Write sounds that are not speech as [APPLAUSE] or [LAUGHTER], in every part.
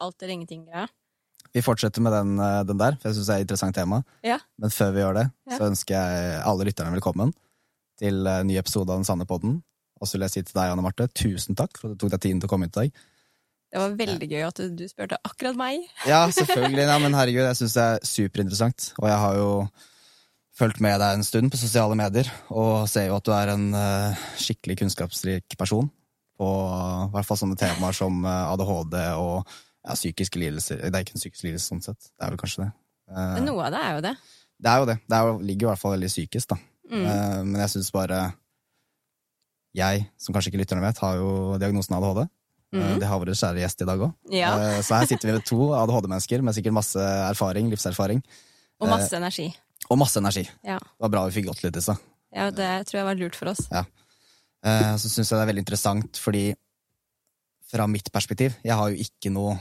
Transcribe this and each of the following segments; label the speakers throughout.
Speaker 1: alt eller ingenting-greia.
Speaker 2: Vi fortsetter med den, eh, den der, for jeg syns det er et interessant tema.
Speaker 1: Ja.
Speaker 2: Men før vi gjør det,
Speaker 1: Ja.
Speaker 2: så ønsker jeg alle lytterne velkommen til en ny episode av Den sanne podden. Og så vil jeg si til deg, Anne Marte, tusen takk for at du tok deg tiden til å komme hit i dag.
Speaker 1: Det var veldig gøy at du, spurte akkurat meg. [LAUGHS]
Speaker 2: Ja, selvfølgelig. Ja, men herregud, jeg syns det er superinteressant. Og jeg har jo fulgt med deg en stund på sosiale medier, og ser jo at du er en uh, skikkelig kunnskapsrik person på i hvert fall sånne temaer som eh, ADHD og ja, psykiske lidelser. Det er ikke en psykisk lidelse sånn sett, det er vel kanskje det.
Speaker 1: Uh, noe av det er jo det.
Speaker 2: det er jo det. Det jo, ligger i hvert fall veldig psykisk, da.
Speaker 1: Mm.
Speaker 2: Uh, men jeg syns bare Jeg, som kanskje ikke lytterne vet, har jo diagnosen ADHD. Mm.
Speaker 1: Mhm.
Speaker 2: Det har vår kjære gjest i dag òg.
Speaker 1: Ja.
Speaker 2: Så her sitter vi med to ADHD-mennesker med sikkert masse erfaring, livserfaring.
Speaker 1: Og masse energi.
Speaker 2: Og masse energi.
Speaker 1: Ja.
Speaker 2: Det var bra vi fikk gått litt i stad.
Speaker 1: ja, det tror jeg var lurt for oss.
Speaker 2: Ja. Så syns jeg det er veldig interessant, fordi fra mitt perspektiv Jeg har jo ikke noe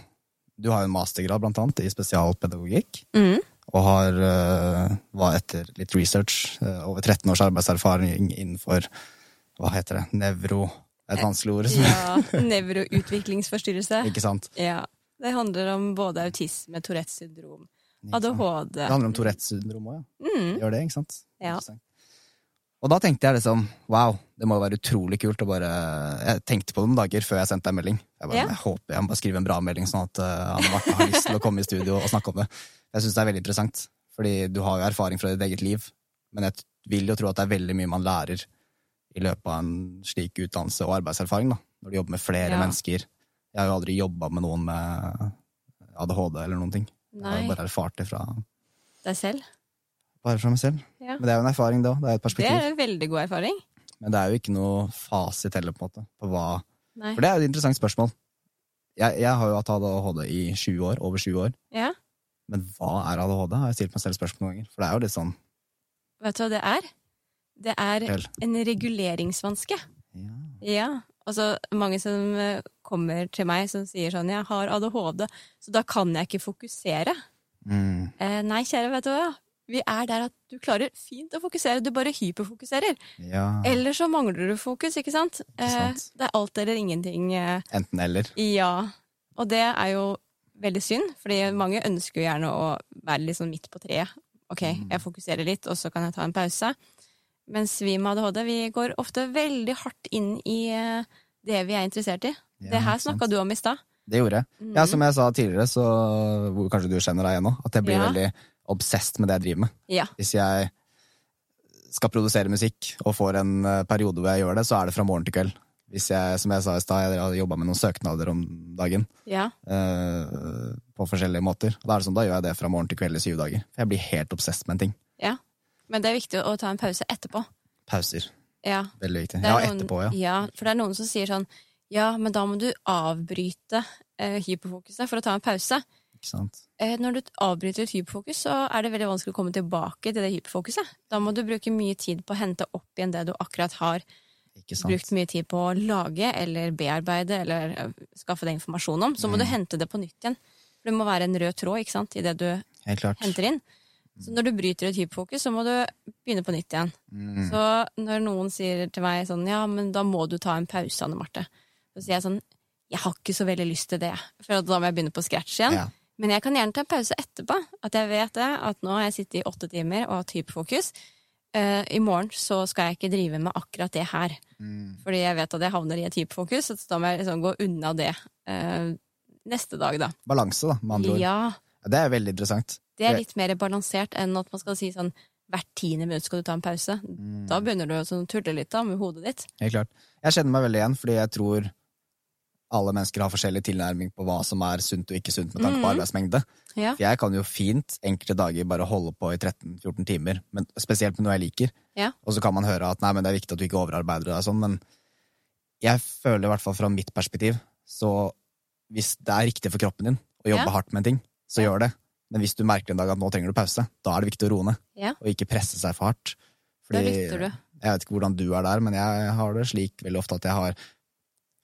Speaker 2: Du har jo en mastergrad, blant annet, i spesialpedagogikk.
Speaker 1: Mm.
Speaker 2: Og har, eh, var etter litt research, eh, over 13 års arbeidserfaring innenfor Hva heter det? Nevro et vanskelig ord.
Speaker 1: Ja, [LAUGHS] Nevroutviklingsforstyrrelse.
Speaker 2: Ikke sant?
Speaker 1: Ja. Det handler om både autisme, Tourettes syndrom, ADHD.
Speaker 2: Det handler om Tourettes syndrom òg, ja.
Speaker 1: Mm.
Speaker 2: Gjør det, ikke sant?
Speaker 1: Ja.
Speaker 2: Og da tenkte jeg liksom wow, det må jo være utrolig kult å bare Jeg tenkte på det noen dager før jeg sendte deg melding. Jeg bare,
Speaker 1: Ja.
Speaker 2: jeg håper jeg må bare skrive en bra melding, sånn at uh, Anne Marte har lyst til å komme i studio og snakke om det. Jeg syns det er veldig interessant, fordi du har jo erfaring fra ditt eget liv, men jeg vil jo tro at det er veldig mye man lærer i løpet av en slik utdannelse og arbeidserfaring, da, når du jobber med flere
Speaker 1: Ja.
Speaker 2: mennesker. Jeg har jo aldri jobba med noen med ADHD eller noen ting. Jeg har jo bare erfart det fra,
Speaker 1: deg selv.
Speaker 2: Bare fra meg selv.
Speaker 1: Ja.
Speaker 2: Men det er jo en erfaring, det òg. Det er et
Speaker 1: Det
Speaker 2: perspektiv.
Speaker 1: er en veldig god erfaring.
Speaker 2: Men det er jo ikke noe fasit heller, på en måte. På hva
Speaker 1: Nei.
Speaker 2: For det er jo et interessant spørsmål. Jeg, jeg har jo hatt ADHD i 20 år, over 20 år.
Speaker 1: Ja.
Speaker 2: Men hva er ADHD? Har jeg stilt meg selv spørsmål noen ganger. For det er jo litt sånn
Speaker 1: Vet du hva det er? Det er
Speaker 2: Vel.
Speaker 1: en reguleringsvanske.
Speaker 2: ja.
Speaker 1: Ja. Altså, mange som eh, kommer til meg som sier sånn 'Jeg har ADHD, så da kan jeg ikke fokusere'.
Speaker 2: Mm.
Speaker 1: Eh, nei, kjære, vet du hva? Vi er der at du klarer fint å fokusere, du bare hyperfokuserer.
Speaker 2: ja.
Speaker 1: Eller så mangler du fokus, ikke sant? Eh,
Speaker 2: sant.
Speaker 1: det er alt eller ingenting. Eh,
Speaker 2: Enten eller.
Speaker 1: ja. Og det er jo veldig synd, fordi mange ønsker jo gjerne å være litt sånn midt på treet. Ok,
Speaker 2: Mm.
Speaker 1: jeg fokuserer litt, og så kan jeg ta en pause. Mens vi med ADHD vi går ofte veldig hardt inn i eh, det vi er interessert i.
Speaker 2: Ja,
Speaker 1: det her snakka du om i stad.
Speaker 2: Det gjorde jeg.
Speaker 1: Mm.
Speaker 2: Ja, som jeg sa tidligere, så hvor kanskje du kjenner deg igjen nå, at jeg blir
Speaker 1: Ja.
Speaker 2: veldig obsessed med det jeg driver med.
Speaker 1: Ja.
Speaker 2: Hvis jeg skal produsere musikk og får en eh, periode hvor jeg gjør det, så er det fra morgen til kveld. Hvis jeg, som jeg sa i stad, jeg har jobba med noen søknader om dagen.
Speaker 1: ja.
Speaker 2: eh, på forskjellige måter. Da er det sånn, da gjør jeg det fra morgen til kveld i syv dager. For jeg blir helt obsessed med en ting.
Speaker 1: Ja. Men det er viktig å ta en pause etterpå.
Speaker 2: Pauser.
Speaker 1: Ja.
Speaker 2: Veldig viktig. Ja,
Speaker 1: noen-
Speaker 2: etterpå, ja.
Speaker 1: ja. For det er noen som sier sånn Ja, men da må du avbryte eh, hyperfokuset for å ta en pause.
Speaker 2: Ikke sant?
Speaker 1: Eh, når du avbryter et hyperfokus, så er det veldig vanskelig å komme tilbake til det hyperfokuset. Da må du bruke mye tid på å hente opp igjen det du akkurat har brukt mye tid på å lage eller bearbeide eller eh, skaffe deg informasjon om. Så må
Speaker 2: Mm.
Speaker 1: du hente det på nytt igjen. For det må være en rød tråd ikke sant, i det du henter inn. Så når du bryter et hyperfokus, så må du begynne på nytt igjen.
Speaker 2: Mm.
Speaker 1: Så når noen sier til meg sånn, ja, men da må du ta en pause, Anne Marte. Så sier jeg sånn, jeg har ikke så veldig lyst til det, for da må jeg begynne på scratch igjen.
Speaker 2: Ja.
Speaker 1: Men jeg kan gjerne ta en pause etterpå, at jeg vet det, at nå har jeg sittet i åtte timer og hatt hyperfokus. Uh, I morgen så skal jeg ikke drive med akkurat det her,
Speaker 2: Mm.
Speaker 1: fordi jeg vet at jeg havner i et hyperfokus, så da må jeg liksom gå unna det uh, neste dag da.
Speaker 2: Balanse, da, med andre ord.
Speaker 1: Ja,
Speaker 2: Ja, Det er veldig interessant.
Speaker 1: det er litt mer balansert enn at man skal si sånn, hvert tiende minutt skal du ta en pause.
Speaker 2: Mm.
Speaker 1: Da begynner du å sånn tulle litt da med hodet ditt.
Speaker 2: Helt klart. Jeg kjenner meg veldig igjen, fordi jeg tror alle mennesker har forskjellig tilnærming på hva som er sunt og ikke sunt med tanke på
Speaker 1: Mhm.
Speaker 2: arbeidsmengde.
Speaker 1: Ja.
Speaker 2: For jeg kan jo fint enkelte dager bare holde på i 13-14 timer, men spesielt med noe jeg liker.
Speaker 1: Ja.
Speaker 2: Og så kan man høre at nei, men det er viktig at du ikke overarbeider deg sånn, men jeg føler i hvert fall fra mitt perspektiv, så hvis det er riktig for kroppen din å jobbe
Speaker 1: Ja.
Speaker 2: hardt med en ting, så gjør det. Men hvis du merker en dag at nå trenger du pause, da er det viktig å roe ned, og ikke presse seg for hardt.
Speaker 1: Da lytter du.
Speaker 2: Jeg vet ikke hvordan du er der, men jeg har det slik veldig ofte at jeg har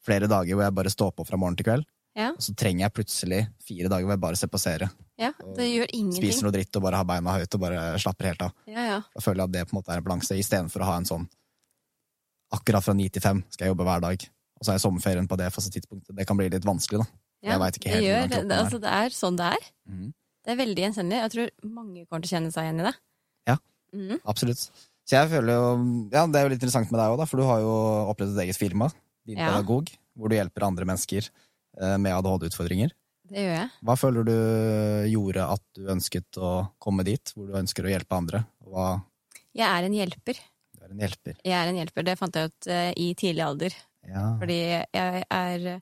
Speaker 2: flere dager hvor jeg bare står på fra morgen til kveld,
Speaker 1: Ja.
Speaker 2: og så trenger jeg plutselig fire dager hvor jeg bare ser på serie.
Speaker 1: Ja, det gjør ingenting.
Speaker 2: Spiser noe dritt og bare har beina høyt og bare slapper helt av.
Speaker 1: Ja, ja.
Speaker 2: Da føler jeg at det på en måte er en balanse, istedenfor å ha en sånn akkurat fra ni til fem skal jeg jobbe hver dag, og så jeg sommerferien på det faste tidspunktet. Det kan bli litt vanskelig, da.
Speaker 1: Ja,
Speaker 2: jeg veit ikke helt
Speaker 1: gjør,
Speaker 2: hvordan
Speaker 1: det,
Speaker 2: er.
Speaker 1: altså, det er sånn det er.
Speaker 2: Mm.
Speaker 1: Det er veldig gjenkjennelig. Jeg tror mange kommer til å kjenne seg igjen i det.
Speaker 2: Ja.
Speaker 1: mm.
Speaker 2: Absolutt. Så jeg føler jo Ja, det er jo litt interessant med deg òg, for du har jo opplevd et eget firma, Din
Speaker 1: Ja.
Speaker 2: pedagog, hvor du hjelper andre mennesker eh, med ADHD-utfordringer.
Speaker 1: Det gjør jeg.
Speaker 2: Hva føler du gjorde at du ønsket å komme dit, hvor du ønsker å hjelpe andre? Hva
Speaker 1: Jeg er en hjelper.
Speaker 2: Du er en hjelper.
Speaker 1: Jeg er en hjelper. Det fant jeg ut eh, i tidlig alder.
Speaker 2: Ja.
Speaker 1: Fordi jeg er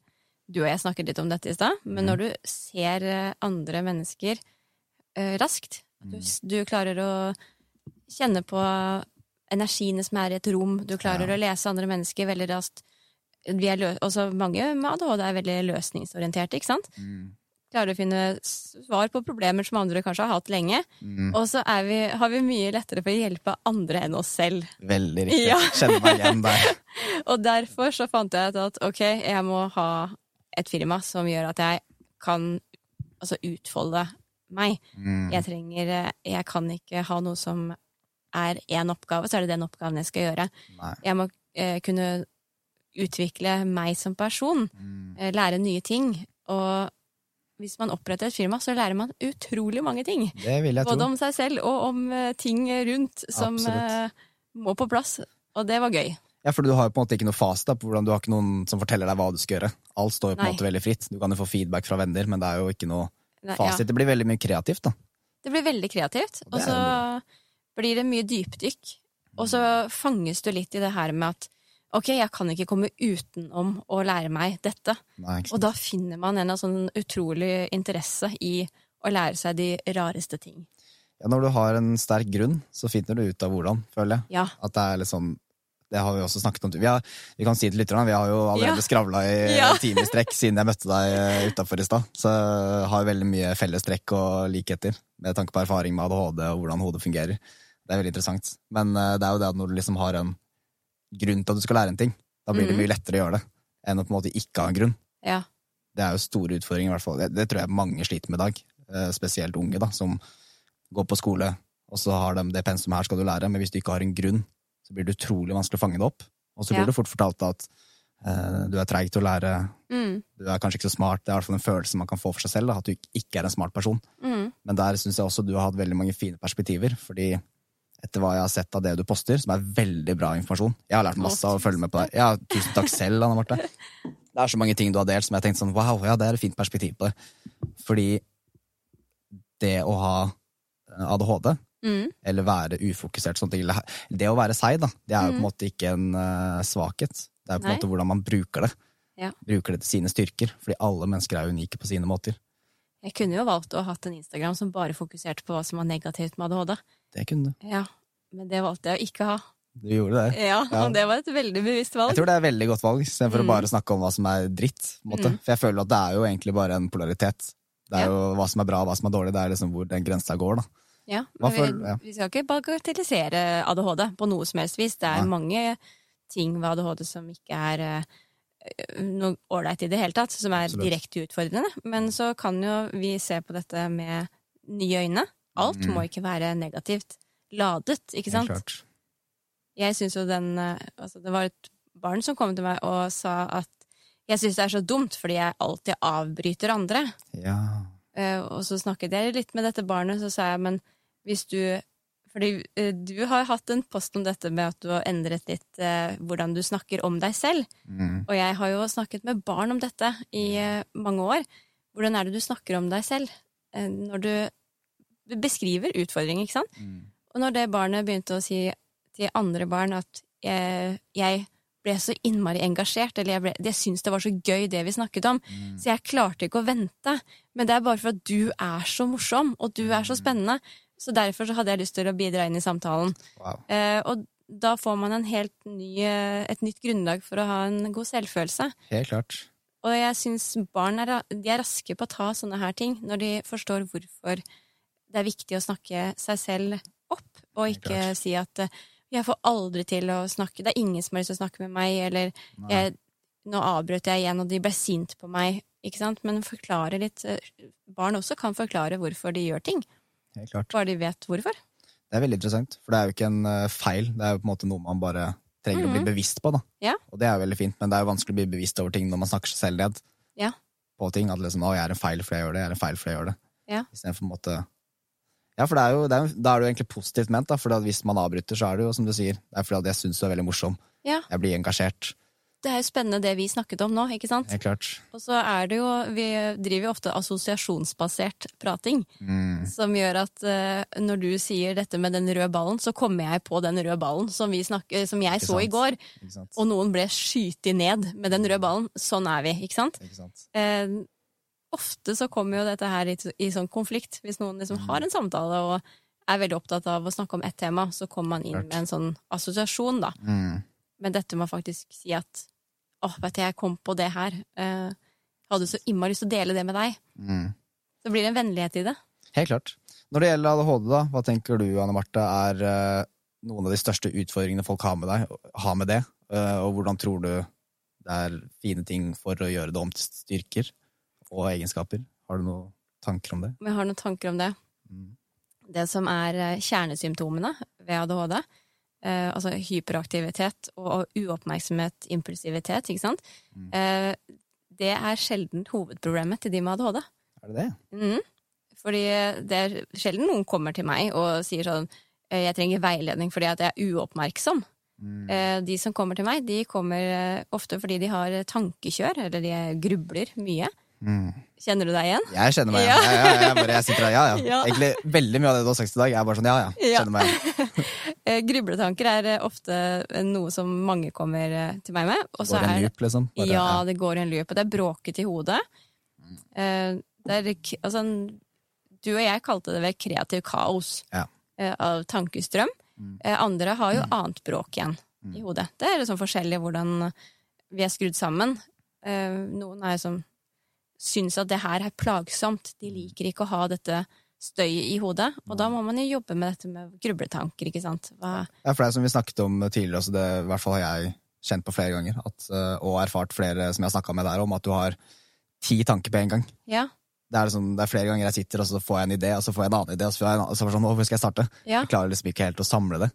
Speaker 1: Du og jeg snakket litt om dette i stad, men
Speaker 2: mm.
Speaker 1: når du ser eh, andre mennesker eh, raskt du,
Speaker 2: Mm.
Speaker 1: du klarer å kjenne på energiene som er i et rom, du klarer
Speaker 2: Ja.
Speaker 1: å lese andre mennesker veldig raskt. Er også mange med ADHD er veldig løsningsorienterte, ikke sant?
Speaker 2: Mm.
Speaker 1: Klarer å finne svar på problemer som andre kanskje har hatt lenge.
Speaker 2: Mm.
Speaker 1: Og så vi, har vi mye lettere for å hjelpe andre enn oss selv.
Speaker 2: Veldig riktig.
Speaker 1: Ja.
Speaker 2: Kjenner meg igjen der. [LAUGHS]
Speaker 1: Og derfor så fant jeg ut at ok, jeg må ha et firma som gjør at jeg kan altså utfolde meg.
Speaker 2: Mm.
Speaker 1: Jeg trenger Jeg kan ikke ha noe som er én oppgave, så er det den oppgaven jeg skal gjøre.
Speaker 2: Nei.
Speaker 1: Jeg må eh, kunne utvikle meg som person,
Speaker 2: Mm.
Speaker 1: eh, lære nye ting. Og hvis man oppretter et firma, så lærer man utrolig mange ting. Både
Speaker 2: tro.
Speaker 1: om seg selv og om eh, ting rundt som
Speaker 2: Absolutt.
Speaker 1: eh, må på plass. Og det var gøy.
Speaker 2: Ja, for du har jo på en måte ikke noe fasit på hvordan du har ikke noen som forteller deg hva du skal gjøre. Alt står jo på en måte veldig fritt. Du kan jo få feedback fra venner, men det er jo ikke noe
Speaker 1: Nei, ja.
Speaker 2: Det blir veldig mye kreativt, da.
Speaker 1: Det blir veldig kreativt,
Speaker 2: Og
Speaker 1: og så blir det mye dypdykk. Og så fanges du litt i det her med at ok, jeg kan ikke komme utenom å lære meg dette.
Speaker 2: Nei,
Speaker 1: Og da finner man en sånn utrolig interesse i å lære seg de rareste ting.
Speaker 2: Ja, når du har en sterk grunn, så finner du ut av hvordan, føler jeg.
Speaker 1: Ja.
Speaker 2: At det er litt sånn det har vi også snakket om. Vi, har, vi kan si til lytterne, vi har jo allerede
Speaker 1: Ja.
Speaker 2: skravla i [LAUGHS]
Speaker 1: Ja.
Speaker 2: strekk siden jeg møtte deg utafor i stad. Så har veldig mye felles trekk og likheter med tanke på erfaring med ADHD og hvordan hodet fungerer. Det er veldig interessant. Men eh, det er jo det at når du liksom har en grunn til at du skal lære en ting, da blir det
Speaker 1: Mhm.
Speaker 2: mye lettere å gjøre det enn å på en måte ikke ha en grunn.
Speaker 1: Ja.
Speaker 2: Det er jo store utfordringer, i hvert fall. Det, det tror jeg mange sliter med i dag. Eh, Spesielt unge, da, som går på skole, og så har de det pensumet her skal du lære, men hvis du ikke har en grunn, så blir det utrolig vanskelig å fange det opp. Og så blir
Speaker 1: Ja.
Speaker 2: det fort fortalt at eh, du er treig til å lære,
Speaker 1: Mm,
Speaker 2: du er kanskje ikke så smart. Det er i hvert fall en følelse man kan få for seg selv, da, at du ikke er en smart person.
Speaker 1: mm,
Speaker 2: Men der syns jeg også du har hatt veldig mange fine perspektiver, fordi etter hva jeg har sett av det du poster, som er veldig bra informasjon Jeg har lært masse av å følge med på deg. Ja, tusen takk selv, Anne Marte. Det er så mange ting du har delt som jeg har tenkt sånn wow, ja, det er et fint perspektiv på det. Fordi det å ha ADHD,
Speaker 1: mm,
Speaker 2: eller være ufokusert, sånne ting, det å være seig, da, det er jo på en
Speaker 1: Mm.
Speaker 2: måte ikke en uh, svakhet. Det er på en
Speaker 1: Nei.
Speaker 2: måte hvordan man bruker det.
Speaker 1: Ja.
Speaker 2: Bruker det til sine styrker. Fordi alle mennesker er unike på sine måter.
Speaker 1: Jeg kunne jo valgt å ha hatt en Instagram som bare fokuserte på hva som var negativt med ADHD.
Speaker 2: Det kunne du.
Speaker 1: Ja, men det valgte jeg å ikke ha.
Speaker 2: Du gjorde det.
Speaker 1: Ja,
Speaker 2: Ja.
Speaker 1: Og det var et veldig bevisst valg.
Speaker 2: Jeg tror det er et veldig godt valg, istedenfor
Speaker 1: Mm.
Speaker 2: å bare snakke om hva som er dritt. Måte.
Speaker 1: Mm.
Speaker 2: For jeg føler at det er jo egentlig bare en polaritet. Det er
Speaker 1: Ja.
Speaker 2: jo hva som er bra og hva som er dårlig. Det er liksom hvor den grensa går, da.
Speaker 1: Ja, men for,
Speaker 2: vi, ja.
Speaker 1: vi skal ikke bagatellisere ADHD på noe som helst vis. Det er
Speaker 2: Nei.
Speaker 1: mange ting ved ADHD som ikke er eh, noe ålreit i det hele tatt, som er
Speaker 2: Absolutt.
Speaker 1: direkte utfordrende. Men så kan jo vi se på dette med nye øyne. Alt
Speaker 2: Mm.
Speaker 1: må ikke være negativt ladet, ikke sant?
Speaker 2: Klart.
Speaker 1: Jeg syns jo den eh, Altså, det var et barn som kom til meg og sa at jeg syns det er så dumt fordi jeg alltid avbryter andre.
Speaker 2: Ja.
Speaker 1: Uh, og så snakket jeg litt med dette barnet, så sa jeg, men hvis du Fordi eh, du har hatt en post om dette med at du har endret litt eh, hvordan du snakker om deg selv.
Speaker 2: Mm.
Speaker 1: Og jeg har jo snakket med barn om dette i mange år. Hvordan er det du snakker om deg selv når du beskriver utfordringer, ikke sant?
Speaker 2: Mm.
Speaker 1: Og når det barnet begynte å si til andre barn at jeg, jeg ble så innmari engasjert, eller jeg, ble, jeg syntes det var så gøy det vi snakket om,
Speaker 2: Mm.
Speaker 1: så jeg klarte ikke å vente. Men det er bare for at du er så morsom, og du er så
Speaker 2: Mm.
Speaker 1: spennende. Så derfor så hadde jeg lyst til å bidra inn i samtalen.
Speaker 2: Wow.
Speaker 1: Eh, og da får man en helt ny, eh, et nytt grunnlag for å ha en god selvfølelse.
Speaker 2: Helt klart.
Speaker 1: Og jeg syns barn er, de er raske på å ta sånne her ting når de forstår hvorfor det er viktig å snakke seg selv opp, og ikke
Speaker 2: klart.
Speaker 1: si at eh, 'jeg får aldri til å snakke', 'det er ingen som har lyst til å snakke med meg', eller jeg, 'nå avbrøt jeg igjen, og de ble sint på meg', ikke sant? Men forklare litt eh, Barn også kan forklare hvorfor de gjør ting, bare de vet hvorfor.
Speaker 2: Det er veldig interessant, for det er jo ikke en eh, feil. Det er jo på en måte noe man bare trenger å bli
Speaker 1: Mhm.
Speaker 2: bevisst på. da.
Speaker 1: Ja.
Speaker 2: Og det er jo veldig fint, men det er jo vanskelig å bli bevisst over ting når man snakker seg selv ned.
Speaker 1: Ja.
Speaker 2: på ting. At liksom, å, jeg er en feil fordi jeg gjør det, jeg er en feil fordi jeg gjør det.
Speaker 1: Ja.
Speaker 2: Istedenfor på en måte Ja, for det er jo, det er, da er det jo egentlig positivt ment, da. For hvis man avbryter, så er det jo som du sier, det er fordi at jeg syns du er veldig morsom.
Speaker 1: Ja.
Speaker 2: Jeg blir engasjert.
Speaker 1: Det er jo spennende det vi snakket om nå, ikke sant?
Speaker 2: Ja, klart.
Speaker 1: Og så er det jo Vi driver jo ofte assosiasjonsbasert prating,
Speaker 2: Mm.
Speaker 1: som gjør at uh, når du sier dette med den røde ballen, så kommer jeg på den røde ballen som, vi snakker, som jeg
Speaker 2: Ikke
Speaker 1: så i går, og noen ble skytet ned med den røde ballen. Sånn er vi, ikke sant?
Speaker 2: Ikke sant?
Speaker 1: Eh, ofte så kommer jo dette her i, i sånn konflikt. Hvis noen liksom har en samtale og er veldig opptatt av å snakke om ett tema, så kommer man inn med en sånn assosiasjon, da.
Speaker 2: Mm.
Speaker 1: Men dette må faktisk si at åh, vet du, jeg kom på det her. Eh, hadde så innmari lyst til å dele det med deg.
Speaker 2: Mm.
Speaker 1: Så blir det en vennlighet i det.
Speaker 2: Helt klart. Når det gjelder ADHD, da, hva tenker du, Anne Marte, er eh, noen av de største utfordringene folk har med, deg, har med det? Eh, og hvordan tror du det er fine ting for å gjøre det om til styrker og egenskaper? Har du noen tanker om det?
Speaker 1: Vi har noen tanker om det.
Speaker 2: Mm.
Speaker 1: Det som er eh, kjernesymptomene ved ADHD, eh, altså hyperaktivitet og uoppmerksomhet, impulsivitet, ikke sant,
Speaker 2: Mm.
Speaker 1: eh, det er sjelden hovedproblemet til de med ADHD.
Speaker 2: Er det det?
Speaker 1: Mm. Fordi det er sjelden noen kommer til meg og sier sånn eh, jeg trenger veiledning fordi at jeg er uoppmerksom.
Speaker 2: Mm.
Speaker 1: Eh, De som kommer til meg, de kommer eh, ofte fordi de har tankekjør, eller de grubler mye.
Speaker 2: Mm.
Speaker 1: Kjenner du deg igjen?
Speaker 2: Jeg kjenner meg
Speaker 1: Ja.
Speaker 2: igjen. ja, jeg, jeg, bare, jeg sitter der, ja, ja. [LAUGHS]
Speaker 1: Ja.
Speaker 2: Egentlig veldig mye av det du har sagt i dag, er bare sånn ja, ja.
Speaker 1: Ja.
Speaker 2: Kjenner meg igjen. [LAUGHS]
Speaker 1: Eh, Grubletanker er eh, ofte eh, noe som mange kommer til meg med. Også
Speaker 2: Går en
Speaker 1: er
Speaker 2: loop, liksom. Bare,
Speaker 1: Ja, det går i en loop, og det er bråket i hodet. Det er, altså, du og jeg kalte det vel kreativ kaos
Speaker 2: Ja.
Speaker 1: av tankestrøm.
Speaker 2: Mm.
Speaker 1: Andre har jo annet bråk igjen
Speaker 2: Mm.
Speaker 1: i hodet. Det er liksom forskjellig hvordan vi er skrudd sammen. Noen er som syns at det her er plagsomt. De liker ikke å ha dette støyet i hodet. Og da må man jo jobbe med dette med grubletanker, ikke sant. Hva,
Speaker 2: Ja, for det er som vi snakket om tidligere, så det i hvert fall har jeg kjent på flere ganger, at, eh, og erfart flere som jeg har snakka med der om, at du har ti tanker på en gang.
Speaker 1: ja,
Speaker 2: Det er, liksom, det er flere ganger jeg sitter og så får jeg en idé, og så får jeg en annen idé, og så får jeg en annen, så sånn, «Å, hvor skal jeg starte?
Speaker 1: ja.
Speaker 2: Jeg klarer liksom ikke helt å samle det.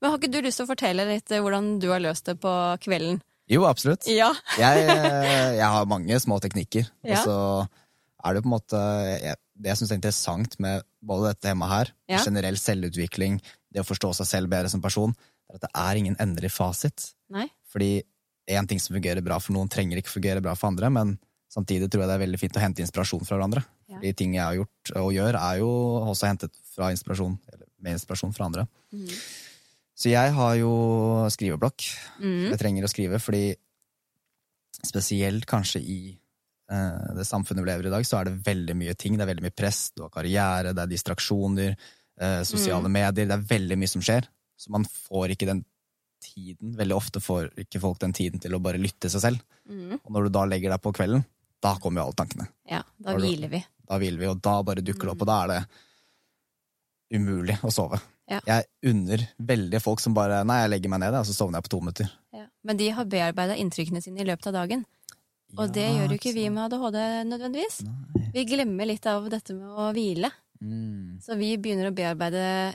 Speaker 1: Men har ikke du lyst til å fortelle litt eh, hvordan du har løst det på kvelden?
Speaker 2: Jo, absolutt.
Speaker 1: Ja. [LAUGHS]
Speaker 2: Jeg, eh, jeg har mange små teknikker, og så er det på en måte jeg, Det jeg syns er interessant med både dette temaet her,
Speaker 1: Ja.
Speaker 2: generell selvutvikling, det å forstå seg selv bedre som person, er at det er ingen endelig fasit.
Speaker 1: Nei?
Speaker 2: Fordi én ting som fungerer bra for noen, trenger ikke fungere bra for andre, men samtidig tror jeg det er veldig fint å hente inspirasjon fra hverandre.
Speaker 1: Ja.
Speaker 2: De ting jeg har gjort og gjør, er jo også hentet fra inspirasjon, eller med inspirasjon fra andre.
Speaker 1: Mhm.
Speaker 2: Så jeg har jo skriveblokk.
Speaker 1: Mm.
Speaker 2: Jeg trenger å skrive fordi spesielt kanskje i eh, det samfunnet vi lever i i dag, så er det veldig mye ting. Det er veldig mye press, du har karriere, det er distraksjoner, eh, sosiale medier. Det er veldig mye som skjer. Så man får ikke den tiden. Veldig ofte får ikke folk den tiden til å bare lytte seg selv.
Speaker 1: Mm.
Speaker 2: Og når du da legger deg på kvelden, da kommer jo alle tankene.
Speaker 1: Ja, da hviler vi.
Speaker 2: Da hviler vi, og da bare dukker det opp, og da er det umulig å sove.
Speaker 1: Ja.
Speaker 2: Jeg unner veldig folk som bare Nei, jeg legger meg ned, og så sovner jeg på to minutter.
Speaker 1: Ja. Men de har bearbeida inntrykkene sine i løpet av dagen. Og det gjør jo ikke vi med ADHD nødvendigvis.
Speaker 2: Nei.
Speaker 1: Vi glemmer litt av dette med å hvile.
Speaker 2: Mm,
Speaker 1: Så vi begynner å bearbeide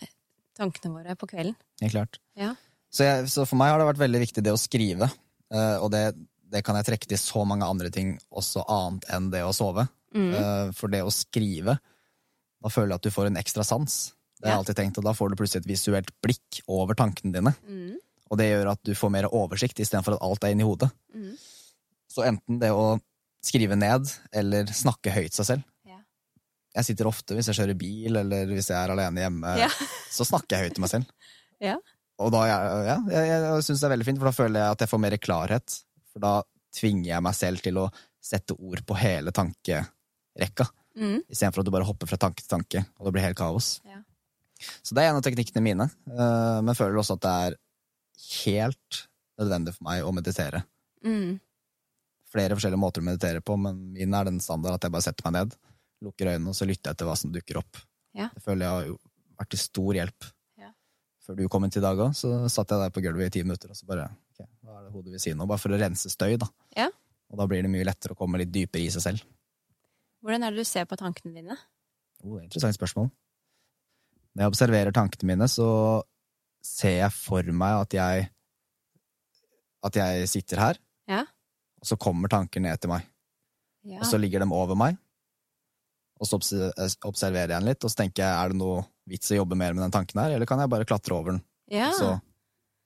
Speaker 1: tankene våre på kvelden.
Speaker 2: helt klart.
Speaker 1: Ja.
Speaker 2: Så, jeg, så for meg har det vært veldig viktig det å skrive. Uh, og det, det kan jeg trekke til så mange andre ting også annet enn det å sove.
Speaker 1: Mm.
Speaker 2: Uh, for det å skrive, da føler jeg at du får en ekstra sans. Det har jeg alltid tenkt, og Da får du plutselig et visuelt blikk over tankene dine.
Speaker 1: Mm.
Speaker 2: Og det gjør at du får mer oversikt, istedenfor at alt er inni hodet.
Speaker 1: Mm.
Speaker 2: Så enten det å skrive ned, eller snakke høyt seg selv.
Speaker 1: Ja.
Speaker 2: Jeg sitter ofte hvis jeg kjører bil, eller hvis jeg er alene hjemme,
Speaker 1: Ja. [LAUGHS]
Speaker 2: så snakker jeg høyt til meg selv. [LAUGHS]
Speaker 1: Ja.
Speaker 2: Og da, ja, jeg, jeg syns det er veldig fint, for da føler jeg at jeg får mer klarhet. For da tvinger jeg meg selv til å sette ord på hele tankerekka,
Speaker 1: Mm.
Speaker 2: istedenfor at du bare hopper fra tanke til tanke, og det blir helt kaos. Så det er en av teknikkene mine, eh, men føler også at det er helt nødvendig for meg å meditere.
Speaker 1: Mm.
Speaker 2: Flere forskjellige måter å meditere på, men min er den standard at jeg bare setter meg ned, lukker øynene, og så lytter jeg til hva som dukker opp.
Speaker 1: Ja.
Speaker 2: Det føler jeg har vært til stor hjelp.
Speaker 1: Ja.
Speaker 2: Før du kom inn til i dag òg, så satt jeg der på gulvet i ti minutter, og så bare okay, hva er det hodet vil si nå? Bare for å rense støy, da.
Speaker 1: Ja.
Speaker 2: Og da blir det mye lettere å komme litt dypere i seg selv.
Speaker 1: Hvordan er det du ser på tankene dine?
Speaker 2: Oh, det er et interessant spørsmål. Når jeg observerer tankene mine, så ser jeg for meg at jeg At jeg sitter her,
Speaker 1: Ja.
Speaker 2: og så kommer tanker ned til meg.
Speaker 1: Ja.
Speaker 2: og så ligger de over meg. Og så observerer jeg den litt, og så tenker jeg er det noe vits å jobbe mer med den tanken her, eller kan jeg bare klatre over den?
Speaker 1: ja.
Speaker 2: Så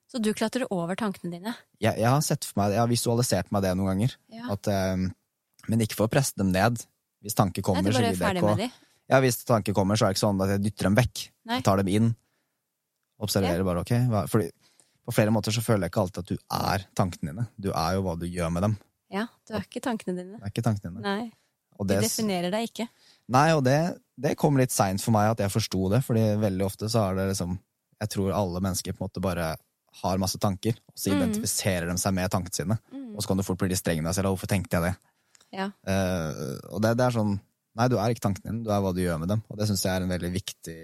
Speaker 1: Så du klatrer over tankene dine?
Speaker 2: jeg, jeg har meg, jeg har visualisert meg det noen ganger, at, eh, men ikke for å presse dem ned. Hvis tanker
Speaker 1: Nei,
Speaker 2: kommer,
Speaker 1: du
Speaker 2: så vil jeg ikke? Ja, hvis tanken kommer, så er det ikke sånn at jeg dytter dem vekk.
Speaker 1: Nei.
Speaker 2: Jeg tar dem inn. Observerer bare, ok. Fordi på flere måter så føler jeg ikke alltid at du er tankene dine. Du er jo hva du gjør med dem.
Speaker 1: Ja, du er ikke tankene dine.
Speaker 2: Du er ikke tankene dine.
Speaker 1: Nei,
Speaker 2: Og det, du
Speaker 1: definerer deg ikke.
Speaker 2: nei, og det, det kom litt seint for meg at jeg forsto det, fordi veldig ofte så er det liksom Jeg tror alle mennesker på en måte bare har masse tanker, og så
Speaker 1: Mm.
Speaker 2: identifiserer de seg med tankene sine.
Speaker 1: Mm.
Speaker 2: Og så kan du fort bli litt streng med deg selv. Hvorfor tenkte jeg det?
Speaker 1: Ja.
Speaker 2: Uh, og det, det er sånn Nei, du er ikke tankene dine, du er hva du gjør med dem. Og det syns jeg er en veldig viktig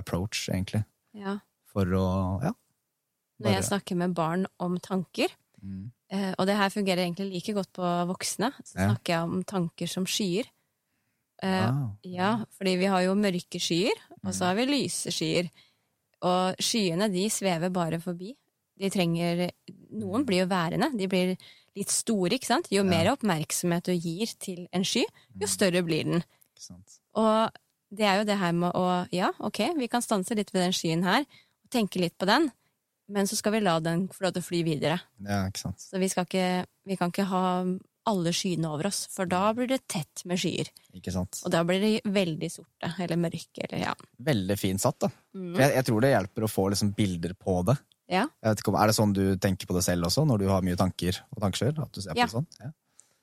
Speaker 2: approach, egentlig.
Speaker 1: ja.
Speaker 2: For å Ja.
Speaker 1: Når jeg snakker med barn om tanker,
Speaker 2: Mm.
Speaker 1: eh, og det her fungerer egentlig like godt på voksne, så snakker jeg om tanker som skyer. Eh,
Speaker 2: Ah.
Speaker 1: Ja, fordi vi har jo mørke skyer, og så har vi lyse skyer. Og skyene, de svever bare forbi. De trenger Noen blir jo værende. De blir litt store, ikke sant? Jo mer oppmerksomhet du gir til en sky, jo større blir den.
Speaker 2: Ikke sant.
Speaker 1: Og det er jo det her med å Ja, ok, vi kan stanse litt ved den skyen her, og tenke litt på den, men så skal vi la den få lov til å fly videre.
Speaker 2: Ja, ikke sant.
Speaker 1: Så vi, ikke, vi kan ikke ha alle skyene over oss, for da blir det tett med skyer.
Speaker 2: Ikke sant.
Speaker 1: Og da blir de veldig sorte, eller mørke, eller ja.
Speaker 2: Veldig fint satt, da.
Speaker 1: Mm.
Speaker 2: Jeg, jeg tror det hjelper å få liksom bilder på det.
Speaker 1: Ja.
Speaker 2: Ikke om, Er det sånn du tenker på det selv også, når du har mye tanker og tankeskjør? At du ser på
Speaker 1: Ja.
Speaker 2: det sånn? Ja.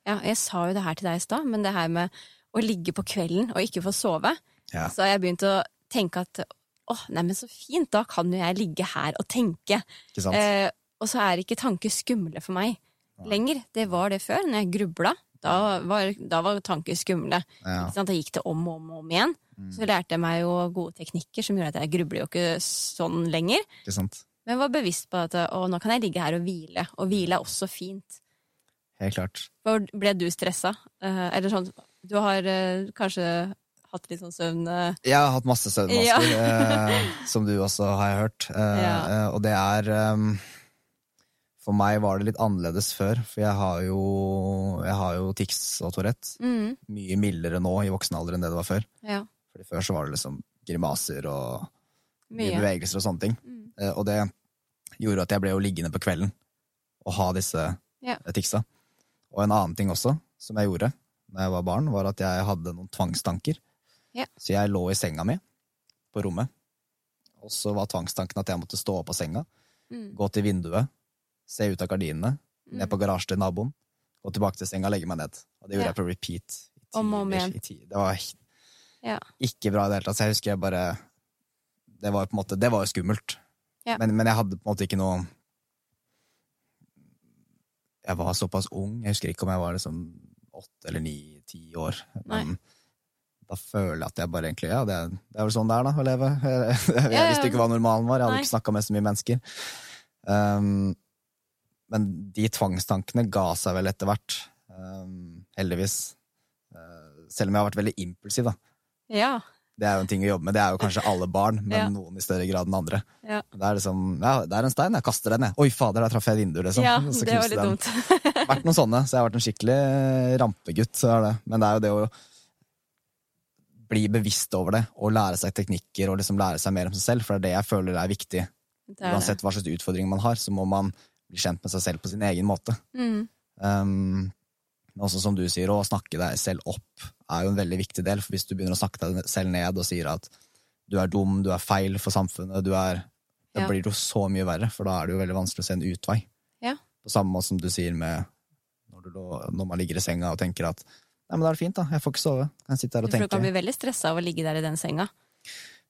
Speaker 1: ja, jeg sa jo det her til deg i stad, men det her med å ligge på kvelden og ikke få sove,
Speaker 2: Ja.
Speaker 1: så har jeg begynt å tenke at åh, neimen så fint, da kan jo jeg ligge her og tenke.
Speaker 2: Ikke?
Speaker 1: Eh, og så er ikke tanker skumle for meg lenger. Det var det før, når jeg grubla. Da var, da var tanker skumle. Da gikk det om og om, og om igjen. Så lærte jeg meg jo gode teknikker som gjorde at jeg grubler jo ikke sånn lenger.
Speaker 2: Ikke sant?
Speaker 1: Men var bevisst på at å, nå kan jeg ligge her og hvile. Og hvile er også fint.
Speaker 2: Helt klart.
Speaker 1: For ble du stressa? Eh, eller sånn Du har eh, kanskje hatt litt sånn søvn eh,
Speaker 2: Jeg har hatt masse søvnmasker, ja. som du også har jeg hørt.
Speaker 1: Ja.
Speaker 2: og det er eh, For meg var det litt annerledes før, for jeg har jo, jeg har jo tics og Tourette.
Speaker 1: mm,
Speaker 2: Mye mildere nå i voksen alder enn det det var før.
Speaker 1: Ja.
Speaker 2: Fordi Før så var det liksom grimaser og mye
Speaker 1: Mye.
Speaker 2: bevegelser og sånne ting.
Speaker 1: Mm.
Speaker 2: Eh, og det gjorde at jeg ble jo liggende på kvelden og ha disse
Speaker 1: Ja.
Speaker 2: eh, ticsa. Og en annen ting også, som jeg gjorde da jeg var barn, var at jeg hadde noen tvangstanker.
Speaker 1: Ja.
Speaker 2: Så jeg lå i senga mi på rommet, og så var tvangstanken at jeg måtte stå opp av senga,
Speaker 1: Mm.
Speaker 2: gå til vinduet, se ut av gardinene,
Speaker 1: Mm.
Speaker 2: ned på garasjen til naboen, gå tilbake til senga og legge meg ned. Og det gjorde
Speaker 1: Ja.
Speaker 2: jeg på repeat. i
Speaker 1: Om og om igjen.
Speaker 2: Det var ikke bra i det hele tatt. Så jeg husker jeg bare Det var på en måte Det var jo skummelt.
Speaker 1: Ja.
Speaker 2: Men, men jeg hadde på en måte ikke noe Jeg var såpass ung. Jeg husker ikke om jeg var liksom åtte eller ni-ti år. Men da føler jeg at jeg bare egentlig Ja, det, det er vel sånn det er, da, å leve. [LAUGHS] Jeg, jeg,
Speaker 1: ja.
Speaker 2: visste ikke hva normalen var. Jeg hadde
Speaker 1: Nei.
Speaker 2: ikke snakka med så mye mennesker. Um, men de tvangstankene ga seg vel etter hvert. Um, heldigvis. Uh, selv om jeg har vært veldig impulsiv, da.
Speaker 1: ja.
Speaker 2: Det er jo en ting å jobbe med. Det er jo kanskje alle barn, men
Speaker 1: Ja.
Speaker 2: noen i større grad enn andre.
Speaker 1: Ja.
Speaker 2: Det er liksom Ja, det er en stein, jeg kaster den, jeg. Oi, fader, der traff jeg vinduet, liksom.
Speaker 1: ja, det var litt dumt.
Speaker 2: Vært noen sånne, så jeg har vært en skikkelig rampegutt. Så er det. Men det er jo det å bli bevisst over det, og lære seg teknikker, og liksom lære seg mer om seg selv, for det er det jeg føler er viktig.
Speaker 1: Det er
Speaker 2: Uansett hva slags utfordringer man har, så må man bli kjent med seg selv på sin egen måte.
Speaker 1: Mm.
Speaker 2: Um, også som du sier, å snakke deg selv opp er jo en veldig viktig del. For hvis du begynner å snakke deg selv ned og sier at du er dum, du er feil for samfunnet, du er Da
Speaker 1: Ja.
Speaker 2: blir det jo så mye verre, for da er det jo veldig vanskelig å se en utvei.
Speaker 1: Ja.
Speaker 2: På samme måte som du sier med når, du, når man ligger i senga og tenker at Nei, men da er det fint, da. Jeg får ikke sove. Kan sitte her og
Speaker 1: For du kan bli veldig stressa av å ligge der i den senga.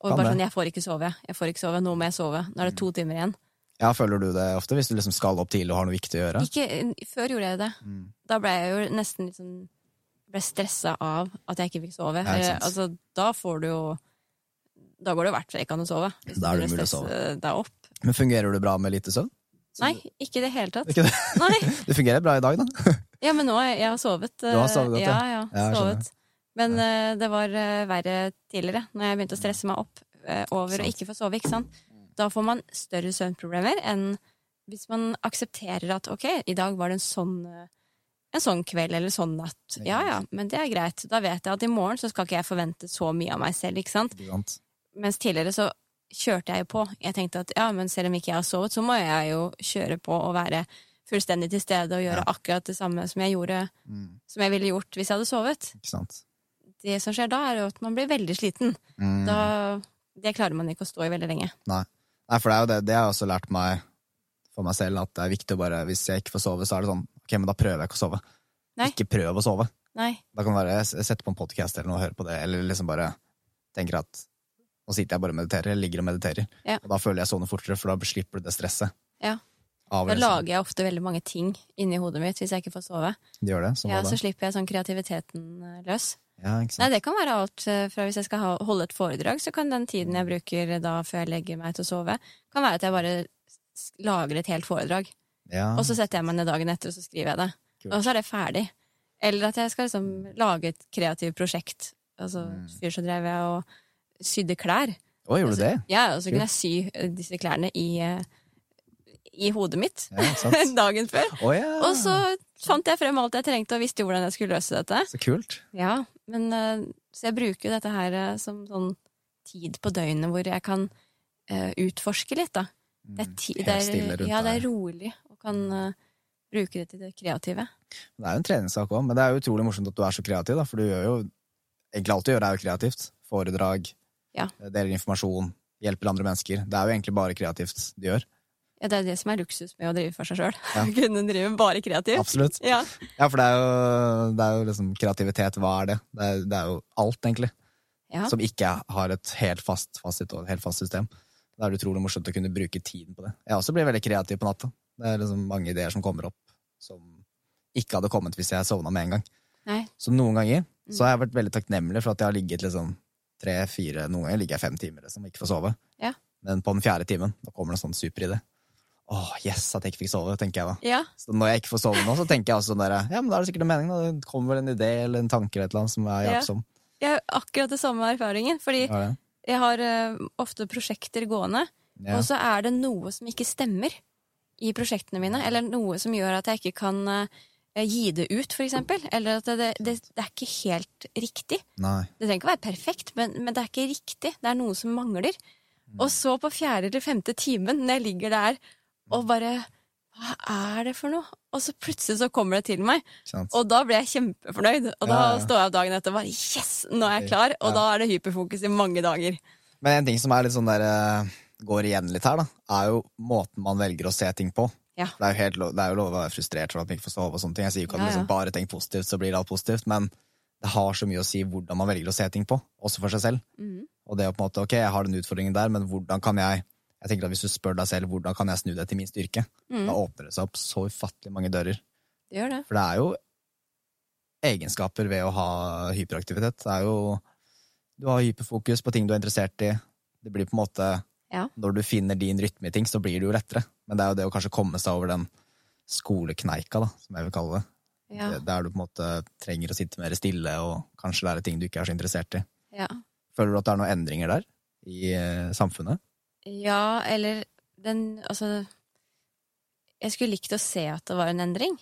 Speaker 1: Og bare sånn 'jeg får ikke sove', jeg får ikke sove, nå må jeg sove. Nå er det to timer igjen.
Speaker 2: Ja, føler du det ofte? Hvis du liksom skal opp tidlig og har noe viktig å gjøre?
Speaker 1: Ikke, før gjorde jeg det.
Speaker 2: Mm.
Speaker 1: Da ble jeg jo nesten litt sånn ble stressa av at jeg ikke fikk sove.
Speaker 2: Ikke
Speaker 1: Eh, altså, da får du jo Da går det jo hvert fall ikke an å sove.
Speaker 2: Da er det
Speaker 1: mulig
Speaker 2: umulig å
Speaker 1: sove. deg opp.
Speaker 2: Men fungerer du bra med lite søvn?
Speaker 1: Nei, ikke i det hele tatt.
Speaker 2: Ikke det? [LAUGHS]
Speaker 1: Nei. [LAUGHS]
Speaker 2: Det fungerer bra i dag, da. [LAUGHS]
Speaker 1: Ja, men nå jeg, har sovet.
Speaker 2: Du har
Speaker 1: eh,
Speaker 2: sovet godt,
Speaker 1: ja.
Speaker 2: ja.
Speaker 1: Ja,
Speaker 2: Ja,
Speaker 1: sovet. Men uh, det var uh, verre tidligere, når jeg begynte å stresse meg opp uh, over å ikke få sove. ikke sant? Da får man større søvnproblemer enn hvis man aksepterer at ok, i dag var det en sånn eh, en sånn kveld eller sånn natt. Ja ja, men det er greit. Da vet jeg at i morgen så skal ikke jeg forvente så mye av meg selv, ikke sant. Mens tidligere så kjørte jeg jo på. Jeg tenkte at ja, men selv om ikke jeg har sovet, så må jeg jo kjøre på og være fullstendig til stede og gjøre
Speaker 2: Ja.
Speaker 1: akkurat det samme som jeg gjorde,
Speaker 2: Mm.
Speaker 1: som jeg ville gjort hvis jeg hadde sovet.
Speaker 2: Ikke sant?
Speaker 1: Det som skjer da, er jo at man blir veldig sliten.
Speaker 2: Mm.
Speaker 1: Da, det klarer man ikke å stå i veldig lenge.
Speaker 2: Nei. Nei, for det er jo det. Det har jeg også lært meg for meg selv, at det er viktig å bare Hvis jeg ikke får sove, så er det sånn Ok, men da prøver jeg ikke å sove.
Speaker 1: Nei.
Speaker 2: Ikke prøv å sove.
Speaker 1: Nei.
Speaker 2: Da kan det være sette på en podkast eller noe og høre på det, eller liksom bare tenker at nå sitter jeg bare og mediterer, eller ligger og mediterer.
Speaker 1: Ja.
Speaker 2: Og da føler jeg sovner fortere, for da slipper du det stresset.
Speaker 1: Ja. Da lager jeg ofte veldig mange ting inni hodet mitt hvis jeg ikke får sove.
Speaker 2: De gjør det? Som
Speaker 1: Ja,
Speaker 2: det.
Speaker 1: så slipper jeg sånn kreativiteten eh, løs.
Speaker 2: Ja, ikke
Speaker 1: Nei, det kan være alt eh, fra hvis jeg skal holde et foredrag, så kan den tiden jeg bruker da før jeg legger meg til å sove, kan være at jeg bare lager et helt foredrag.
Speaker 2: Ja,
Speaker 1: Og så setter jeg meg ned dagen etter og så skriver jeg det.
Speaker 2: Kult.
Speaker 1: Og så er det ferdig. Eller at jeg skal liksom lage et kreativt prosjekt. Altså,
Speaker 2: Mm.
Speaker 1: Før så drev jeg og sydde klær.
Speaker 2: Å, gjorde du det?
Speaker 1: Ja, og så kunne jeg sy eh, disse klærne i, eh, i hodet mitt
Speaker 2: Ja, [LAUGHS]
Speaker 1: dagen før.
Speaker 2: Å ja!
Speaker 1: Og så fant jeg frem alt jeg trengte, og visste hvordan jeg skulle løse dette.
Speaker 2: Så kult.
Speaker 1: Ja, men eh, Så jeg bruker dette her som sånn tid på døgnet hvor jeg kan utforske litt, da. Det er, ti,
Speaker 2: Mm.
Speaker 1: Det er, ja, det er rolig, og kan eh, bruke det til det kreative.
Speaker 2: Det er jo en treningssak òg, men det er jo utrolig morsomt at du er så kreativ, da, for du gjør jo Egentlig alt du gjør, er jo kreativt. Foredrag,
Speaker 1: Ja.
Speaker 2: deler informasjon, hjelper andre mennesker. Det er jo egentlig bare kreativt du gjør.
Speaker 1: Ja, det er det som er luksus med å drive for seg sjøl.
Speaker 2: Ja. [LAUGHS]
Speaker 1: Kunne drive bare kreativt.
Speaker 2: Absolutt.
Speaker 1: Ja.
Speaker 2: Ja, for det er jo, det er jo liksom kreativitet. Hva er det? Det er, det er jo alt, egentlig.
Speaker 1: ja.
Speaker 2: Som ikke har et helt fast fasit og et helt fast system. Da er det utrolig morsomt å kunne bruke tiden på det. Jeg også blir veldig kreativ på natta. Det er liksom mange ideer som kommer opp som ikke hadde kommet hvis jeg sovna med en gang.
Speaker 1: Nei.
Speaker 2: Så noen ganger så har jeg vært veldig takknemlig for at jeg har ligget liksom tre-fire Noen ganger ligger jeg fem timer liksom, ikke får sove.
Speaker 1: Ja.
Speaker 2: Men på den fjerde timen da kommer det en sånn superidé. Åh, yes, at jeg ikke fikk sove, tenker jeg da.
Speaker 1: Ja.
Speaker 2: Så når jeg ikke får sove nå, så tenker jeg også sånn derre ja, men da er det sikkert en mening. Da. Det kommer vel en idé eller en tanke eller et eller annet som er
Speaker 1: Ja.
Speaker 2: hjelpsom.
Speaker 1: Jeg har akkurat det samme erfaringen, fordi
Speaker 2: Ja,
Speaker 1: jeg har uh, ofte prosjekter gående,
Speaker 2: Ja.
Speaker 1: og så er det noe som ikke stemmer i prosjektene mine, eller noe som gjør at jeg ikke kan eh, gi det ut, for eksempel. Eller at det, det, det er ikke helt riktig.
Speaker 2: Nei.
Speaker 1: Det trenger ikke å være perfekt, men, men det er ikke riktig. Det er noe som mangler.
Speaker 2: Mm.
Speaker 1: Og så på fjerde eller femte timen, når jeg ligger der og bare Hva er det for noe? Og så plutselig så kommer det til meg,
Speaker 2: Kjent.
Speaker 1: og da blir jeg kjempefornøyd. Og da
Speaker 2: Ja, ja.
Speaker 1: står jeg opp dagen etter og bare Yes! Nå er jeg klar! Og
Speaker 2: Ja.
Speaker 1: da er det hyperfokus i mange dager.
Speaker 2: Men en ting som er litt sånn der, eh, går igjen litt her, da, er jo måten man velger å se ting på.
Speaker 1: Ja.
Speaker 2: Det er jo, helt det er jo lov å være frustrert for at man ikke får sove. og sånne ting. Jeg sier jo ikke at
Speaker 1: Ja, ja.
Speaker 2: liksom bare tenk positivt, så blir alt positivt. Men det har så mye å si hvordan man velger å se ting på, også for seg selv.
Speaker 1: Mm.
Speaker 2: Og det å på en måte, ok, jeg har den utfordringen der, men hvordan kan jeg jeg tenker at Hvis du spør deg selv hvordan kan jeg snu det til min styrke,
Speaker 1: mm.
Speaker 2: da åpner det seg opp så ufattelig mange dører.
Speaker 1: Det gjør det.
Speaker 2: For det er jo egenskaper ved å ha hyperaktivitet. Det er jo Du har hyperfokus på ting du er interessert i. Det blir på en måte
Speaker 1: Ja.
Speaker 2: Når du finner din rytme i ting, så blir det jo lettere. Men det er jo det å kanskje komme seg over den skolekneika, da, som jeg vil kalle det.
Speaker 1: Ja.
Speaker 2: Der du på en måte trenger å sitte mer stille og kanskje lære ting du ikke er så interessert i.
Speaker 1: Ja.
Speaker 2: Føler du at det er noen endringer der i eh, samfunnet?
Speaker 1: ja, eller den Altså Jeg skulle likt å se at det var en endring,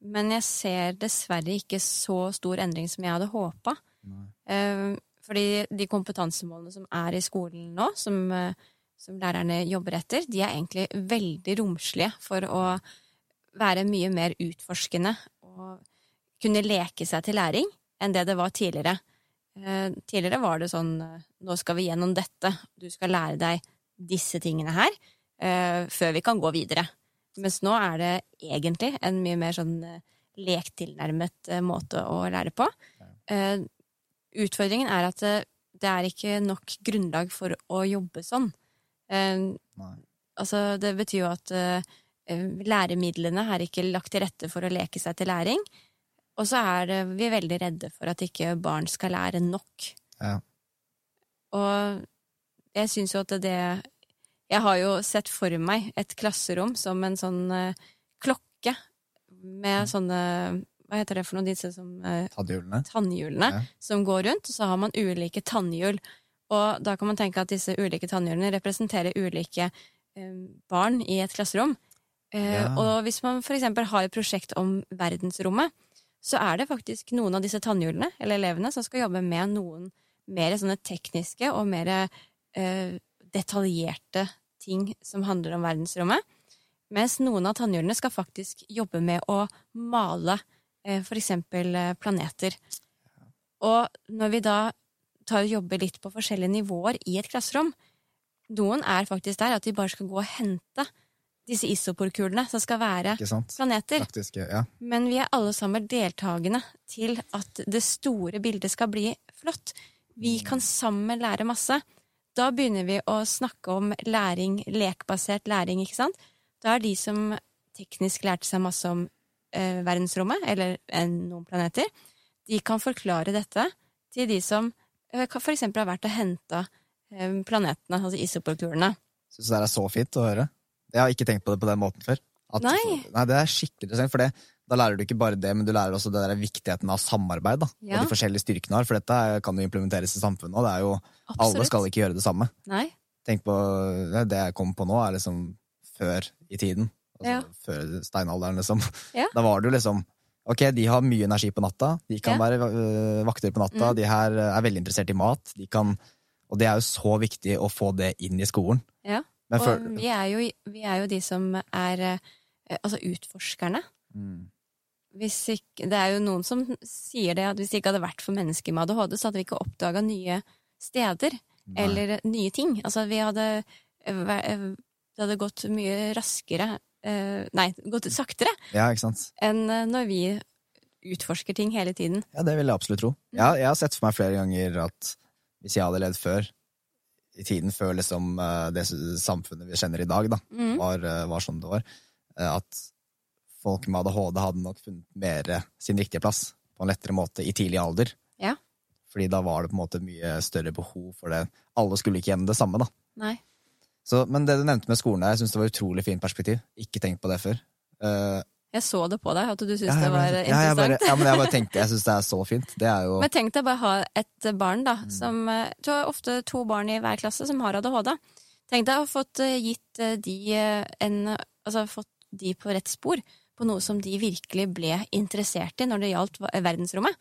Speaker 1: men jeg ser dessverre ikke så stor endring som jeg hadde håpa. Eh, fordi de kompetansemålene som er i skolen nå, som, eh, som lærerne jobber etter, de er egentlig veldig romslige for å være mye mer utforskende og kunne leke seg til læring enn det det var tidligere. Eh, tidligere var det sånn eh, nå skal vi gjennom dette, du skal lære deg disse tingene her eh, før vi kan gå videre. Mens nå er det egentlig en mye mer sånn lektilnærmet måte å lære på. Utfordringen er at det, det er ikke nok grunnlag for å jobbe sånn. Eh, altså, det betyr jo at eh, læremidlene er ikke lagt til rette for å leke seg til læring. Og så er det, vi veldig redde for at ikke barn skal lære nok.
Speaker 2: Ja.
Speaker 1: Og jeg syns jo at det Jeg har jo sett for meg et klasserom som en sånn eh, klokke med sånne Hva heter det for noe, disse som eh,
Speaker 2: Tannhjulene?
Speaker 1: tannhjulene
Speaker 2: Ja.
Speaker 1: som går rundt, og så har man ulike tannhjul. Og da kan man tenke at disse ulike tannhjulene representerer ulike eh, barn i et klasserom. Eh,
Speaker 2: Ja.
Speaker 1: Og hvis man eksempel har et prosjekt om verdensrommet, så er det faktisk noen av disse tannhjulene, eller elevene, som skal jobbe med noen mer sånne tekniske og mer eh, detaljerte ting som handler om verdensrommet. Mens noen av tannhjulene skal faktisk jobbe med å male eh, for eksempel eh, planeter. Og når vi da tar og jobber litt på forskjellige nivåer i et klasserom, noen er faktisk der at de bare skal gå og hente disse isoporkulene som skal være planeter.
Speaker 2: Praktiske, ja.
Speaker 1: Men vi er alle sammen deltakende til at det store bildet skal bli flott. Vi kan sammen lære masse. Da begynner vi å snakke om læring, lekbasert læring, ikke sant? Da er de som teknisk lærte seg masse om eh, verdensrommet, eller eh, noen planeter, de kan forklare dette til de som for eksempel har vært og henta eh, planetene, altså isoporkulene.
Speaker 2: Syns det er så fint å høre. Jeg har ikke tenkt på det på den måten før. At,
Speaker 1: Nei.
Speaker 2: nei, det er skikkelig interessant, for det, da lærer du ikke bare det, men du lærer også det der viktigheten av samarbeid, da.
Speaker 1: Ja.
Speaker 2: Og de forskjellige styrkene har, for dette kan jo implementeres i samfunnet, og det er jo Alle skal ikke gjøre det samme.
Speaker 1: Nei.
Speaker 2: Tenk på, Det jeg kom på nå, er liksom før i tiden. Altså
Speaker 1: Ja.
Speaker 2: før steinalderen, liksom.
Speaker 1: Ja.
Speaker 2: Da var det jo liksom Ok, de har mye energi på natta, de kan
Speaker 1: Ja.
Speaker 2: være øh, vakter på natta,
Speaker 1: Mm.
Speaker 2: de her øh, er veldig interessert i mat, de kan Og det er jo så viktig å få det inn i skolen.
Speaker 1: Ja.
Speaker 2: Men
Speaker 1: Og
Speaker 2: for,
Speaker 1: vi er, jo, vi er jo de som er eh, altså utforskerne.
Speaker 2: Mm.
Speaker 1: Ikke, det er jo noen som sier det, at hvis det ikke hadde vært for mennesker med ADHD, så hadde vi ikke oppdaga nye steder
Speaker 2: Nei.
Speaker 1: eller nye ting. Altså, vi hadde Det hadde gått mye raskere eh, Nei, gått saktere
Speaker 2: Ja, ikke sant?
Speaker 1: enn eh, når vi utforsker ting hele tiden.
Speaker 2: Ja, det vil jeg absolutt tro. Jeg, jeg har sett for meg flere ganger at hvis jeg hadde levd før, i tiden før liksom eh, det samfunnet vi kjenner i dag, da,
Speaker 1: Mm.
Speaker 2: var, eh, var sånn det var, at folk med ADHD hadde nok funnet mer sin riktige plass på en lettere måte i tidlig alder.
Speaker 1: Ja.
Speaker 2: Fordi da var det på en måte mye større behov for det. Alle skulle ikke gjennom det samme, da.
Speaker 1: Nei.
Speaker 2: Så, men det du nevnte med skolen der, jeg syns det var utrolig fint perspektiv. Ikke tenkt på det før. Uh,
Speaker 1: Jeg så det på deg, at du syntes
Speaker 2: ja,
Speaker 1: det var
Speaker 2: bare- ja, jeg bare,
Speaker 1: interessant.
Speaker 2: ja, men jeg bare tenkte, jeg [LAUGHS] syns det er så fint. Det er jo
Speaker 1: Men tenk deg bare å ha et barn, da,
Speaker 2: Mm.
Speaker 1: som eh, Du har ofte to barn i hver klasse som har ADHD. Tenk deg å ha fått eh, gitt eh, de eh, en Altså fått de på rett spor på noe som de virkelig ble interessert i når det gjaldt verdensrommet.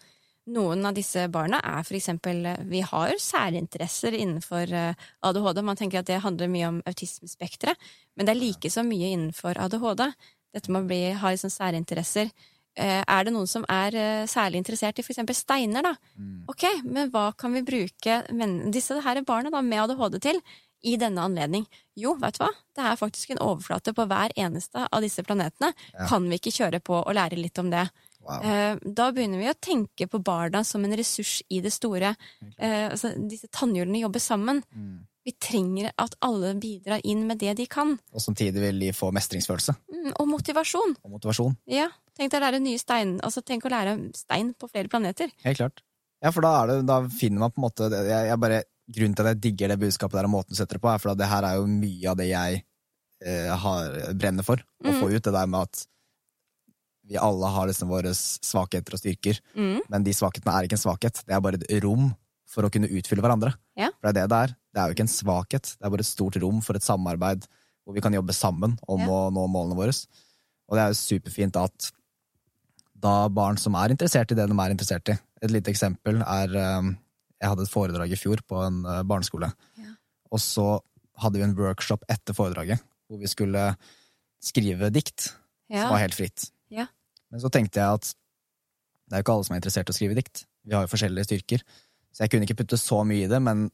Speaker 1: Noen av disse barna er for eksempel eh, Vi har særinteresser innenfor eh, ADHD. Man tenker at det handler mye om autismespekteret, men det er like så mye innenfor ADHD. Dette med å bli, ha liksom særinteresser. Eh, Er det noen som er særlig interessert i eksempel steiner, da?
Speaker 2: Mm.
Speaker 1: Ok, men hva kan vi bruke men, disse her barna da, med ADHD til i denne anledning? Jo, vet du hva? Det er faktisk en overflate på hver eneste av disse planetene.
Speaker 2: Ja.
Speaker 1: Kan vi ikke kjøre på og lære litt om det?
Speaker 2: Wow.
Speaker 1: Eh, Da begynner vi å tenke på barna som en ressurs i det store. Eh, altså, disse tannhjulene jobber sammen.
Speaker 2: Mm.
Speaker 1: Vi trenger at alle bidrar inn med det de kan.
Speaker 2: Og samtidig vil de få mestringsfølelse
Speaker 1: Mm, og motivasjon.
Speaker 2: og motivasjon.
Speaker 1: Ja, Tenk å lære nye stein. Altså, tenk å lære stein på flere planeter.
Speaker 2: Helt klart. Ja, for da, er det, da finner man på en måte jeg, jeg bare, Grunnen til at jeg digger det budskapet der og måten du setter det på, er for at det her er jo mye av det jeg eh, har, brenner for å
Speaker 1: Mm.
Speaker 2: få ut. Det der med at vi alle har liksom våre svakheter og styrker,
Speaker 1: Mm.
Speaker 2: men de svakhetene er ikke en svakhet. Det er bare et rom for å kunne utfylle hverandre.
Speaker 1: Ja.
Speaker 2: For det er det det er. Det er jo ikke en svakhet, det er bare et stort rom for et samarbeid hvor vi kan jobbe sammen om
Speaker 1: Ja.
Speaker 2: å nå målene våre. Og det er jo superfint at da barn som er interessert i det de er interessert i Et lite eksempel er eh, Jeg hadde et foredrag i fjor på en eh, barneskole.
Speaker 1: Ja.
Speaker 2: Og så hadde vi en workshop etter foredraget hvor vi skulle skrive dikt som var helt fritt.
Speaker 1: Ja.
Speaker 2: Men så tenkte jeg at det er jo ikke alle som er interessert i å skrive dikt. Vi har jo forskjellige styrker. Så jeg kunne ikke putte så mye i det, men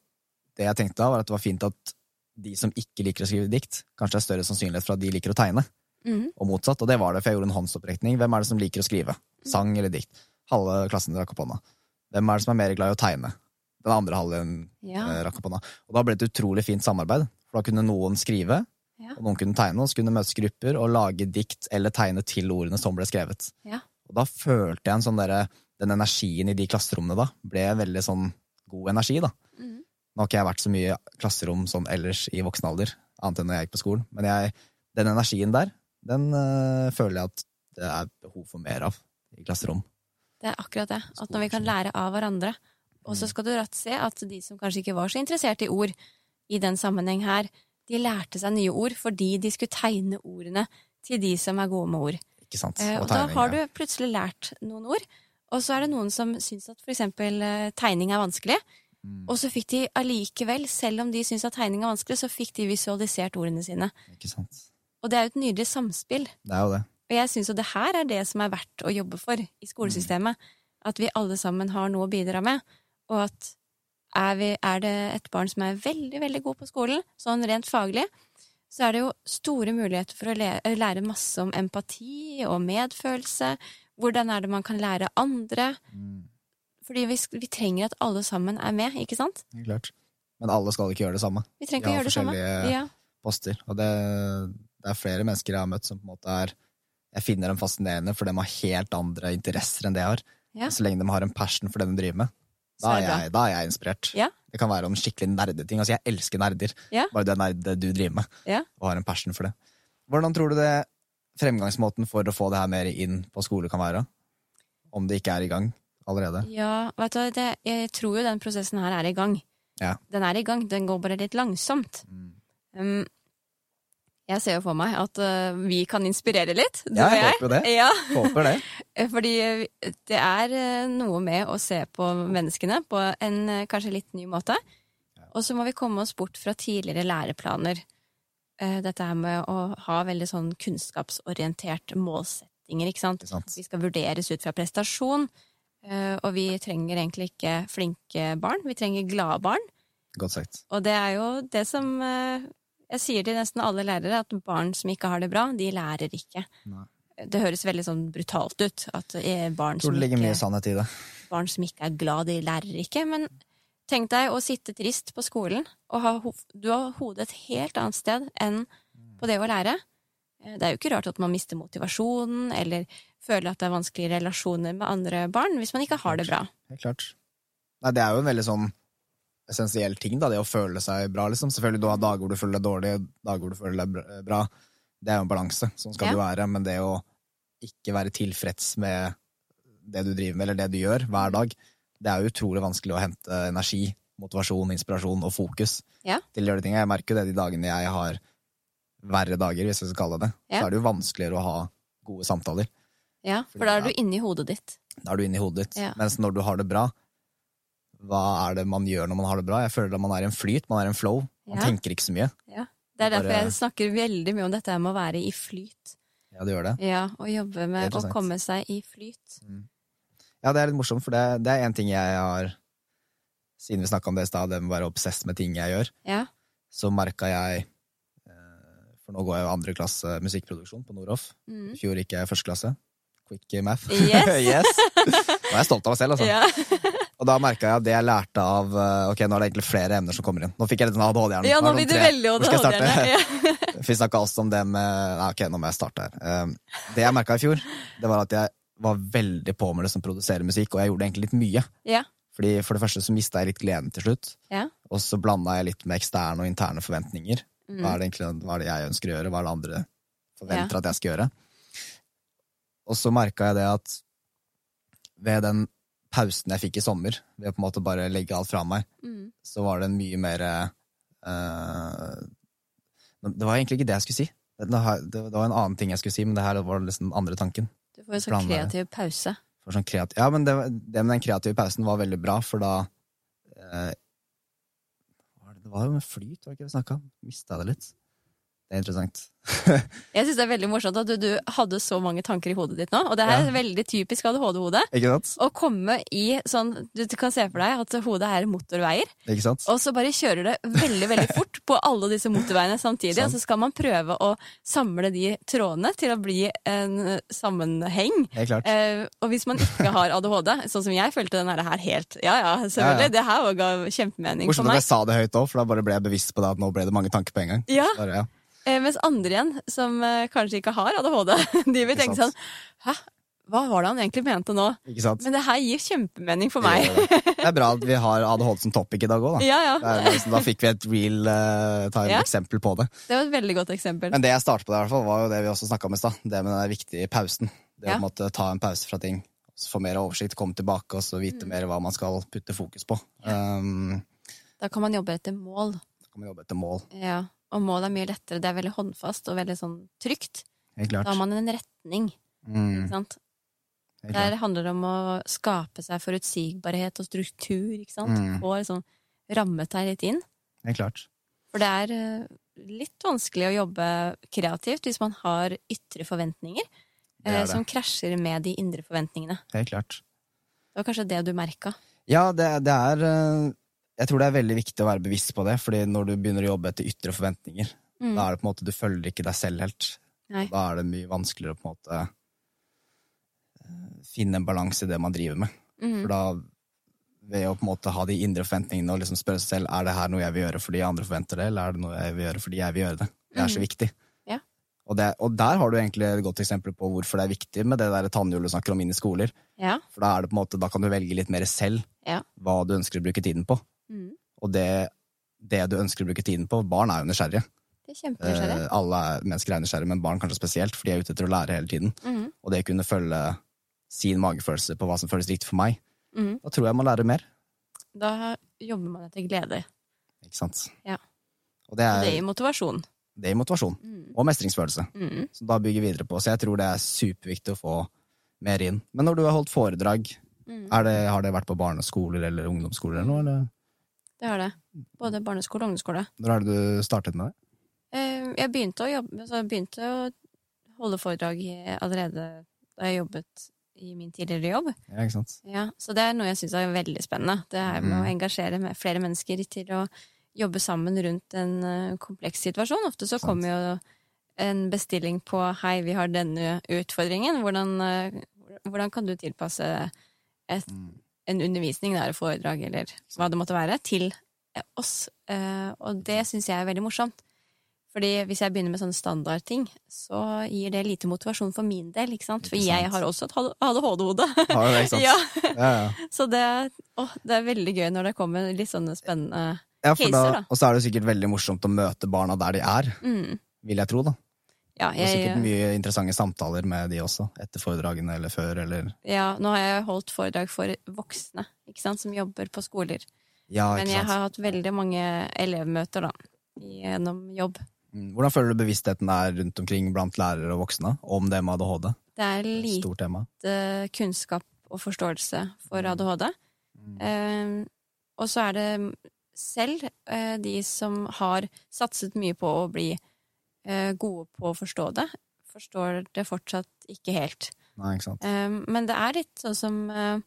Speaker 2: det jeg tenkte da, var at det var fint at de som ikke liker å skrive dikt, kanskje er større sannsynlighet for at de liker å tegne,
Speaker 1: Mm.
Speaker 2: og motsatt. Og det var det, for jeg gjorde en håndsopprekning. Hvem er det som liker å skrive? Sang eller dikt? Halve klassen rakk opp hånda. Hvem er det som er mer glad i å tegne? Den andre halvdelen
Speaker 1: Ja.
Speaker 2: eh, rakk opp hånda. Og da ble det et utrolig fint samarbeid, for da kunne noen skrive,
Speaker 1: Ja.
Speaker 2: og noen kunne tegne, og så kunne møtes grupper og lage dikt eller tegne til ordene som ble skrevet.
Speaker 1: Ja.
Speaker 2: Og da følte jeg en sånn derre Den energien i de klasserommene da ble veldig sånn god energi, da.
Speaker 1: Mm.
Speaker 2: Nå har ikke jeg vært så mye i klasserom sånn ellers i voksen alder, annet enn når jeg gikk på skolen, men jeg, den energien der, den øh, føler jeg at det er behov for mer av i klasserom.
Speaker 1: Det er akkurat det. At når vi kan lære av hverandre. Og så skal du rett se at de som kanskje ikke var så interessert i ord i den sammenheng her, de lærte seg nye ord fordi de skulle tegne ordene til de som er gode med ord.
Speaker 2: Ikke sant?
Speaker 1: Og, og
Speaker 2: Og
Speaker 1: da har du plutselig lært noen ord. Og så er det noen som syns at for eksempel eh, tegning er vanskelig.
Speaker 2: Mm.
Speaker 1: Og så fikk de allikevel, selv om de syns at tegning er vanskelig, så fikk de visualisert ordene sine.
Speaker 2: Ikke sant.
Speaker 1: Og det er jo et nydelig samspill.
Speaker 2: Det er jo det.
Speaker 1: Og jeg syns jo det her er det som er verdt å jobbe for i skolesystemet. At vi alle sammen har noe å bidra med. Og at er, vi, er det et barn som er veldig, veldig god på skolen, sånn rent faglig, så er det jo store muligheter for å le, lære masse om empati og medfølelse. Hvordan er det man kan lære andre?
Speaker 2: Mm.
Speaker 1: Fordi vi, vi trenger at alle sammen er med, ikke sant?
Speaker 2: Klart. Men alle skal ikke gjøre det samme.
Speaker 1: Vi trenger ikke gjøre det samme.
Speaker 2: forskjellige-
Speaker 1: Ja.
Speaker 2: poster. Og det, det er flere mennesker jeg har møtt som på en måte er Jeg finner dem fascinerende, for de har helt andre interesser enn det jeg har.
Speaker 1: Ja.
Speaker 2: Så lenge de har en passion for det de driver med, da
Speaker 1: er
Speaker 2: er, jeg, da er jeg inspirert.
Speaker 1: Ja.
Speaker 2: Det kan være om skikkelig nerdeting. Altså, jeg elsker nerder.
Speaker 1: Ja.
Speaker 2: Bare er det du driver med,
Speaker 1: Ja.
Speaker 2: og har en passion for det. Hvordan tror du det fremgangsmåten for å få det her mer inn på skole kan være? Om det ikke er i gang allerede?
Speaker 1: Ja, vet du, det, jeg tror jo den prosessen her er i gang.
Speaker 2: Ja.
Speaker 1: Den er i gang, den går bare litt langsomt.
Speaker 2: Mm.
Speaker 1: Um, jeg ser jo for meg at uh, vi kan inspirere litt, du
Speaker 2: Ja,
Speaker 1: og
Speaker 2: jeg
Speaker 1: jeg.
Speaker 2: håper det. [LAUGHS]
Speaker 1: Ja,
Speaker 2: Håper det. [LAUGHS]
Speaker 1: fordi uh, det er noe med å se på menneskene på en kanskje litt ny måte. Og så må vi komme oss bort fra tidligere læreplaner. Dette her med å ha veldig sånn kunnskapsorientert målsettinger, ikke sant.
Speaker 2: Ikke sant?
Speaker 1: Vi skal vurderes ut fra prestasjon, og vi trenger egentlig ikke flinke barn, vi trenger glade barn.
Speaker 2: Godt sagt.
Speaker 1: Og det er jo det som eh, Jeg sier til nesten alle lærere, at barn som ikke har det bra, de lærer ikke.
Speaker 2: Nei.
Speaker 1: Det høres veldig sånn brutalt ut. At eh, barn som, ikke,
Speaker 2: sannhet i det.
Speaker 1: barn som ikke er glad, de lærer ikke. Men tenk deg å sitte trist på skolen, og ha, du har hodet et helt annet sted enn på det å lære. Eh, Det er jo ikke rart at man mister motivasjonen, eller føler at det er vanskelige relasjoner med andre barn, hvis man ikke har det bra.
Speaker 2: Helt klart. Nei, det er jo en veldig sånn essensiell ting, da, det å føle seg bra, liksom. Selvfølgelig, du har dager hvor du føler deg dårlig, dager hvor du føler deg bra. Det er jo en balanse. Sånn skal
Speaker 1: Ja.
Speaker 2: det være. Men det å ikke være tilfreds med det du driver med, eller det du gjør, hver dag, det er jo utrolig vanskelig å hente energi, motivasjon, inspirasjon og fokus
Speaker 1: Ja.
Speaker 2: til å gjøre de tingene. Jeg merker jo det de dagene jeg har verre dager, hvis jeg skal kalle det.
Speaker 1: Ja.
Speaker 2: Så er det jo vanskeligere å ha gode samtaler.
Speaker 1: Ja, For da er du inni hodet ditt.
Speaker 2: Da er du inne i hodet ditt. Mens når du har det bra, hva er det man gjør når man har det bra? Jeg føler at man er i en flyt, man er i en flow. Man
Speaker 1: Ja.
Speaker 2: tenker ikke så mye.
Speaker 1: Det er derfor
Speaker 2: Bare-
Speaker 1: jeg snakker veldig mye om dette med å være i flyt.
Speaker 2: Ja, det gjør det.
Speaker 1: Ja, Og jobbe med å komme seg i flyt.
Speaker 2: Ja, det er litt morsomt, for det, det er en ting jeg har Siden vi snakka om det i stad, det med å være obsess med ting jeg gjør,
Speaker 1: Ja.
Speaker 2: så merka jeg eh, For nå går jeg jo andre klasse musikkproduksjon på Noroff.
Speaker 1: Mm.
Speaker 2: I fjor gikk jeg første klasse. Quick math.
Speaker 1: Yes. [LAUGHS]
Speaker 2: yes. [LAUGHS] Jeg er stolt av meg selv, altså.
Speaker 1: ja.
Speaker 2: Og da merka jeg at det jeg lærte av eh, Ok, nå er det egentlig flere emner som kommer inn. Nå fikk jeg litt sånn ADHD-hjerne.
Speaker 1: ja, nå blir
Speaker 2: det
Speaker 1: veldig? ADHD-erne. Ja. [LAUGHS]
Speaker 2: Vi snakka også om det med Nei, ok, nå må jeg starte her. Um, det jeg merka i fjor, det var at jeg var veldig på med det som produserer musikk, og jeg gjorde egentlig litt mye.
Speaker 1: Ja.
Speaker 2: Fordi For det første så mista jeg litt gleden til slutt,
Speaker 1: Ja.
Speaker 2: og så blanda jeg litt med eksterne og interne forventninger.
Speaker 1: Mm.
Speaker 2: Hva er det egentlig hva er det jeg ønsker å gjøre, hva er det andre forventer at jeg skal gjøre? Og så merka jeg det at ved den pausen jeg fikk i sommer, ved å på en måte bare legge alt fra meg,
Speaker 1: Mm.
Speaker 2: så var det en mye mer uh, Det var egentlig ikke det jeg skulle si. Det det var en annen ting jeg skulle si, men det her var liksom den andre tanken.
Speaker 1: Du får en
Speaker 2: sånn
Speaker 1: kreativ pause.
Speaker 2: For sånn kreativ, ja, men det, det med den kreative pausen var veldig bra, for da uh, det, det var jo med flyt, var det ikke det vi snakka om? Mista det litt. Det er interessant. [LAUGHS]
Speaker 1: Jeg syns det er veldig morsomt at du, du hadde så mange tanker i hodet ditt nå. Og det her
Speaker 2: Ja.
Speaker 1: er veldig typisk ADHD-hode. Å komme i sånn Du kan se for deg at hodet er motorveier, og så bare kjører det veldig veldig fort på alle disse motorveiene samtidig.
Speaker 2: Sånn.
Speaker 1: Og så skal man prøve å samle de trådene til å bli en sammenheng. Eh, og hvis man ikke har ADHD, sånn som jeg følte den her helt Ja ja, selvfølgelig.
Speaker 2: Ja, ja.
Speaker 1: Det her ga kjempemening for
Speaker 2: Morsomt at jeg sa det høyt òg, for da bare ble jeg bevisst på det at nå ble det mange tanker på en gang.
Speaker 1: Ja,
Speaker 2: Bare, ja.
Speaker 1: Eh, Mens andre igjen, som eh, kanskje ikke har ADHD, [LAUGHS] de vil tenke sånn. Hæ, hva var det han egentlig mente nå?
Speaker 2: Ikke sant?
Speaker 1: Men det her gir kjempemening for meg.
Speaker 2: gjør det. Er bra at vi har ADHD som topic i dag òg, da.
Speaker 1: Ja, ja.
Speaker 2: Liksom, da fikk vi et real uh, time
Speaker 1: Ja.
Speaker 2: eksempel på det.
Speaker 1: Det var et veldig godt eksempel.
Speaker 2: Men det jeg startet på, det, i hvert fall, var jo det vi også snakka om i stad. Det med den viktige pausen. Det
Speaker 1: Ja.
Speaker 2: å måtte ta en pause fra ting. Få mer oversikt, komme tilbake og så
Speaker 1: Mm.
Speaker 2: vite mer hva man skal putte fokus på. Um,
Speaker 1: Da kan man jobbe etter mål.
Speaker 2: Da kan man jobbe etter mål.
Speaker 1: Ja. Og mål er mye lettere. Det er veldig håndfast og veldig sånn trygt. Da har man en retning.
Speaker 2: Mm,
Speaker 1: Ikke sant? Der handler det om å skape seg forutsigbarhet og struktur. Ikke sant?
Speaker 2: Mm.
Speaker 1: Få liksom rammet deg litt inn.
Speaker 2: Det er klart.
Speaker 1: For det er eh, litt vanskelig å jobbe kreativt hvis man har ytre forventninger
Speaker 2: Det
Speaker 1: eh,
Speaker 2: det.
Speaker 1: som krasjer med de indre forventningene.
Speaker 2: Det er klart.
Speaker 1: Det var kanskje det du merka.
Speaker 2: Ja, det, det er eh, Jeg tror det er veldig viktig å være bevisst på det, fordi når du begynner å jobbe etter ytre forventninger,
Speaker 1: Mm.
Speaker 2: da er det på en måte Du følger ikke deg selv helt.
Speaker 1: Nei.
Speaker 2: Da er det mye vanskeligere å på en måte eh, finne en balanse i det man driver med.
Speaker 1: Mm.
Speaker 2: For da, ved å på en måte ha de indre forventningene og liksom spørre seg selv er det her noe jeg vil gjøre fordi andre forventer det, eller er det noe jeg vil gjøre fordi jeg vil gjøre det. Det er så
Speaker 1: Mhm.
Speaker 2: viktig.
Speaker 1: Ja.
Speaker 2: Og, det, og der har du egentlig et godt eksempel på hvorfor det er viktig med det der tannhjulet du snakker om inn i skoler.
Speaker 1: Ja.
Speaker 2: For da, er det på en måte, da kan du velge litt mer selv
Speaker 1: Ja.
Speaker 2: hva du ønsker å bruke tiden på.
Speaker 1: Mm.
Speaker 2: Og det, det du ønsker å bruke tiden på Barn er jo nysgjerrige.
Speaker 1: Er.
Speaker 2: Eh, alle er, mennesker er nysgjerrige, men barn kanskje spesielt, for de er ute etter å lære hele tiden.
Speaker 1: Mm.
Speaker 2: Og det å kunne følge sin magefølelse på hva som føles riktig for meg,
Speaker 1: mm.
Speaker 2: da tror jeg man lærer mer.
Speaker 1: Da jobber man etter glede.
Speaker 2: Ikke sant?
Speaker 1: Ja.
Speaker 2: Og det
Speaker 1: Og det
Speaker 2: er,
Speaker 1: gir motivasjon.
Speaker 2: det gir motivasjon.
Speaker 1: Mm.
Speaker 2: Og mestringsfølelse.
Speaker 1: Mm.
Speaker 2: Som da bygger videre på. Så jeg tror det er superviktig å få mer inn. Men når du har holdt foredrag,
Speaker 1: Mm.
Speaker 2: er det, har det vært på barneskoler eller ungdomsskoler eller noe? Eller?
Speaker 1: Det har det. Både barneskole og ungdomsskole.
Speaker 2: Når er det du startet med det?
Speaker 1: Eh, Jeg begynte å jobbe så jeg begynte å holde foredrag allerede da jeg jobbet i min tidligere jobb.
Speaker 2: Ja, ikke sant?
Speaker 1: Ja, så det er noe jeg syns er veldig spennende. Det er med å
Speaker 2: Mm.
Speaker 1: engasjere med flere mennesker til å jobbe sammen rundt en eh, kompleks situasjon. Ofte så kommer jo en bestilling på 'hei, vi har denne utfordringen'. Hvordan, eh, hvordan kan du tilpasse et,
Speaker 2: Mm.
Speaker 1: En undervisning, er et foredrag eller hva det måtte være, til eh, oss? Eh, Og det syns jeg er veldig morsomt. Fordi hvis jeg begynner med sånne standardting, så gir det lite motivasjon for min del. ikke sant? For jeg har også et ADHD-hode.
Speaker 2: Har det, ikke [LAUGHS] sant?
Speaker 1: ja.
Speaker 2: Ja, ja.
Speaker 1: Så det, å, det er veldig gøy når det kommer litt sånne spennende Caser,
Speaker 2: da,
Speaker 1: da.
Speaker 2: og så er det sikkert veldig morsomt å møte barna der de er,
Speaker 1: mm.
Speaker 2: vil jeg tro. da.
Speaker 1: Ja,
Speaker 2: Det er sikkert mye interessante samtaler med de også, etter foredragene eller før, eller
Speaker 1: ja, nå har jeg holdt foredrag for voksne ikke sant, som jobber på skoler.
Speaker 2: Ja,
Speaker 1: Men jeg har hatt veldig mange elevmøter da, gjennom jobb.
Speaker 2: Mm, Hvordan føler du bevisstheten er rundt omkring blant lærere og voksne om det med ADHD?
Speaker 1: Det er lite kunnskap og forståelse for ADHD.
Speaker 2: Mm.
Speaker 1: Eh, og så er det selv eh, de som har satset mye på å bli eh, gode på å forstå det, forstår det fortsatt ikke helt.
Speaker 2: Nei, ikke sant.
Speaker 1: Um, men det er litt sånn som uh,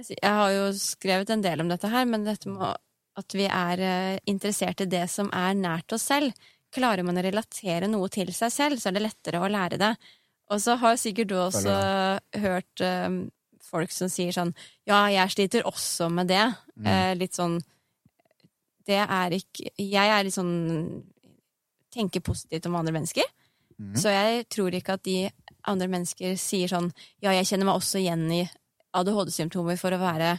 Speaker 1: jeg, har jo skrevet en del om dette her, men dette med at vi er interessert i det som er nært oss selv. Klarer man å relatere noe til seg selv, så er det lettere å lære det. Og så har sikkert du også hørt folk som sier sånn Ja, jeg sliter også med det.
Speaker 2: Mm.
Speaker 1: Eh, litt sånn Det er ikke Jeg er litt sånn Tenker positivt om andre mennesker.
Speaker 2: Mm.
Speaker 1: Så jeg tror ikke at de andre mennesker sier sånn Ja, jeg kjenner meg også igjen i ADHD-symptomer for å være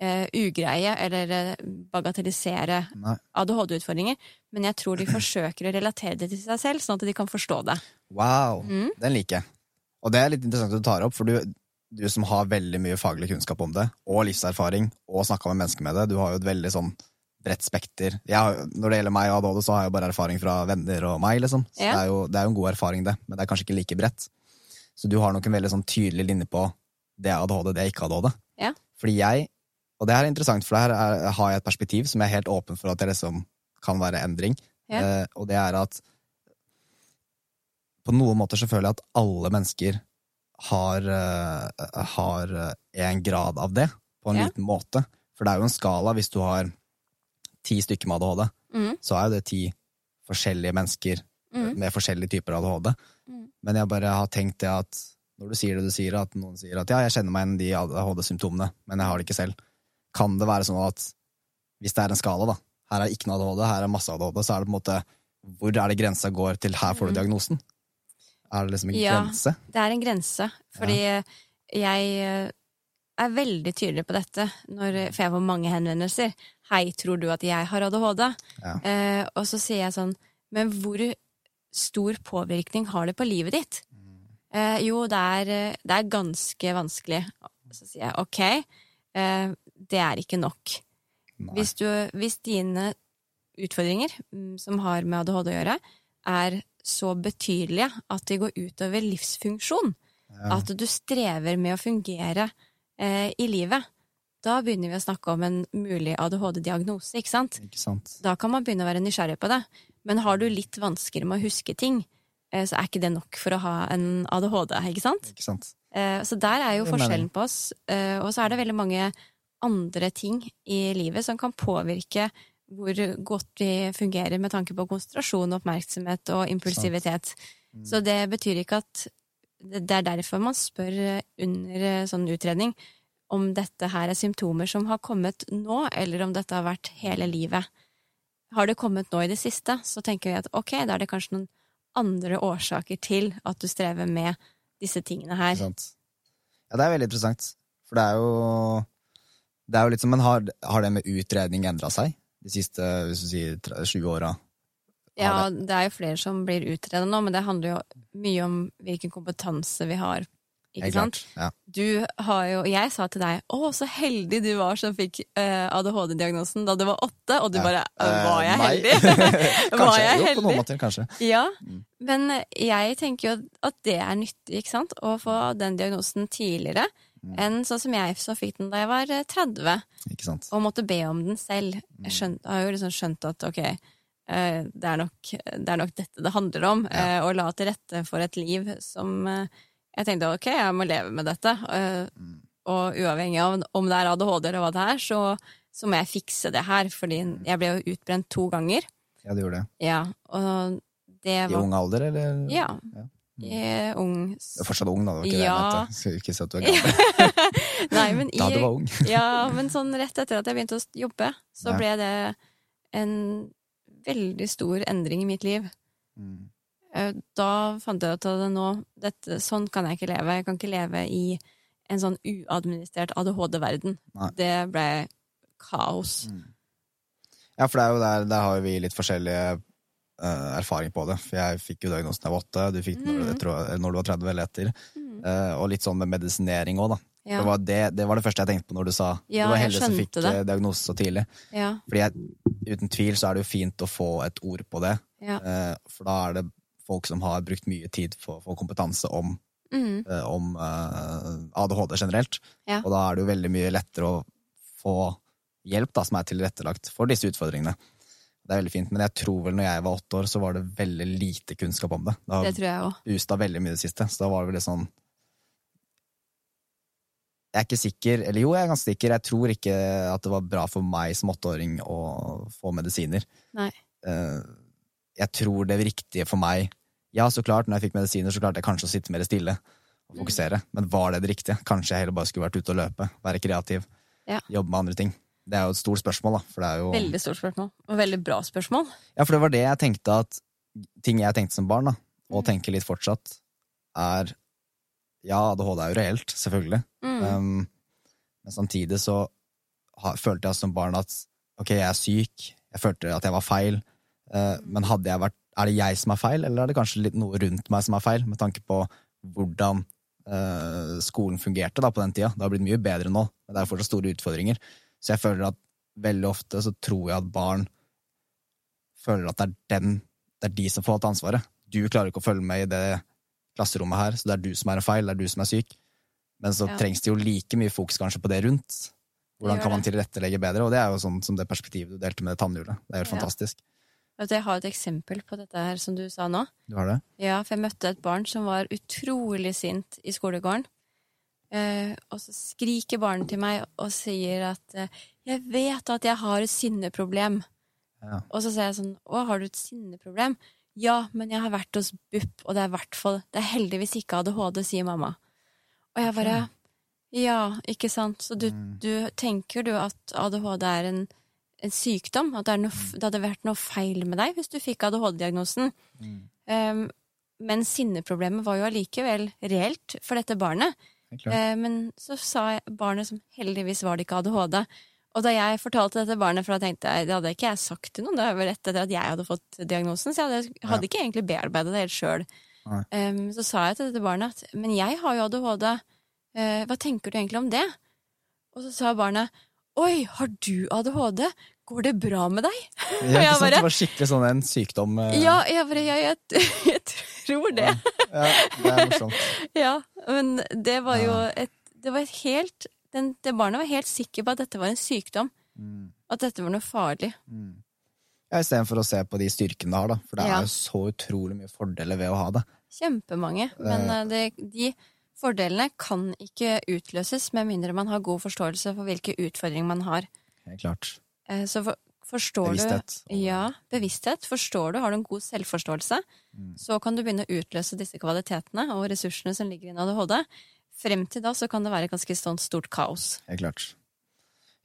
Speaker 1: eh, ugreie eller eh, bagatellisere ADHD-utfordringer, men jeg tror de [CLEARS THROAT] forsøker å relatere det til seg selv, sånn at de kan forstå det.
Speaker 2: Wow,
Speaker 1: Mm.
Speaker 2: den liker jeg. Og det er litt interessant at du tar opp, for du, du som har veldig mye faglig kunnskap om det, og livserfaring, og snakka med mennesker med det, du har jo et veldig sånn bredt spekter. Jeg når det gjelder meg og ADHD, så har jeg jo bare erfaring fra venner og meg, liksom. Så
Speaker 1: Ja.
Speaker 2: det, er jo, det er jo en god erfaring, det, men det er kanskje ikke like bredt. Så du har nok en veldig sånn tydelig linje på det er ADHD, det er ikke ADHD.
Speaker 1: Ja.
Speaker 2: Fordi jeg, og det her er interessant, for her er, har jeg et perspektiv som jeg er helt åpen for at det liksom kan være endring,
Speaker 1: Ja.
Speaker 2: eh, og det er at på noen måter så føler jeg at alle mennesker har, uh, har eh, en grad av det, på en
Speaker 1: Ja.
Speaker 2: liten måte. For det er jo en skala. Hvis du har ti stykker med ADHD,
Speaker 1: Mm.
Speaker 2: så er jo det ti forskjellige mennesker
Speaker 1: Mm.
Speaker 2: med forskjellige typer ADHD.
Speaker 1: Mm.
Speaker 2: Men jeg bare har tenkt det at når du sier det du sier, at noen sier at ja, jeg kjenner meg igjen de ADHD-symptomene, men jeg har det ikke selv. Kan det være sånn at hvis det er en skala, da, her er ikke noe ADHD, her er masse ADHD, så er det på en måte Hvor er det grensa går til her får du
Speaker 1: Mm.
Speaker 2: diagnosen? Er det liksom en
Speaker 1: Ja.
Speaker 2: grense?
Speaker 1: Det er en grense, fordi jeg eh, er veldig tydelig på dette, når, for jeg får mange henvendelser. 'Hei, tror du at jeg har ADHD?'
Speaker 2: Ja.
Speaker 1: Eh, og så sier jeg sånn 'Men hvor stor påvirkning har det på livet ditt?' Eh, jo, det er, det er ganske vanskelig. Så sier jeg 'ok, eh, det er ikke nok'. Hvis, du, hvis dine utfordringer mm, som har med ADHD å gjøre, er så betydelige at de går utover livsfunksjon.
Speaker 2: Ja.
Speaker 1: At du strever med å fungere eh, i livet. Da begynner vi å snakke om en mulig ADHD-diagnose, ikke sant?
Speaker 2: Ikke sant?
Speaker 1: Da kan man begynne å være nysgjerrig på det. Men har du litt vansker med å huske ting, eh, så er ikke det nok for å ha en ADHD, ikke sant?
Speaker 2: Ikke sant?
Speaker 1: Eh, Så der er jo forskjellen på oss. Eh, Og så er det veldig mange andre ting i livet som kan påvirke hvor godt vi fungerer med tanke på konsentrasjon, oppmerksomhet og impulsivitet.
Speaker 2: Mm.
Speaker 1: Så det betyr ikke at Det er derfor man spør eh, under eh, sånn utredning om dette her er symptomer som har kommet nå, eller om dette har vært hele livet. Har det kommet nå i det siste, så tenker vi at ok, da er det kanskje noen andre årsaker til at du strever med disse tingene her.
Speaker 2: Ja, det er veldig interessant. For det er jo Det er jo litt som Men har, har det med utredning endra seg de siste hvis du sier, 20 åra?
Speaker 1: Ja, det er jo flere som blir utredet nå, men det handler jo mye om hvilken kompetanse vi har. Ikke
Speaker 2: Helt
Speaker 1: sant?
Speaker 2: klart. Ja.
Speaker 1: Du har jo Jeg sa til deg 'Å, så heldig du var som fikk uh, ADHD-diagnosen da du var åtte', og du
Speaker 2: Ja.
Speaker 1: bare
Speaker 2: Eh,
Speaker 1: Var jeg
Speaker 2: nei.
Speaker 1: heldig? [LAUGHS] [LAUGHS] var jeg
Speaker 2: jo, på noen måter, kanskje.
Speaker 1: Ja,
Speaker 2: Mm.
Speaker 1: men jeg tenker jo at det er nyttig, ikke sant? Å få den diagnosen tidligere
Speaker 2: Mm.
Speaker 1: enn sånn som jeg så fikk den da jeg var eh, 30,
Speaker 2: Ikke sant?
Speaker 1: og måtte be om den selv.
Speaker 2: Mm.
Speaker 1: Jeg skjønt, har jo liksom skjønt at ok, eh, det er, nok, det er nok dette det handler om,
Speaker 2: Ja.
Speaker 1: eh, å la til rette for et liv som eh, Jeg tenkte ok, jeg må leve med dette, eh,
Speaker 2: Mm.
Speaker 1: og uavhengig av om det er ADHD eller hva det er, så, så må jeg fikse det her, fordi jeg ble jo utbrent to ganger.
Speaker 2: Ja, du gjorde det.
Speaker 1: Ja, og det
Speaker 2: I ung alder, eller?
Speaker 1: Ja.
Speaker 2: Ja.
Speaker 1: Jeg er ung
Speaker 2: Du er fortsatt ung, da. Det var ikke
Speaker 1: Ja.
Speaker 2: det jeg mente. Ikke si at du er gammel. [LAUGHS]
Speaker 1: Nei, men
Speaker 2: Da du var ung.
Speaker 1: Ja, men sånn rett etter at jeg begynte å jobbe, så ble det en veldig stor endring i mitt liv.
Speaker 2: Mm.
Speaker 1: Eh, Da fant jeg ut at nå, dette, sånn kan jeg ikke leve. Jeg kan ikke leve i en sånn uadministrert ADHD-verden. Det ble kaos.
Speaker 2: Mm. Ja, for det er jo der, der har vi litt forskjellige uh, erfaring på det. For jeg fikk jo diagnosen da jeg var åtte, du fikk den når,
Speaker 1: Mhm.
Speaker 2: når du var 30 eller etter.
Speaker 1: Mm.
Speaker 2: Uh, og litt sånn med medisinering òg, da.
Speaker 1: Ja,
Speaker 2: Det, var det, det var det første jeg tenkte på når du sa
Speaker 1: Ja,
Speaker 2: det var Helle som fikk
Speaker 1: det.
Speaker 2: eh, diagnose så tidlig.
Speaker 1: ja,
Speaker 2: Fordi jeg, uten tvil så er det jo fint å få et ord på det.
Speaker 1: ja.
Speaker 2: eh, for da er det folk som har brukt mye tid på å få kompetanse om,
Speaker 1: Mm.
Speaker 2: eh, om ADHD generelt.
Speaker 1: Ja.
Speaker 2: Og da er det jo veldig mye lettere å få hjelp da, som er tilrettelagt for disse utfordringene. Det er veldig fint, Men jeg tror vel når jeg var åtte år, så var det veldig lite kunnskap om det. Det har
Speaker 1: Det
Speaker 2: boosta veldig mye i det siste, så da var det vel sånn Jeg er ikke sikker, eller jo, jeg er ganske sikker, jeg tror ikke at det var bra for meg som åtteåring å få medisiner.
Speaker 1: Nei.
Speaker 2: Eh, Jeg tror det riktige for meg Ja, så klart, når jeg fikk medisiner, så klarte jeg kanskje å sitte mer stille og fokusere, men var det det riktige? Kanskje jeg heller bare skulle vært ute og løpe, være kreativ,
Speaker 1: Ja.
Speaker 2: jobbe med andre ting. Det er jo et stort spørsmål, da. For det er jo
Speaker 1: Veldig stort spørsmål. Og veldig bra spørsmål.
Speaker 2: ja, for det var det jeg tenkte at Ting jeg tenkte som barn, da, og
Speaker 1: Mm.
Speaker 2: tenker litt fortsatt, er Ja, ADHD er jo reelt, selvfølgelig.
Speaker 1: Mm.
Speaker 2: Um, men samtidig så ha, følte jeg som barn at ok, jeg er syk, jeg følte at jeg var feil, eh, men hadde jeg vært Er det jeg som er feil, eller er det kanskje litt noe rundt meg som er feil, med tanke på hvordan uh, skolen fungerte da på den tida? Det har blitt mye bedre nå, men det er fortsatt store utfordringer. Så jeg føler at veldig ofte så tror jeg at barn føler at det er den det er de som får alt ansvaret. Du klarer ikke å følge med i det klasserommet her, så det er du som er en feil, det er du som er syk. Men så
Speaker 1: Ja.
Speaker 2: trengs det jo like mye fokus kanskje på det rundt. Hvordan kan man tilrettelegge bedre? Og det er jo sånn som det perspektivet du delte med det tannhjulet. Det er helt
Speaker 1: Ja.
Speaker 2: fantastisk.
Speaker 1: Jeg har et eksempel på dette her som du sa nå.
Speaker 2: Du har det?
Speaker 1: Ja, for jeg møtte et barn som var utrolig sint i skolegården. Eh, og så skriker barnet til meg og sier at eh, 'jeg vet at jeg har et sinneproblem'.
Speaker 2: Ja.
Speaker 1: Og så sier jeg sånn 'Å, har du et sinneproblem?' 'Ja, men jeg har vært hos BUP, og det er hvert fall Det er heldigvis ikke ADHD', sier mamma. Og jeg bare Ja, ikke sant? Så du,
Speaker 2: Mm.
Speaker 1: du tenker du at ADHD er en, en sykdom? At det, noe, det hadde vært noe feil med deg hvis du fikk ADHD-diagnosen?
Speaker 2: Mm.
Speaker 1: Um, men sinneproblemet var jo allikevel reelt for dette barnet. Eh, men så sa jeg barnet som heldigvis var det ikke ADHD. Og da jeg fortalte dette barnet, for da tenkte jeg, det hadde ikke jeg sagt til noen, det var rett etter at jeg hadde fått diagnosen, så jeg hadde, hadde ikke egentlig bearbeidet det helt sjøl. Um, så sa jeg til dette barnet at men jeg har jo ADHD, uh, hva tenker du egentlig om det? Og så sa barnet Oi, har du ADHD? Går det bra med deg?
Speaker 2: Ja, [LAUGHS]
Speaker 1: jeg
Speaker 2: ikke sant?
Speaker 1: bare-
Speaker 2: Det var skikkelig sånn en sykdom. uh...
Speaker 1: Ja, jeg bare jeg, jeg, [LAUGHS] jeg tror det.
Speaker 2: ja, det er morsomt. [LAUGHS]
Speaker 1: Ja, men det var jo et Det var et helt den, Det barnet var helt sikker på at dette var en sykdom.
Speaker 2: Mm.
Speaker 1: At dette var noe farlig.
Speaker 2: Mm. Ja, Istedenfor å se på de styrkene det har, da. For det
Speaker 1: Ja.
Speaker 2: er jo så utrolig mye fordeler ved å ha det.
Speaker 1: Kjempemange. Men eh, det, de fordelene kan ikke utløses med mindre man har god forståelse for hvilke utfordringer man har.
Speaker 2: Helt klart.
Speaker 1: Eh, Så for, forstår
Speaker 2: Bevissthet.
Speaker 1: du Ja, bevissthet. Forstår du, har du en god selvforståelse,
Speaker 2: Mm.
Speaker 1: så kan du begynne å utløse disse kvalitetene og ressursene som ligger i ADHD. Frem til da så kan det være ganske sånn stort kaos.
Speaker 2: Helt klart.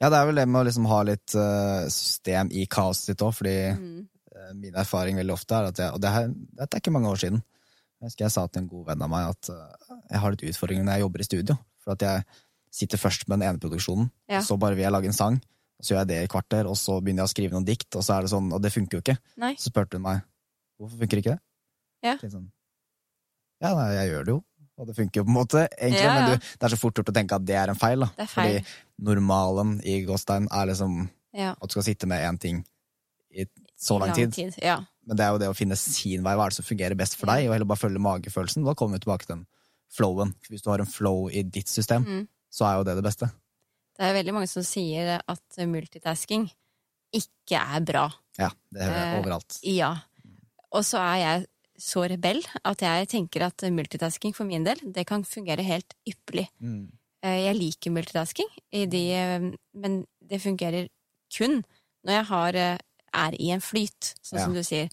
Speaker 2: Ja, det er vel det med å liksom ha litt eh, system i kaoset sitt òg, fordi
Speaker 1: Mm.
Speaker 2: eh, min erfaring veldig ofte er at jeg Og det, dette er ikke mange år siden. Jeg husker jeg sa til en god venn av meg at eh, jeg har litt utfordringer når jeg jobber i studio. For at jeg sitter først med den ene produksjonen,
Speaker 1: Ja.
Speaker 2: så bare vil jeg lage en sang. Og så gjør jeg det i kvarter, og så begynner jeg å skrive noen dikt, og så er det sånn, og det funker jo ikke.
Speaker 1: Nei.
Speaker 2: Så spurte hun meg hvorfor funker ikke det.
Speaker 1: Ja.
Speaker 2: Sånn, ja, nei, jeg gjør det jo. Og det funker jo på en måte, egentlig,
Speaker 1: Ja, ja.
Speaker 2: men du, det er så fort gjort å tenke at det er en feil. da.
Speaker 1: Det er feil.
Speaker 2: Fordi normalen i Gåstein er liksom
Speaker 1: Ja.
Speaker 2: at du skal sitte med én ting i så lang tid.
Speaker 1: Ja.
Speaker 2: Men det er jo det å finne sin vei. Hva er det som fungerer best for deg? Og heller bare følge magefølelsen. Da kommer vi tilbake til den flowen. Hvis du har en flow i ditt system,
Speaker 1: Mm.
Speaker 2: så er jo det det beste.
Speaker 1: Det er veldig mange som sier at multitasking ikke er bra.
Speaker 2: Ja, det hører jeg
Speaker 1: overalt.
Speaker 2: overalt.
Speaker 1: Ja. Og så er jeg så rebell at jeg tenker at multitasking for min del, det kan fungere helt ypperlig.
Speaker 2: Mm.
Speaker 1: Eh, Jeg liker multitasking, i de, eh, men det fungerer kun når jeg har, eh, er i en flyt, sånn
Speaker 2: Ja.
Speaker 1: som du sier.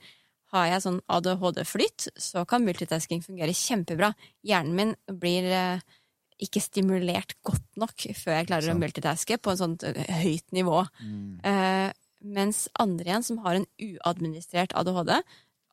Speaker 1: Har jeg sånn ADHD-flyt, så kan multitasking fungere kjempebra. Hjernen min blir ikke stimulert godt nok før jeg klarer å multitaske på et sånt høyt nivå.
Speaker 2: Mm.
Speaker 1: Uh, mens andre igjen som har en uadministrert ADHD,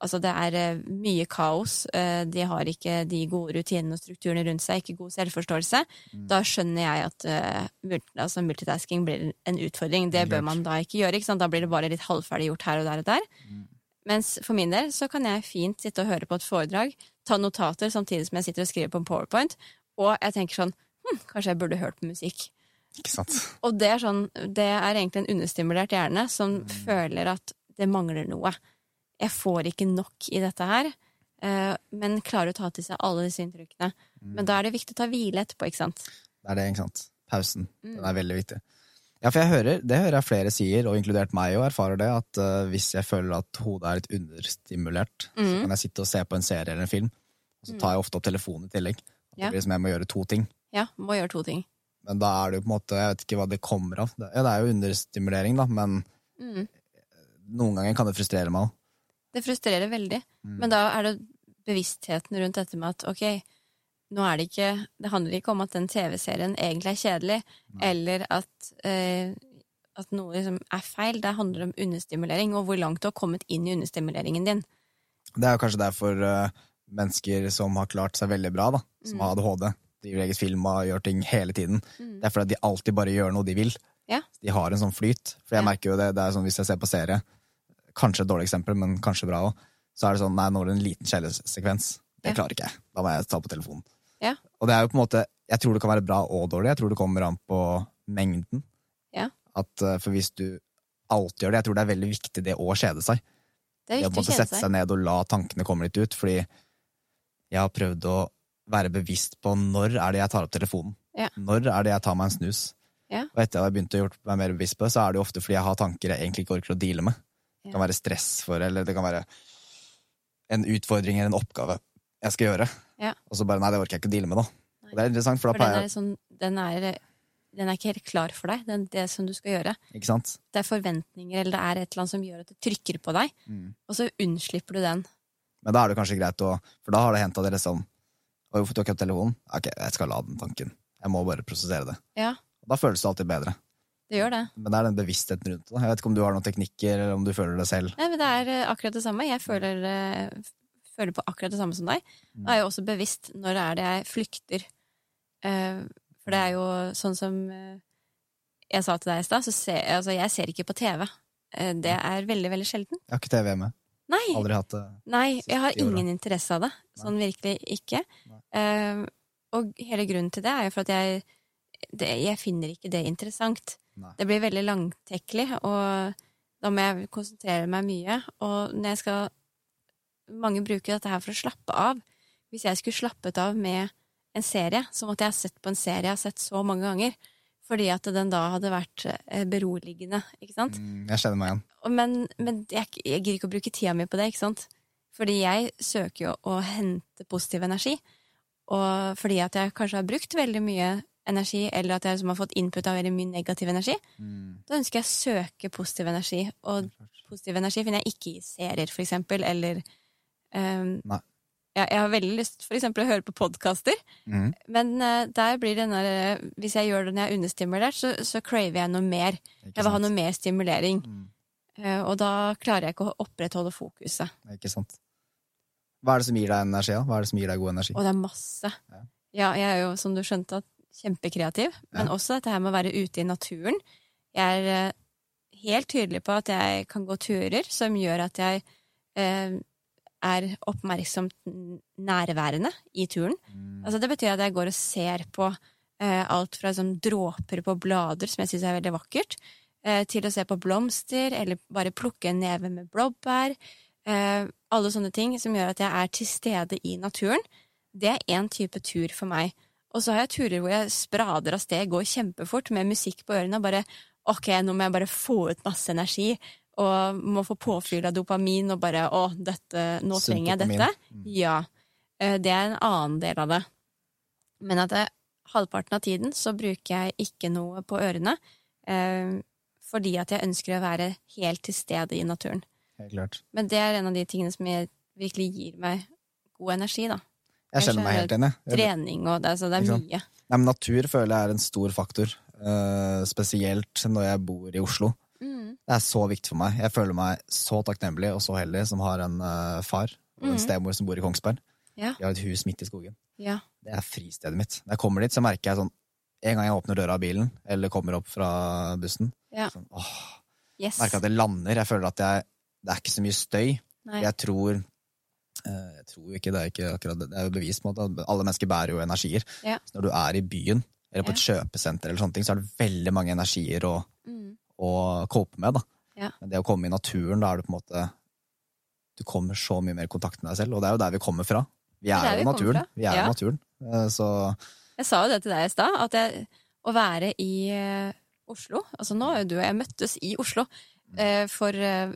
Speaker 1: altså det er eh, mye kaos, eh, de har ikke de gode rutinene og strukturene rundt seg, ikke god selvforståelse,
Speaker 2: Mm.
Speaker 1: da skjønner jeg at eh, altså multitasking blir en utfordring. Det bør man da ikke gjøre, ikke da blir det bare litt halvferdig gjort her og der og der.
Speaker 2: Mm.
Speaker 1: Mens for min del så kan jeg fint sitte og høre på et foredrag, ta notater samtidig som jeg sitter og skriver på en powerpoint, og jeg tenker sånn, hm, kanskje jeg burde hørt på musikk.
Speaker 2: Ikke sant?
Speaker 1: Og det er, sånn, det er egentlig en understimulert hjerne som
Speaker 2: Mm.
Speaker 1: føler at det mangler noe. Jeg får ikke nok i dette her, eh, men klarer å ta til seg alle disse inntrykkene.
Speaker 2: Mm.
Speaker 1: Men da er det viktig å ta hvile etterpå, ikke sant?
Speaker 2: Det er det, ikke sant? Pausen.
Speaker 1: Mm.
Speaker 2: Den er veldig viktig. Ja, for jeg hører, det hører jeg flere sier, og inkludert meg, og erfarer det, at uh, hvis jeg føler at hodet er litt understimulert, så
Speaker 1: Mm.
Speaker 2: kan jeg sitte og se på en serie eller en film, og så tar jeg ofte opp telefonen i tillegg.
Speaker 1: Ja.
Speaker 2: Det blir som jeg må gjøre to ting.
Speaker 1: Ja, må gjøre to ting.
Speaker 2: Men da er det jo på en måte, jeg vet ikke hva det kommer av. Ja, det er jo understimulering, da, men
Speaker 1: Mm.
Speaker 2: noen ganger kan det frustrere meg òg.
Speaker 1: Det frustrerer veldig.
Speaker 2: Mm.
Speaker 1: Men da er det bevisstheten rundt dette med at ok, nå er det ikke Det handler ikke om at den TV-serien egentlig er kjedelig, eller at, eh, at noe liksom er feil. Det handler om understimulering, og hvor langt du har kommet inn i understimuleringen din.
Speaker 2: Det er jo kanskje derfor uh, mennesker som har klart seg veldig bra, da, som
Speaker 1: Mm.
Speaker 2: har ADHD, driver eget film og gjør ting hele tiden.
Speaker 1: Mm.
Speaker 2: Det er fordi de alltid bare gjør noe de vil.
Speaker 1: Ja.
Speaker 2: De har en sånn flyt. For jeg
Speaker 1: Ja.
Speaker 2: merker jo det, det er sånn hvis jeg ser på serie, kanskje et dårlig eksempel, men kanskje bra òg, så er det sånn nei, nå er det en liten kjærlighetssekvens. Det
Speaker 1: Ja.
Speaker 2: klarer ikke jeg. Da må jeg ta på telefonen.
Speaker 1: Ja.
Speaker 2: Og det er jo på en måte Jeg tror det kan være bra og dårlig. Jeg tror det kommer an på mengden.
Speaker 1: Ja.
Speaker 2: At, eh, for hvis du alltid gjør det Jeg tror det er veldig viktig det å kjede seg.
Speaker 1: Det er
Speaker 2: Det å
Speaker 1: viktig å
Speaker 2: måte
Speaker 1: kjede
Speaker 2: sette
Speaker 1: seg.
Speaker 2: ned og la tankene komme litt ut. Fordi jeg har prøvd å være bevisst på når er det jeg tar opp telefonen.
Speaker 1: Ja.
Speaker 2: Når er det jeg tar meg en snus.
Speaker 1: Ja.
Speaker 2: Og etter at jeg har begynt å gjøre meg mer bevisst på det, så er det jo ofte fordi jeg har tanker jeg egentlig ikke orker å deale med. Det kan være stress for, eller det kan være en utfordring eller en oppgave jeg skal gjøre.
Speaker 1: Ja.
Speaker 2: Og så bare nei, det orker jeg ikke å deale med, da. Og det er interessant, for
Speaker 1: For
Speaker 2: da
Speaker 1: den
Speaker 2: pleier
Speaker 1: er, sånn, den, er, den er ikke helt klar for deg, den, det som du skal gjøre.
Speaker 2: Ikke sant?
Speaker 1: Det er forventninger, eller det er et eller annet som gjør at det trykker på deg,
Speaker 2: Mm.
Speaker 1: og så unnslipper du den.
Speaker 2: Men da er det kanskje greit å For da har det hendt at dere sånn hvorfor tok jeg opp telefonen? Ok, jeg skal la den tanken. Jeg må bare prosessere det.
Speaker 1: Ja,
Speaker 2: Og da føles det alltid bedre.
Speaker 1: Det gjør det.
Speaker 2: Men det er den bevisstheten rundt det. Jeg vet ikke om du har noen teknikker, eller om du føler det selv.
Speaker 1: Nei, men det er eh, akkurat det samme. Jeg føler, eh, føler på akkurat det samme som deg. Og er jeg også bevisst når det er det jeg flykter. Eh, for det er jo sånn som jeg sa til deg i stad, så ser altså, jeg ser ikke på TV. Det er veldig, veldig sjelden.
Speaker 2: Jeg har ikke TV hjemme.
Speaker 1: Nei!
Speaker 2: Aldri hatt det.
Speaker 1: Nei, jeg har
Speaker 2: året.
Speaker 1: ingen interesse av det. Sånn virkelig ikke.
Speaker 2: Nei.
Speaker 1: Og hele grunnen til det er jo for at jeg det, Jeg finner ikke det interessant.
Speaker 2: Nei.
Speaker 1: Det blir veldig langtekkelig, og da må jeg konsentrere meg mye. Og når jeg skal Mange bruker dette her for å slappe av. Hvis jeg skulle slappet av med en serie, så måtte jeg ha sett på en serie jeg har sett så mange ganger. Fordi at den da hadde vært eh, beroligende, ikke sant?
Speaker 2: Mm, jeg kjenner meg igjen.
Speaker 1: Men, men jeg, jeg gidder ikke å bruke tida mi på det, ikke sant? Fordi jeg søker jo å hente positiv energi. Og fordi at jeg kanskje har brukt veldig mye energi, eller at jeg liksom har fått input av veldig mye negativ energi,
Speaker 2: Mm,
Speaker 1: da ønsker jeg å søke positiv energi. Og positiv energi finner jeg ikke i serier, for eksempel, eller
Speaker 2: um,
Speaker 1: ja, Jeg har veldig lyst for eksempel å høre på podkaster,
Speaker 2: Mm,
Speaker 1: men uh, der blir det der Hvis jeg gjør det når jeg er understimulert, så, så craver jeg noe mer. Jeg vil ha noe mer stimulering.
Speaker 2: Mm,
Speaker 1: Uh, og da klarer jeg ikke å opprettholde fokuset.
Speaker 2: ikke sant. Hva er det som gir deg energi? da? Hva er det som gir deg god energi?
Speaker 1: Og det er masse.
Speaker 2: Ja.
Speaker 1: Ja, jeg er jo, som du skjønte, kjempekreativ. Men
Speaker 2: Ja.
Speaker 1: også dette her med å være ute i naturen. Jeg er eh, helt tydelig på at jeg kan gå turer som gjør at jeg eh, er oppmerksomt nærværende i turen.
Speaker 2: Mm,
Speaker 1: Altså, det betyr at jeg går og ser på eh, alt fra sånn dråper på blader, som jeg syns er veldig vakkert, eh, til å se på blomster, eller bare plukke en neve med blåbær. Eh, alle sånne ting som gjør at jeg er til stede i naturen. Det er én type tur for meg. Og så har jeg turer hvor jeg sprader av sted, går kjempefort med musikk på ørene og bare Ok, nå må jeg bare få ut masse energi, og må få påfyll av dopamin og bare Å, dette, nå trenger jeg dette.
Speaker 2: Mm.
Speaker 1: Ja. Eh, Det er en annen del av det. Men at det, halvparten av tiden så bruker jeg ikke noe på ørene, eh, fordi at jeg ønsker å være helt til stede i naturen.
Speaker 2: Helt klart.
Speaker 1: Men det er en av de tingene som jeg virkelig gir meg god energi, da.
Speaker 2: Jeg kjenner meg helt enig.
Speaker 1: Trening og det, så det er mye.
Speaker 2: Nei, men natur føler jeg er en stor faktor. Uh, spesielt når jeg bor i Oslo.
Speaker 1: Mm.
Speaker 2: Det er så viktig for meg. Jeg føler meg så takknemlig og så heldig som har en uh, far og en
Speaker 1: mm.
Speaker 2: stemor som bor i Kongsberg.
Speaker 1: Ja.
Speaker 2: Har et hus midt i skogen.
Speaker 1: Ja.
Speaker 2: Det er fristedet mitt. Når jeg kommer dit, så merker jeg sånn En gang jeg åpner døra av bilen, eller kommer opp fra bussen,
Speaker 1: Ja.
Speaker 2: sånn, åh,
Speaker 1: Yes.
Speaker 2: merker at det lander. Jeg føler at jeg, det er ikke så mye støy.
Speaker 1: Nei.
Speaker 2: Jeg tror Jeg tror ikke det er ikke akkurat det. Det er jo bevis på at alle mennesker bærer jo energier.
Speaker 1: Ja.
Speaker 2: Så når du er i byen, eller på et kjøpesenter, eller sånne ting, så er det veldig mange energier å,
Speaker 1: Mm.
Speaker 2: å cope med. da.
Speaker 1: Ja.
Speaker 2: Men det å komme i naturen, da er du på en måte Du kommer så mye mer i kontakt med deg selv, og det er jo der vi kommer fra. Vi
Speaker 1: er
Speaker 2: er, jo
Speaker 1: vi
Speaker 2: naturen. Vi er
Speaker 1: Ja.
Speaker 2: naturen. Eh, Så
Speaker 1: Jeg sa jo det til deg i stad, at jeg, å være i eh, Oslo Altså nå er jo du og jeg møttes i Oslo eh, for eh,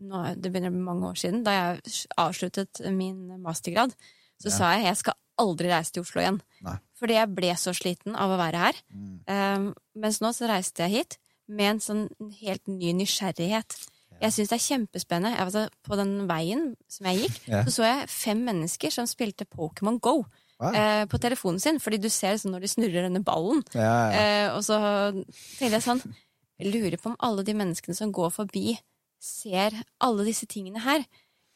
Speaker 1: nå, Det begynner å bli mange år siden. Da jeg avsluttet min mastergrad, så
Speaker 2: Ja.
Speaker 1: sa jeg jeg skal aldri reise til Oslo igjen.
Speaker 2: Nei.
Speaker 1: Fordi jeg ble så sliten av å være her.
Speaker 2: mm,
Speaker 1: Um, mens nå så reiste jeg hit med en sånn helt ny nysgjerrighet. Jeg syns det er kjempespennende. Altså, på den veien som jeg gikk,
Speaker 2: Ja.
Speaker 1: så så jeg fem mennesker som spilte Pokémon Go
Speaker 2: Wow.
Speaker 1: eh, på telefonen sin. Fordi du ser sånn når de snurrer denne ballen.
Speaker 2: ja, ja.
Speaker 1: Eh, og så tenkte jeg sånn Jeg lurer på om alle de menneskene som går forbi, ser alle disse tingene her.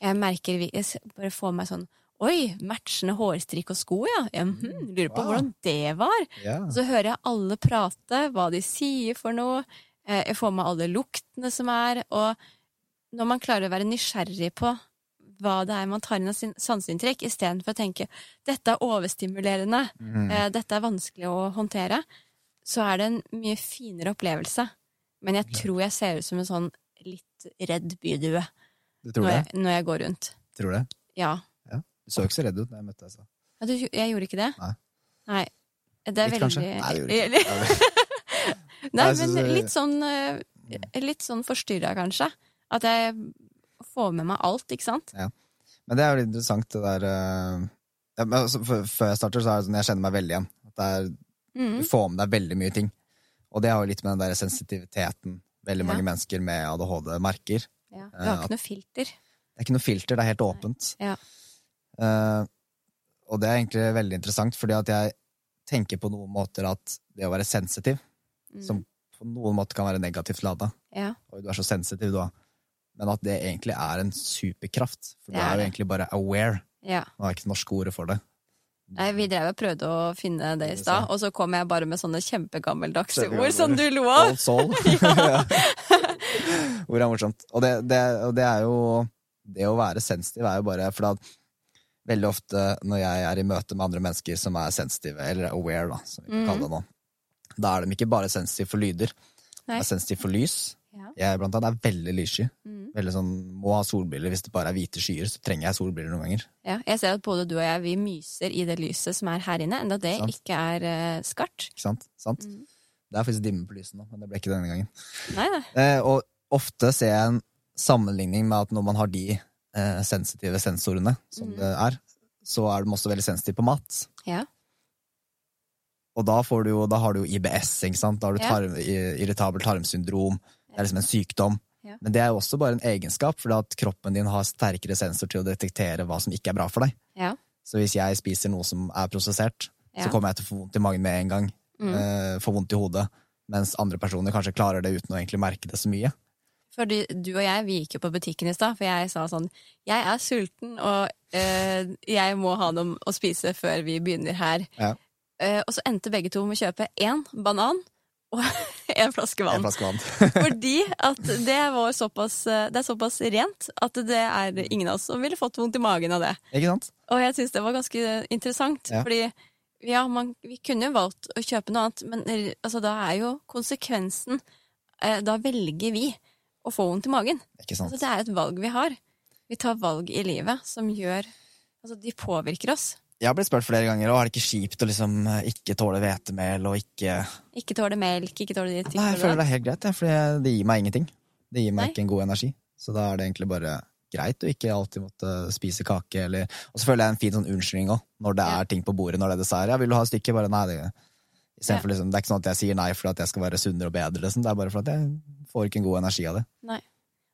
Speaker 1: Jeg merker Jeg bare får meg sånn Oi, matchende hårstrikk og sko, ja. Jeg, mhm, lurer på
Speaker 2: Wow.
Speaker 1: hvordan det var.
Speaker 2: ja.
Speaker 1: Så hører jeg alle prate, hva de sier for noe. Eh, Jeg får med alle luktene som er. Og når man klarer å være nysgjerrig på hva det er man tar inn av sin- sanseinntrykk, istedenfor å tenke dette er overstimulerende,
Speaker 2: Mhm.
Speaker 1: eh, dette er vanskelig å håndtere, så er det en mye finere opplevelse. Men jeg tror jeg ser ut som en sånn litt redd bydue når jeg, når jeg går rundt.
Speaker 2: Tror det?
Speaker 1: Ja.
Speaker 2: Du så ikke så redd ut da jeg møtte deg. Så.
Speaker 1: ja du, jeg gjorde ikke det?
Speaker 2: Nei.
Speaker 1: Nei. Det er
Speaker 2: Litt,
Speaker 1: veldig
Speaker 2: kanskje? Nei, det gjorde du [LAUGHS] ikke.
Speaker 1: Nei, men litt sånn eh, Litt sånn forstyrra, kanskje. At jeg får med meg alt, ikke sant?
Speaker 2: Men det er jo litt interessant, det der eh, ja, altså, Før jeg starter, så er det sånn jeg kjenner meg veldig igjen. At er,
Speaker 1: Mm.
Speaker 2: Du får med deg veldig mye ting. Og det har jo litt med den der sensitiviteten veldig
Speaker 1: Ja.
Speaker 2: mange mennesker med ADHD merker.
Speaker 1: Ja. Du har ikke noe filter.
Speaker 2: Det er ikke noe filter, det er helt åpent.
Speaker 1: Ja.
Speaker 2: Uh, og det er egentlig veldig interessant, fordi at jeg tenker på noen måter at det å være sensitiv,
Speaker 1: Mm.
Speaker 2: som på noen måter kan være negativt lada
Speaker 1: Ja.
Speaker 2: Oi, du er så sensitiv, da. Men at det egentlig er en superkraft. For
Speaker 1: Det
Speaker 2: du
Speaker 1: er
Speaker 2: er jo egentlig bare aware.
Speaker 1: ja.
Speaker 2: Nå har jeg ikke norske ordet for det.
Speaker 1: Nei, vi drev og prøvde å finne det i stad, og så kom jeg bare med sånne kjempegammeldagse ord som du lo av.
Speaker 2: Old soul. Ord er morsomt. Og det, det, og det er jo Det å være sensitiv er jo bare For da veldig ofte når jeg er i møte med andre mennesker som er sensitive, eller aware, da, som vi kan
Speaker 1: Mhm.
Speaker 2: kalle det nå, da er de ikke bare sensitive for lyder.
Speaker 1: Nei.
Speaker 2: er sensitive for lys.
Speaker 1: Ja.
Speaker 2: Jeg blant annet er veldig lyssky.
Speaker 1: Mm.
Speaker 2: Veldig sånn, Må ha solbriller. Hvis det bare er hvite skyer, så trenger jeg solbriller noen ganger.
Speaker 1: ja. Jeg ser at både du og jeg vi myser i det lyset som er her inne, enda det
Speaker 2: Sant.
Speaker 1: ikke er uh, skarpt.
Speaker 2: Sant? sant?
Speaker 1: Mm.
Speaker 2: Det er faktisk dimme på lyset nå, men det ble ikke denne gangen.
Speaker 1: Nei, nei.
Speaker 2: Eh, og ofte ser jeg en sammenligning med at når man har de eh, sensitive sensorene som
Speaker 1: mm.
Speaker 2: det er, så er de også veldig sensitive på mat.
Speaker 1: Ja.
Speaker 2: Og da, får du jo, da har du jo IBS, ikke sant? Da har du tarm, irritabel tarmsyndrom. Det er liksom en sykdom.
Speaker 1: Ja.
Speaker 2: Men det er jo også bare en egenskap, fordi at kroppen din har sterkere sensor til å detektere hva som ikke er bra for deg.
Speaker 1: Ja.
Speaker 2: Så hvis jeg spiser noe som er prosessert,
Speaker 1: Ja.
Speaker 2: så kommer jeg til å få vondt i magen med en gang.
Speaker 1: Mm.
Speaker 2: Eh, få vondt i hodet. Mens andre personer kanskje klarer det uten å egentlig merke det så mye.
Speaker 1: Fordi du og jeg vi gikk jo på butikken i stad, for jeg sa sånn Jeg er sulten, og eh, jeg må ha noe å spise før vi begynner her. Eh, og så endte begge to med å kjøpe én banan og [LAUGHS] en flaske
Speaker 2: En
Speaker 1: vann.
Speaker 2: flaske vann. [LAUGHS] [LAUGHS]
Speaker 1: Fordi at det var såpass eh, Det er såpass rent at det er ingen av oss som ville fått vondt i magen av det.
Speaker 2: Ikke sant?
Speaker 1: Og jeg syns det var ganske interessant,
Speaker 2: Ja.
Speaker 1: fordi ja, man, vi kunne jo valgt å kjøpe noe annet, men altså, da er jo konsekvensen eh, Da velger vi å få vondt i magen.
Speaker 2: Ikke sant?
Speaker 1: Altså, det er et valg vi har. Vi tar valg i livet som gjør Altså, de påvirker oss.
Speaker 2: Jeg har blitt spurt flere ganger, og er det ikke kjipt å liksom eh, ikke tåle hvetemel og ikke
Speaker 1: Ikke tåle melk, ikke tåle ditt.
Speaker 2: Nei, jeg føler det er helt greit, for det gir meg ingenting. Det gir meg
Speaker 1: Nei.
Speaker 2: ikke en god energi. Så da er det egentlig bare greit å ikke alltid måtte spise kake eller Og så føler jeg en fin sånn unnskyldning òg, når det er ting på bordet, når det er dessert. Ja, vil du ha et stykke? Bare nei, det. Istedenfor liksom, Det er ikke sånn at jeg sier nei for at jeg skal være sunnere og bedre, liksom. Det er bare for at jeg får ikke en god energi av det.
Speaker 1: Nei.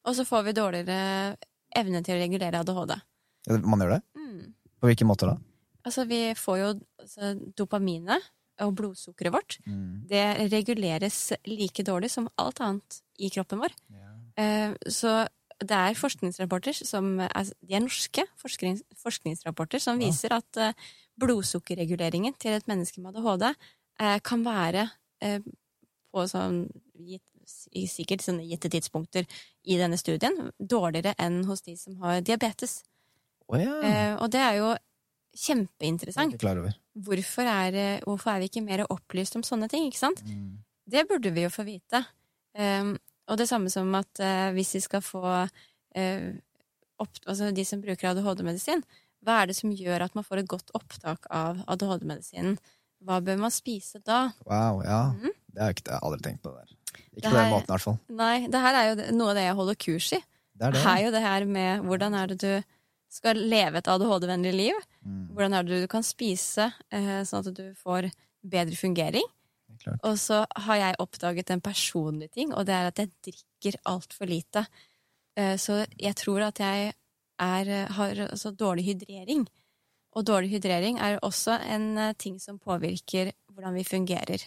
Speaker 1: Og så får vi dårligere evne til å regulere ADHD.
Speaker 2: Ja, Man gjør det?
Speaker 1: Mm.
Speaker 2: På hvilke måter da?
Speaker 1: Altså, vi får jo altså, dopaminet og blodsukkeret vårt. Det reguleres like dårlig som alt annet i kroppen vår. Eh, Så det er forskningsrapporter som altså, De er norske forsknings, forskningsrapporter som
Speaker 2: Ja.
Speaker 1: viser at eh, blodsukkerreguleringen til et menneske med ADHD eh, kan være eh, på sånn gitt, sikkert sånne gitte tidspunkter i denne studien dårligere enn hos de som har diabetes.
Speaker 2: Oh, ja.
Speaker 1: Eh, Og det er jo kjempeinteressant. Hvorfor er, eh, hvorfor er vi ikke mer opplyst om sånne ting? ikke sant? Det burde vi jo få vite. Um, og det samme som at uh, hvis vi skal få uh, opp, altså de som bruker ADHD-medisin, hva er det som gjør at man får et godt opptak av ADHD-medisinen? Hva bør man spise da?
Speaker 2: Wow, ja.
Speaker 1: Mm.
Speaker 2: Det har jeg ikke, jeg har aldri tenkt på det der. Ikke
Speaker 1: Det
Speaker 2: på den måten, i hvert fall.
Speaker 1: Nei, det her er jo noe av det jeg holder kurs i.
Speaker 2: Det er det.
Speaker 1: Det er jo det her med hvordan er det du skal leve et ADHD-vennlig liv?
Speaker 2: Mm,
Speaker 1: Hvordan er det du kan spise eh, sånn at du får bedre fungering?
Speaker 2: klart.
Speaker 1: Og så har jeg oppdaget en personlig ting, og det er at jeg drikker altfor lite. Eh, Så jeg tror at jeg er, eh, har altså dårlig hydrering. Og dårlig hydrering er også en ting som påvirker hvordan vi fungerer.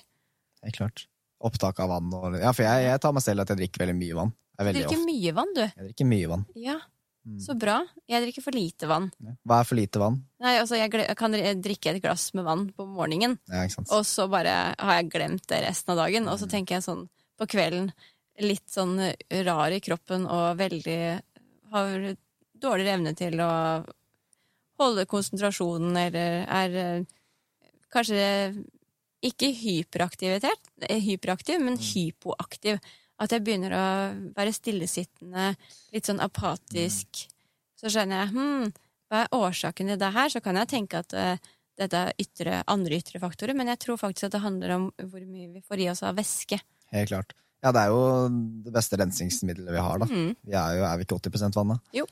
Speaker 2: Det er klart. Opptak av vann og Ja, for jeg, jeg tar meg selv at jeg drikker veldig mye vann. Jeg,
Speaker 1: Du drikker
Speaker 2: ofte.
Speaker 1: mye vann, du.
Speaker 2: jeg drikker mye vann.
Speaker 1: Ja,
Speaker 2: Mm.
Speaker 1: så bra. Jeg drikker for lite vann.
Speaker 2: Hva er for lite vann?
Speaker 1: Nei, altså jeg, jeg kan drikke et glass med vann på morgenen,
Speaker 2: Ja,
Speaker 1: og så bare har jeg glemt det resten av dagen. Og så
Speaker 2: Mm.
Speaker 1: tenker jeg sånn på kvelden, litt sånn rar i kroppen og veldig Har dårligere evne til å holde konsentrasjonen, eller er eh, kanskje ikke hyperaktivitet, eh, hyperaktiv, men hypoaktiv. At jeg begynner å være stillesittende, litt sånn apatisk. Så skjønner jeg hm, hva er årsaken til det her? Så kan jeg tenke at uh, dette er ytre, andre ytre faktorer, men jeg tror faktisk at det handler om hvor mye vi får i oss av væske.
Speaker 2: Helt klart. Ja, det er jo det beste rensingsmiddelet vi har, da.
Speaker 1: Mm.
Speaker 2: Vi er jo er vi ikke 80 vann, da?
Speaker 1: Jo.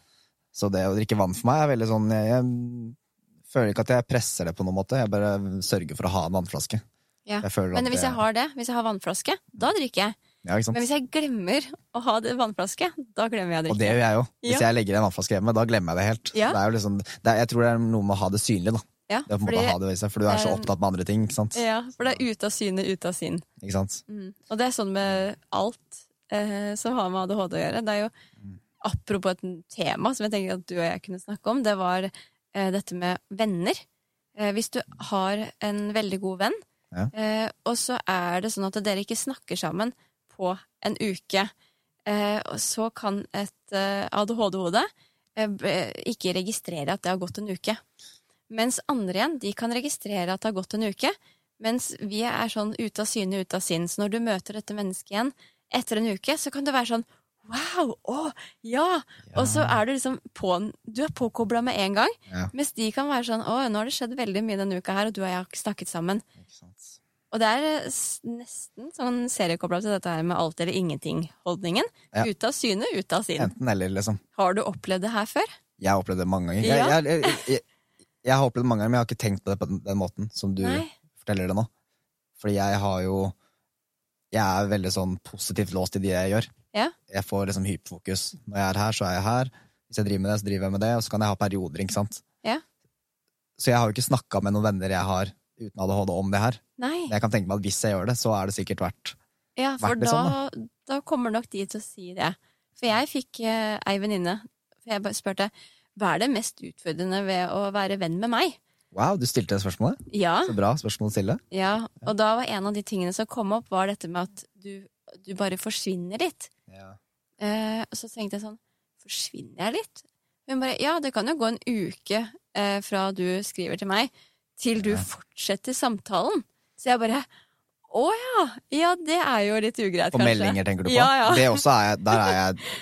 Speaker 2: Så det å drikke vann for meg er veldig sånn jeg, jeg føler ikke at jeg presser det på noen måte. Jeg bare sørger for å ha en vannflaske.
Speaker 1: Ja. Men hvis jeg har det, hvis jeg har vannflaske, da drikker jeg.
Speaker 2: Ja?
Speaker 1: Men hvis jeg glemmer å ha det vannflaske, da glemmer jeg å
Speaker 2: Og det gjør jeg jo. Hvis
Speaker 1: Ja.
Speaker 2: jeg legger en vannflaske hjemme, da glemmer jeg det helt.
Speaker 1: Ja.
Speaker 2: Det er jo liksom, det er, jeg tror det er noe med å ha det synlig, da.
Speaker 1: Ja,
Speaker 2: Det er på en måte å ha det ved seg, For du er så
Speaker 1: eh,
Speaker 2: opptatt med andre ting. ikke sant?
Speaker 1: ja, for det er ute av syne, ute av sinn.
Speaker 2: Ikke sant?
Speaker 1: Mm. Og det er sånn med alt eh, som har med ADHD å gjøre. Det er jo
Speaker 2: Mm.
Speaker 1: apropos et tema som jeg tenker at du og jeg kunne snakke om, det var eh, dette med venner. Eh, hvis du har en veldig god venn, eh, og så er det sånn at dere ikke snakker sammen på en uke, eh, så kan et eh, ADHD-hode eh, ikke registrere at det har gått en uke. Mens andre igjen, de kan registrere at det har gått en uke, mens vi er sånn ute av syne, ute av sinn. Så når du møter dette mennesket igjen etter en uke så kan det være sånn Wow! Å, ja! Og så er du liksom på Du er påkobla med en gang.
Speaker 2: Ja.
Speaker 1: Mens de kan være sånn Å, nå har det skjedd veldig mye denne uka her, og du og jeg har ikke snakket sammen.
Speaker 2: Ikke sant.
Speaker 1: Og det er eh, nesten sånn seriekobla til dette her med alt eller ingenting-holdningen.
Speaker 2: Ja.
Speaker 1: Ute av syne, ute av sinn.
Speaker 2: Enten eller, liksom.
Speaker 1: Har du opplevd det her før?
Speaker 2: Jeg har opplevd det mange ganger.
Speaker 1: Ja.
Speaker 2: Jeg, jeg, jeg, jeg, jeg har opplevd det mange ganger, men jeg har ikke tenkt på det på den, den måten som du
Speaker 1: Nei.
Speaker 2: forteller det nå. Fordi jeg har jo Jeg er veldig sånn positivt låst i det jeg gjør.
Speaker 1: Ja.
Speaker 2: Jeg får liksom hyperfokus. Når jeg er her, så er jeg her. Hvis jeg driver med det, så driver jeg med det, og så kan jeg ha perioder, ikke sant.
Speaker 1: Ja.
Speaker 2: Så jeg har jo ikke snakka med noen venner jeg har uten ADHD om det her.
Speaker 1: Nei.
Speaker 2: Men jeg kan tenke meg at hvis jeg gjør det, så er det sikkert verdt
Speaker 1: Ja, for
Speaker 2: verdt det
Speaker 1: da,
Speaker 2: sånn,
Speaker 1: da kommer nok de til å si det. For jeg fikk eh, ei venninne For jeg spurte hva er det mest utfordrende ved å være venn med meg.
Speaker 2: Wow, du stilte det spørsmålet.
Speaker 1: Ja,
Speaker 2: Så bra spørsmål å stille.
Speaker 1: ja. Og da var en av de tingene som kom opp, var dette med at du, du bare forsvinner litt.
Speaker 2: Ja.
Speaker 1: Eh, og så tenkte jeg sånn Forsvinner jeg litt? Hun bare Ja, det kan jo gå en uke eh, fra du skriver til meg, til du fortsetter samtalen. Så jeg bare Å ja! Ja, det er jo litt ugreit,
Speaker 2: På
Speaker 1: Og
Speaker 2: meldinger, tenker du på?
Speaker 1: Ja, ja.
Speaker 2: Det også er jeg, der er jeg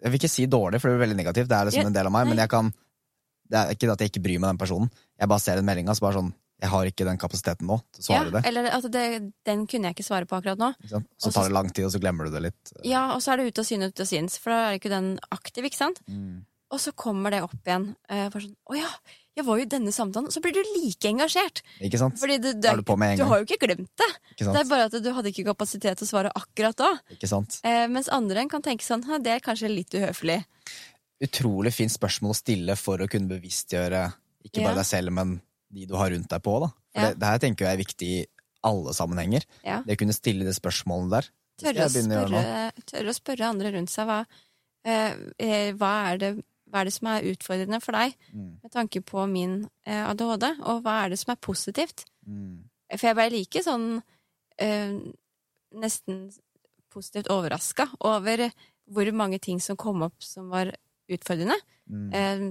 Speaker 2: Jeg vil ikke si dårlig, for det blir veldig negativt. Det er liksom en del av meg, men jeg kan Det er ikke at jeg ikke bryr meg den personen. Jeg bare ser en melding og så bare sånn Jeg har ikke den kapasiteten nå til å svare
Speaker 1: ja,
Speaker 2: det.
Speaker 1: Eller det, den kunne jeg ikke svare på akkurat nå.
Speaker 2: Så tar det lang tid, og så glemmer du det litt.
Speaker 1: Ja, og så er det ute av syne, ut av sinns, for da er ikke den aktiv, ikke sant?
Speaker 2: Mm.
Speaker 1: Og så kommer det opp igjen. Uh, for sånn, Å ja, jeg var jo i denne samtalen. Så blir du like engasjert.
Speaker 2: Ikke sant?
Speaker 1: Fordi du,
Speaker 2: du, er du
Speaker 1: du har jo ikke glemt det.
Speaker 2: Ikke
Speaker 1: Det er bare at du hadde ikke kapasitet til å svare akkurat da.
Speaker 2: Ikke sant?
Speaker 1: Eh, mens andre kan tenke sånn «Hæ, det er kanskje litt uhøflig.
Speaker 2: Utrolig fint spørsmål å stille for å kunne bevisstgjøre ikke bare
Speaker 1: Ja.
Speaker 2: deg selv, men de du har rundt deg på. Da. For
Speaker 1: Ja.
Speaker 2: det, det her tenker jeg er viktig i alle sammenhenger.
Speaker 1: Ja.
Speaker 2: Det å kunne stille det spørsmålet der.
Speaker 1: Tørre å, spørre, tørre å spørre andre rundt seg hva, eh, eh, hva, er det, hva er det som er utfordrende for deg
Speaker 2: Mm.
Speaker 1: med tanke på min eh, ADHD, og hva er det som er positivt?
Speaker 2: Mm.
Speaker 1: For jeg ble like sånn eh, nesten positivt overraska over hvor mange ting som kom opp som var utfordrende.
Speaker 2: Mm.
Speaker 1: Eh,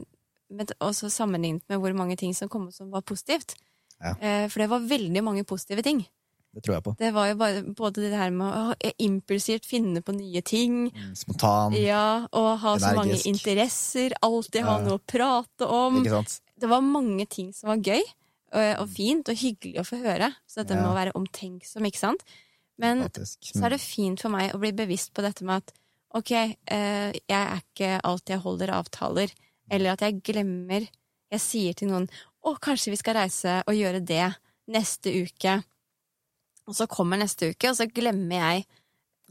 Speaker 1: men også sammenlignet med hvor mange ting som kom opp som var positivt.
Speaker 2: Ja.
Speaker 1: Eh, for det var veldig mange positive ting.
Speaker 2: Det tror jeg på.
Speaker 1: Det var jo bare, både det her med å impulsivt finne på nye ting,
Speaker 2: Mm. Spontan.
Speaker 1: ja, og ha så mange interesser, alltid ha
Speaker 2: Ja.
Speaker 1: noe å prate om. Det var mange ting som var gøy og, og fint og hyggelig å få høre. Så dette
Speaker 2: Ja.
Speaker 1: med å være omtenksom, ikke sant. Men
Speaker 2: Faktisk.
Speaker 1: så er det fint for meg å bli bevisst på dette med at ok, eh, jeg er ikke alltid jeg holder avtaler, eller at jeg glemmer Jeg sier til noen å, kanskje vi skal reise og gjøre det neste uke. Og så kommer neste uke, og så glemmer jeg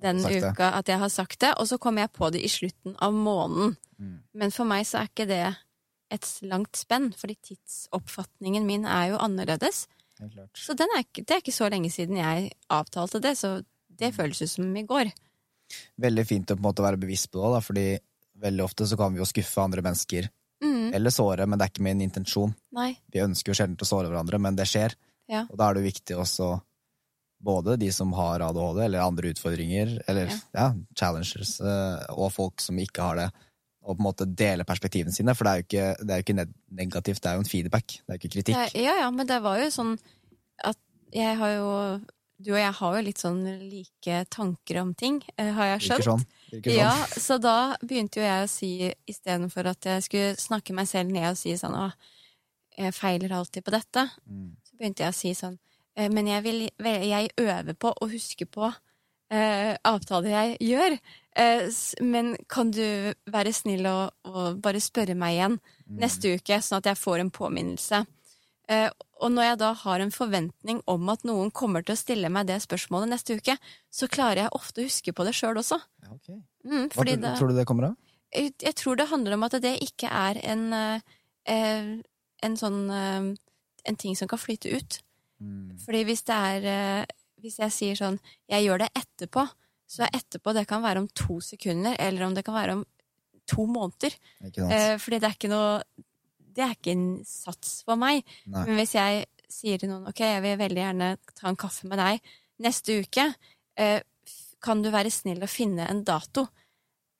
Speaker 1: den uka at jeg har sagt det, og så kommer jeg på det i slutten av måneden.
Speaker 2: Mm.
Speaker 1: Men for meg så er ikke det et langt spenn, fordi tidsoppfatningen min er jo annerledes. Så den er ikke, det er ikke så lenge siden jeg avtalte det, så det
Speaker 2: Mm.
Speaker 1: føles ut som i går.
Speaker 2: Veldig fint å på en måte være bevisst på det, da, fordi veldig ofte så kan vi jo skuffe andre mennesker.
Speaker 1: Mm,
Speaker 2: Eller såre, men det er ikke min intensjon.
Speaker 1: nei,
Speaker 2: Vi ønsker jo sjelden å såre hverandre, men det skjer.
Speaker 1: Ja.
Speaker 2: Og da er det jo viktig også både de som har ADHD eller andre utfordringer, eller
Speaker 1: Ja.
Speaker 2: ja, challengers, eh, og folk som ikke har det, og på en måte dele perspektivene sine, for det er jo ikke, det er jo ikke negativt, det er jo en feedback, det er jo ikke kritikk.
Speaker 1: ja ja, men det var jo sånn at jeg har jo Du og jeg har jo litt sånn like tanker om ting, eh, har jeg
Speaker 2: Virker
Speaker 1: skjønt.
Speaker 2: sånn. Virker sånn.
Speaker 1: Ja, så da begynte jo jeg å si, istedenfor at jeg skulle snakke meg selv ned og si sånn å, jeg feiler alltid på dette,
Speaker 2: Mm.
Speaker 1: så begynte jeg å si sånn Men jeg, vil, jeg øver på å huske på eh, avtaler jeg gjør. Eh, men kan du være snill og, og bare spørre meg igjen
Speaker 2: Mm.
Speaker 1: neste uke, sånn at jeg får en påminnelse? Eh, og når jeg da har en forventning om at noen kommer til å stille meg det spørsmålet neste uke, så klarer jeg ofte å huske på det sjøl også.
Speaker 2: Ja, ok.
Speaker 1: Mm,
Speaker 2: Hva tror,
Speaker 1: det,
Speaker 2: tror du det kommer av?
Speaker 1: jeg, jeg tror det handler om at det ikke er en, eh, eh, en sånn eh, En ting som kan flyte ut.
Speaker 2: Mm.
Speaker 1: Fordi hvis det er eh, Hvis jeg sier sånn Jeg gjør det etterpå, så er etterpå det kan være om to sekunder, eller om det kan være om to måneder. Eh, fordi det er ikke noe Det er ikke en sats for meg.
Speaker 2: Nei.
Speaker 1: Men hvis jeg sier til noen ok, jeg vil veldig gjerne ta en kaffe med deg neste uke, eh, kan du være snill å finne en dato?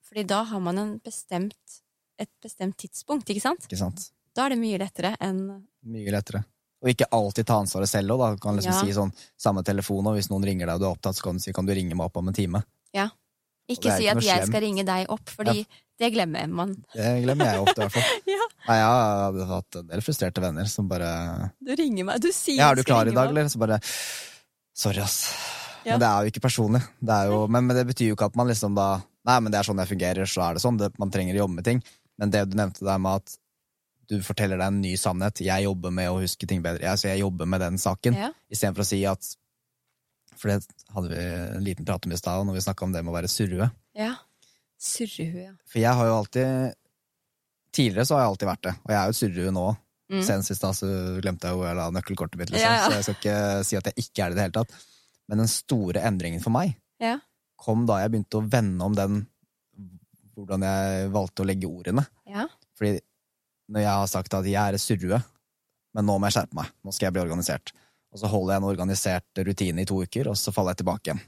Speaker 1: Fordi da har man en bestemt, et bestemt tidspunkt, ikke sant?
Speaker 2: Ikke sant?
Speaker 1: Da er det mye lettere enn
Speaker 2: Mye lettere. Og ikke alltid ta ansvaret selv òg, da. Du kan liksom
Speaker 1: Ja.
Speaker 2: si sånn samme telefon, og hvis noen ringer deg og du er opptatt, så kan du si kan du ringe meg opp om en time.
Speaker 1: Ja. Ikke si at jeg
Speaker 2: slemt.
Speaker 1: skal ringe deg opp, fordi det glemmer man.
Speaker 2: Det glemmer jeg ofte, i hvert fall. [LAUGHS]
Speaker 1: Ja.
Speaker 2: Nei, jeg hadde hatt en del frustrerte venner som bare
Speaker 1: Du ringer meg. Du sier
Speaker 2: Ja, er du klar i dag, eller? Så bare Sorry, ass.
Speaker 1: Ja.
Speaker 2: Men det er jo ikke personlig. Det jo, men, men det betyr jo ikke at man liksom da Nei, men det er sånn jeg fungerer, så er det sånn. Det, man trenger å jobbe med ting. Men det du nevnte der med at du forteller deg en ny sannhet. Jeg jobber med å huske ting bedre. Jeg, så jeg jobber med den saken.
Speaker 1: Ja.
Speaker 2: Istedenfor å si at For det hadde vi en liten prat om i stad, når vi snakka om det med å være surrue.
Speaker 1: ja. Surrehue, ja.
Speaker 2: For jeg har jo alltid Tidligere så har jeg alltid vært det, og jeg er jo et surrehue nå.
Speaker 1: Mm.
Speaker 2: Senest i stad så glemte jeg jo jeg la nøkkelkortet mitt, liksom.
Speaker 1: Ja, ja.
Speaker 2: så jeg skal ikke si at jeg ikke er det i det hele tatt. Men den store endringen for meg
Speaker 1: Ja.
Speaker 2: kom da jeg begynte å vende om den hvordan jeg valgte å legge ordene.
Speaker 1: Ja.
Speaker 2: Fordi når jeg har sagt at jeg er surrue, men nå må jeg skjerpe meg, nå skal jeg bli organisert, og så holder jeg en organisert rutine i to uker, og så faller jeg tilbake igjen.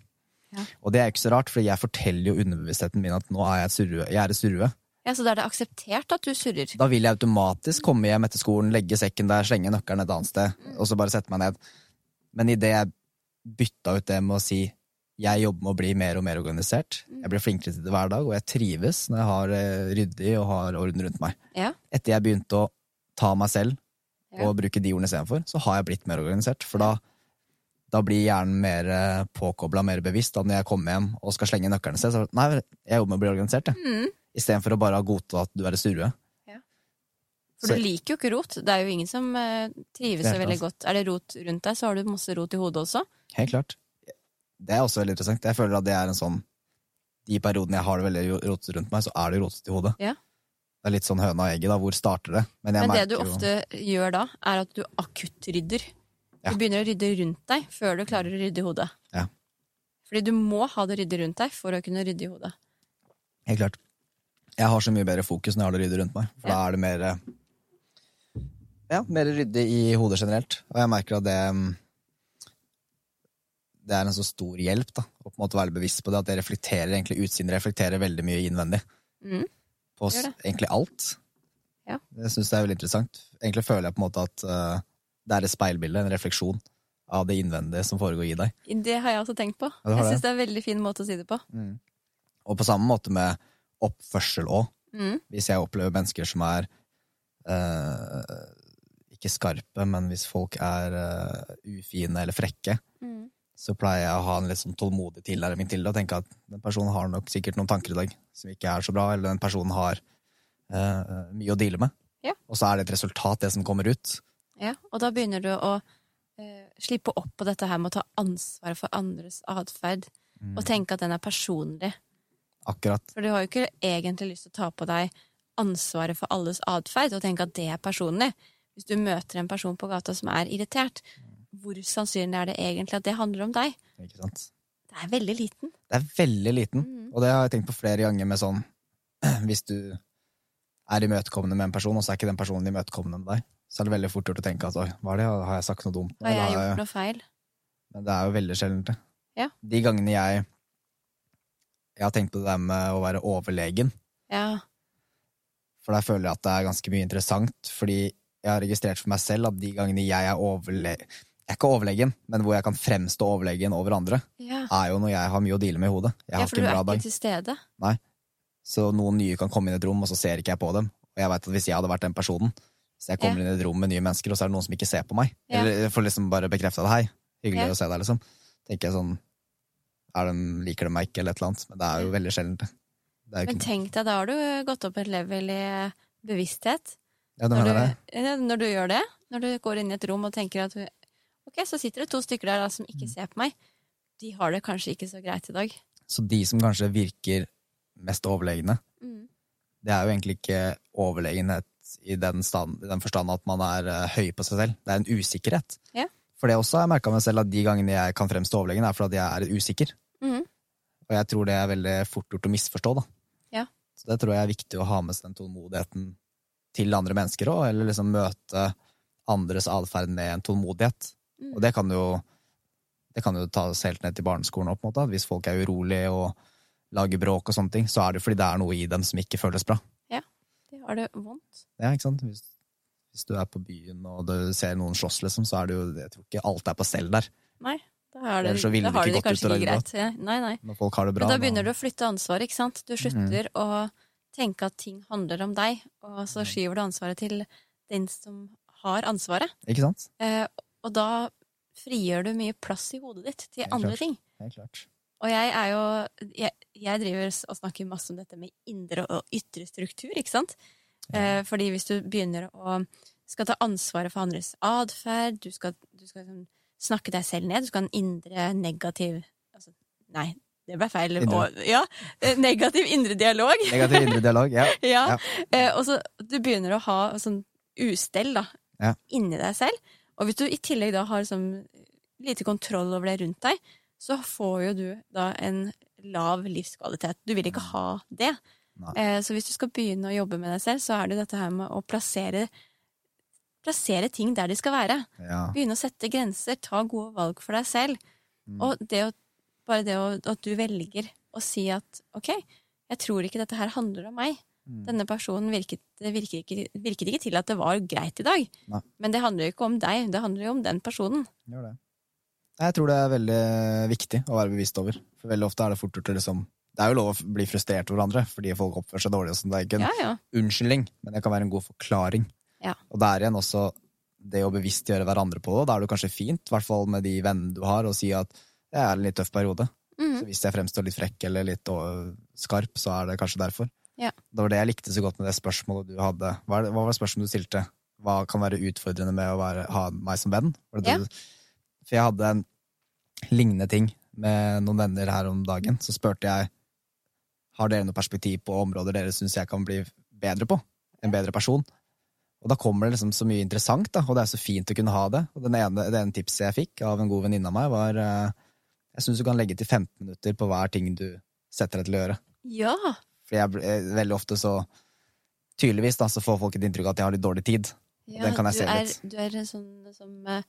Speaker 1: Ja.
Speaker 2: Og det er ikke så rart, for jeg forteller jo underbevisstheten min at nå er jeg surrue. Jeg er surrue.
Speaker 1: ja, så da er det akseptert at du surrer.
Speaker 2: Da vil jeg automatisk komme hjem etter skolen, legge sekken der, slenge nøkkelen et annet sted, og så bare sette meg ned. Men idet jeg bytta ut det med å si jeg jobber med å bli mer og mer organisert, jeg blir flinkere til det hver dag, og jeg trives når jeg har eh, ryddig og har orden rundt meg.
Speaker 1: Ja.
Speaker 2: Etter jeg begynte å ta meg selv og bruke de ordene istedenfor, så har jeg blitt mer organisert. For da, da blir hjernen mer påkobla, mer bevisst. Da når jeg kommer hjem og skal slenge nøkkelen sted, så nei, jeg jobber med å bli organisert, jeg.
Speaker 1: Mm.
Speaker 2: Istedenfor å bare godta at du er et surrue.
Speaker 1: For du liker jo ikke rot. Det er jo ingen som eh, trives så veldig godt. Er det rot rundt deg, så har du masse rot i hodet også.
Speaker 2: Helt klart. Det er også veldig interessant. Jeg føler at det er en sånn De periodene jeg har det veldig rotete rundt meg, så er det rotete i hodet.
Speaker 1: Ja.
Speaker 2: Det er litt sånn høna og egget, da. Hvor starter det? Men,
Speaker 1: Men det
Speaker 2: du
Speaker 1: du
Speaker 2: jo-
Speaker 1: ofte gjør da, er at du akuttrydder.
Speaker 2: Ja.
Speaker 1: Du begynner å rydde rundt deg før du klarer å rydde i hodet.
Speaker 2: Ja.
Speaker 1: Fordi du må ha det ryddig rundt deg for å kunne rydde i hodet.
Speaker 2: Helt klart. Jeg har så mye bedre fokus når jeg har det ryddig rundt meg. For
Speaker 1: Ja.
Speaker 2: da er det mer eh, Ja, mer ryddig i hodet generelt. Og jeg merker at det mm, Det er en så stor hjelp, da. Å på en måte være bevisst på det. At det reflekterer egentlig utsiden reflekterer veldig mye innvendig.
Speaker 1: Mm.
Speaker 2: På
Speaker 1: det.
Speaker 2: egentlig alt.
Speaker 1: Ja.
Speaker 2: Det syns jeg er veldig interessant. Egentlig føler jeg på en måte at uh, det er et speilbilde, en refleksjon, av det innvendige som foregår i deg.
Speaker 1: Det har jeg også tenkt på.
Speaker 2: Ja,
Speaker 1: jeg syns det er en veldig fin måte å si det på. Mm.
Speaker 2: Og på samme måte med oppførsel òg.
Speaker 1: Mm.
Speaker 2: Hvis jeg opplever mennesker som er uh, ikke skarpe, men hvis folk er uh, ufine eller frekke,
Speaker 1: Mm.
Speaker 2: Så pleier jeg å ha en litt sånn tålmodig tilnærming til det og tenke at den personen har nok sikkert noen tanker i dag som ikke er så bra, eller den personen har uh, mye å deale med.
Speaker 1: Ja.
Speaker 2: Og så er det et resultat, det som kommer ut.
Speaker 1: Ja, og da begynner du å uh, slippe opp på dette her med å ta ansvar for andres atferd. Og tenke at den er personlig.
Speaker 2: Akkurat.
Speaker 1: For du har jo ikke egentlig lyst til å ta på deg ansvaret for alles atferd og tenke at det er personlig. Hvis du møter en person på gata som er irritert, hvor sannsynlig er det egentlig at det handler om deg?
Speaker 2: Ikke sant?
Speaker 1: Det er veldig liten.
Speaker 2: Det er veldig liten,
Speaker 1: mm.
Speaker 2: og det har jeg tenkt på flere ganger med sånn [CLEARS THROAT] Hvis du er imøtekommende med en person, og så er ikke den personen imøtekommende med deg, så er det veldig fort gjort å tenke at oi, hva er det, har jeg sagt noe dumt?
Speaker 1: Har jeg gjort noe feil?
Speaker 2: Men det er jo veldig sjeldent, det.
Speaker 1: Ja.
Speaker 2: De gangene jeg Jeg har tenkt på det der med å være overlegen,
Speaker 1: Ja.
Speaker 2: for der føler jeg at det er ganske mye interessant, fordi jeg har registrert for meg selv at de gangene jeg er overle... Jeg er ikke overlegen, men hvor jeg kan fremstå overlegen over andre,
Speaker 1: Ja,
Speaker 2: er jo når jeg har mye å deale med i hodet. Jeg
Speaker 1: ja
Speaker 2: har
Speaker 1: for
Speaker 2: ikke
Speaker 1: du er
Speaker 2: dag.
Speaker 1: ikke til stede.
Speaker 2: Så noen nye kan komme inn i et rom, og så ser ikke jeg på dem. Og jeg vet at hvis jeg hadde vært den personen, så jeg kommer inn i et rom med nye mennesker, og så er det noen som ikke ser på meg.
Speaker 1: Ja.
Speaker 2: Eller jeg får liksom bare bekrefta det. Hei, hyggelig
Speaker 1: Ja.
Speaker 2: å se deg, liksom. Tenker jeg sånn er de, Liker de meg ikke, eller et eller annet. Men det er jo veldig sjeldent.
Speaker 1: Men
Speaker 2: ikke,
Speaker 1: tenk deg, da har du gått opp et level i bevissthet.
Speaker 2: ja, det mener jeg.
Speaker 1: når du gjør det, når du går inn i et rom og tenker at ok, så sitter det to stykker der da, som
Speaker 2: Mm.
Speaker 1: ikke ser på meg. De har det kanskje ikke så greit i dag.
Speaker 2: Så de som kanskje virker mest overlegne,
Speaker 1: Mm.
Speaker 2: det er jo egentlig ikke overlegenhet i den, stand, den forstand at man er uh, høy på seg selv. Det er en usikkerhet.
Speaker 1: Ja.
Speaker 2: For det også har jeg merka meg selv at de gangene jeg kan fremstå overlegen, er fordi jeg er usikker.
Speaker 1: Mm.
Speaker 2: Og jeg tror det er veldig fort gjort å misforstå, da.
Speaker 1: Ja.
Speaker 2: Så det tror jeg er viktig å ha med seg den tålmodigheten til andre mennesker òg, eller liksom møte andres atferd med en tålmodighet.
Speaker 1: Mm.
Speaker 2: Og det kan jo det kan jo tas helt ned til barneskolen òg, på en måte. Hvis folk er urolige og lager bråk og sånne ting, så er det fordi det er noe i dem som ikke føles bra.
Speaker 1: Ja, De har det vondt.
Speaker 2: Ja, ikke sant? Hvis, hvis du er på byen og du ser noen slåss, liksom, så er det jo Jeg tror ikke alt er på stell der.
Speaker 1: Nei, Da har, det,
Speaker 2: så ville
Speaker 1: da har
Speaker 2: det
Speaker 1: de
Speaker 2: gått
Speaker 1: kanskje ikke greit. Ja, Nei, nei.
Speaker 2: Når folk har det bra.
Speaker 1: Men da begynner du å flytte ansvaret, ikke sant?
Speaker 2: Mhm.
Speaker 1: Du slutter å tenke at ting handler om deg, og så skyver du ansvaret til den som har ansvaret.
Speaker 2: Ikke sant?
Speaker 1: Eh, og da frigjør du mye plass i hodet ditt til andre
Speaker 2: klart.
Speaker 1: ting.
Speaker 2: Helt klart.
Speaker 1: Og jeg er jo Jeg, jeg driver og snakker masse om dette med indre og ytre struktur, ikke sant? Eh, fordi hvis du begynner å skal ta ansvaret for andres atferd, du skal, du skal liksom snakke deg selv ned, du skal ha en indre negativ altså, Nei, det ble feil. Og, ja, eh, negativ indre dialog.
Speaker 2: Negativ indre dialog. Ja. [LAUGHS]
Speaker 1: Ja.
Speaker 2: Ja.
Speaker 1: Eh, og så du begynner å ha sånn ustell da,
Speaker 2: Ja.
Speaker 1: inni deg selv. Og hvis du i tillegg da har sånn lite kontroll over det rundt deg, så får jo du da en lav livskvalitet. Du vil ikke ha det. Eh, så hvis du skal begynne å jobbe med deg selv, så er det dette her med å plassere Plassere ting der de skal være.
Speaker 2: ja.
Speaker 1: Begynne å sette grenser, ta gode valg for deg selv.
Speaker 2: Mm.
Speaker 1: Og det å, bare det å, at du velger å si at ok, jeg tror ikke dette her handler om meg.
Speaker 2: Mm.
Speaker 1: Denne personen virket, virket, ikke, virket ikke til at det var greit i dag.
Speaker 2: Nei.
Speaker 1: Men det handler jo ikke om deg, det handler jo om den personen.
Speaker 2: Jeg tror det er veldig viktig å være bevisst over. For veldig ofte er det fort gjort å liksom Det er jo lov å bli frustrert over hverandre fordi folk oppfører seg dårlig. og sånn. Det er ikke en
Speaker 1: Ja, ja.
Speaker 2: unnskyldning, men det kan være en god forklaring.
Speaker 1: Ja.
Speaker 2: Og det er igjen også det å bevisstgjøre hverandre på det. Da er det kanskje fint, i hvert fall med de vennene du har, å si at det er en litt tøff periode.
Speaker 1: Mhm.
Speaker 2: Så hvis jeg fremstår litt frekk eller litt skarp, så er det kanskje derfor.
Speaker 1: Ja.
Speaker 2: Det var det jeg likte så godt med det spørsmålet du hadde. Hva, det, hva var det spørsmålet du stilte? Hva kan være utfordrende med å være, ha meg som venn?
Speaker 1: Ja.
Speaker 2: For jeg hadde en lignende ting med noen venner her om dagen. Så spurte jeg har dere noe perspektiv på områder dere syns jeg kan bli bedre på. En bedre person. Og da kommer det liksom så mye interessant, da, og det er så fint å kunne ha det. Og den ene, det ene tipset jeg fikk av en god venninne av meg, var eh, jeg syns du kan legge til 15 minutter på hver ting du setter deg til å gjøre.
Speaker 1: ja.
Speaker 2: For jeg, bl- eh, veldig ofte så Tydeligvis da, så får folk et inntrykk av at jeg har litt dårlig tid.
Speaker 1: ja
Speaker 2: Den kan jeg se
Speaker 1: er,
Speaker 2: litt.
Speaker 1: du er en sånn som eh,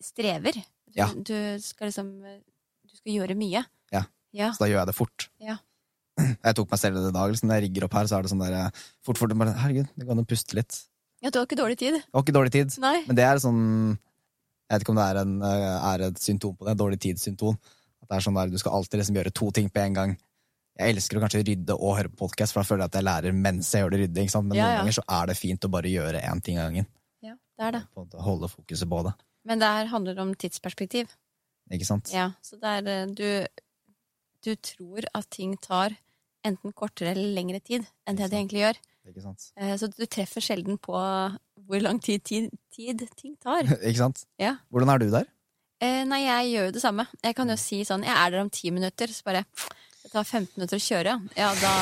Speaker 1: strever. Du,
Speaker 2: Ja.
Speaker 1: du skal liksom eh, Du skal gjøre mye.
Speaker 2: Ja.
Speaker 1: Ja.
Speaker 2: Så da gjør jeg det fort.
Speaker 1: Ja. [CLEARS THROAT]
Speaker 2: Jeg tok meg selv i det i dag. Liksom, når jeg rigger opp her, så er det sånn der fort, fort, bare, Herregud, det går an å puste litt.
Speaker 1: ja, du har ikke dårlig tid.
Speaker 2: Jeg har ikke dårlig tid.
Speaker 1: Nei.
Speaker 2: Men det er sånn Jeg vet ikke om det er, en, er et symptom på det. Dårlig tidssymptom. At det er sånn der, Du skal alltid liksom gjøre to ting på en gang. Jeg elsker å kanskje rydde og høre på podkast, for da føler jeg at jeg lærer mens jeg gjør det rydde. Men
Speaker 1: Ja,
Speaker 2: noen ganger så er det fint å bare gjøre én ting av gangen.
Speaker 1: Ja, det er det.
Speaker 2: På å Holde fokuset på det.
Speaker 1: Men det her handler om tidsperspektiv.
Speaker 2: Ikke sant?
Speaker 1: Ja, så det er eh, du, du tror at ting tar enten kortere eller lengre tid enn det det egentlig gjør.
Speaker 2: Ikke sant?
Speaker 1: Eh, Så du treffer sjelden på hvor lang tid, tid, tid ting tar. [LAUGHS]
Speaker 2: Ikke sant?
Speaker 1: Ja.
Speaker 2: Hvordan er du der?
Speaker 1: Eh, Nei, jeg gjør jo det samme. Jeg kan jo si sånn Jeg er der om ti minutter, så bare tar 15 minutter å kjøre, ja. Da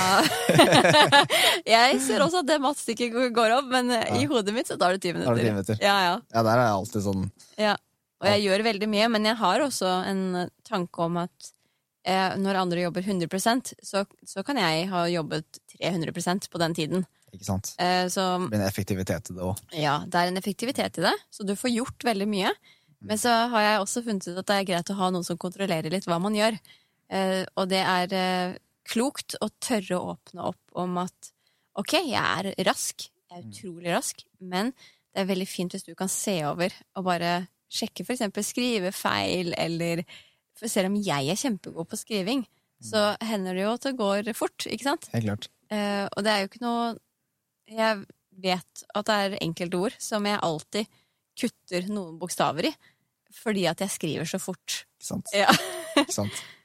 Speaker 1: [LAUGHS] Jeg ser også at det matstykket går opp, men ja. i hodet mitt så tar det ti
Speaker 2: Tar
Speaker 1: minutter.
Speaker 2: det 10 minutter?
Speaker 1: Ja, ja.
Speaker 2: Ja, der er jeg alltid sånn
Speaker 1: Ja, og jeg gjør veldig mye, men jeg har også en tanke om at eh, når andre jobber 100 så, så kan jeg ha jobbet 300 på den tiden.
Speaker 2: Ikke sant?
Speaker 1: Eh, så
Speaker 2: Det blir en effektivitet i det òg.
Speaker 1: ja, det er en effektivitet i det, så du får gjort veldig mye. Men så har jeg også funnet ut at det er greit å ha noen som kontrollerer litt hva man gjør. Eh, og det er eh, klokt å tørre å åpne opp om at ok, jeg er rask, jeg er utrolig rask, men det er veldig fint hvis du kan se over og bare sjekke eksempel skrivefeil, eller for selv om jeg er kjempegod på skriving, så hender det jo at det går fort, ikke sant?
Speaker 2: Helt klart.
Speaker 1: Eh, og det er jo ikke noe Jeg vet at det er enkelte ord som jeg alltid kutter noen bokstaver i, fordi at jeg skriver så fort.
Speaker 2: Ikke sant?
Speaker 1: Ja.
Speaker 2: Ikke sant? [LAUGHS]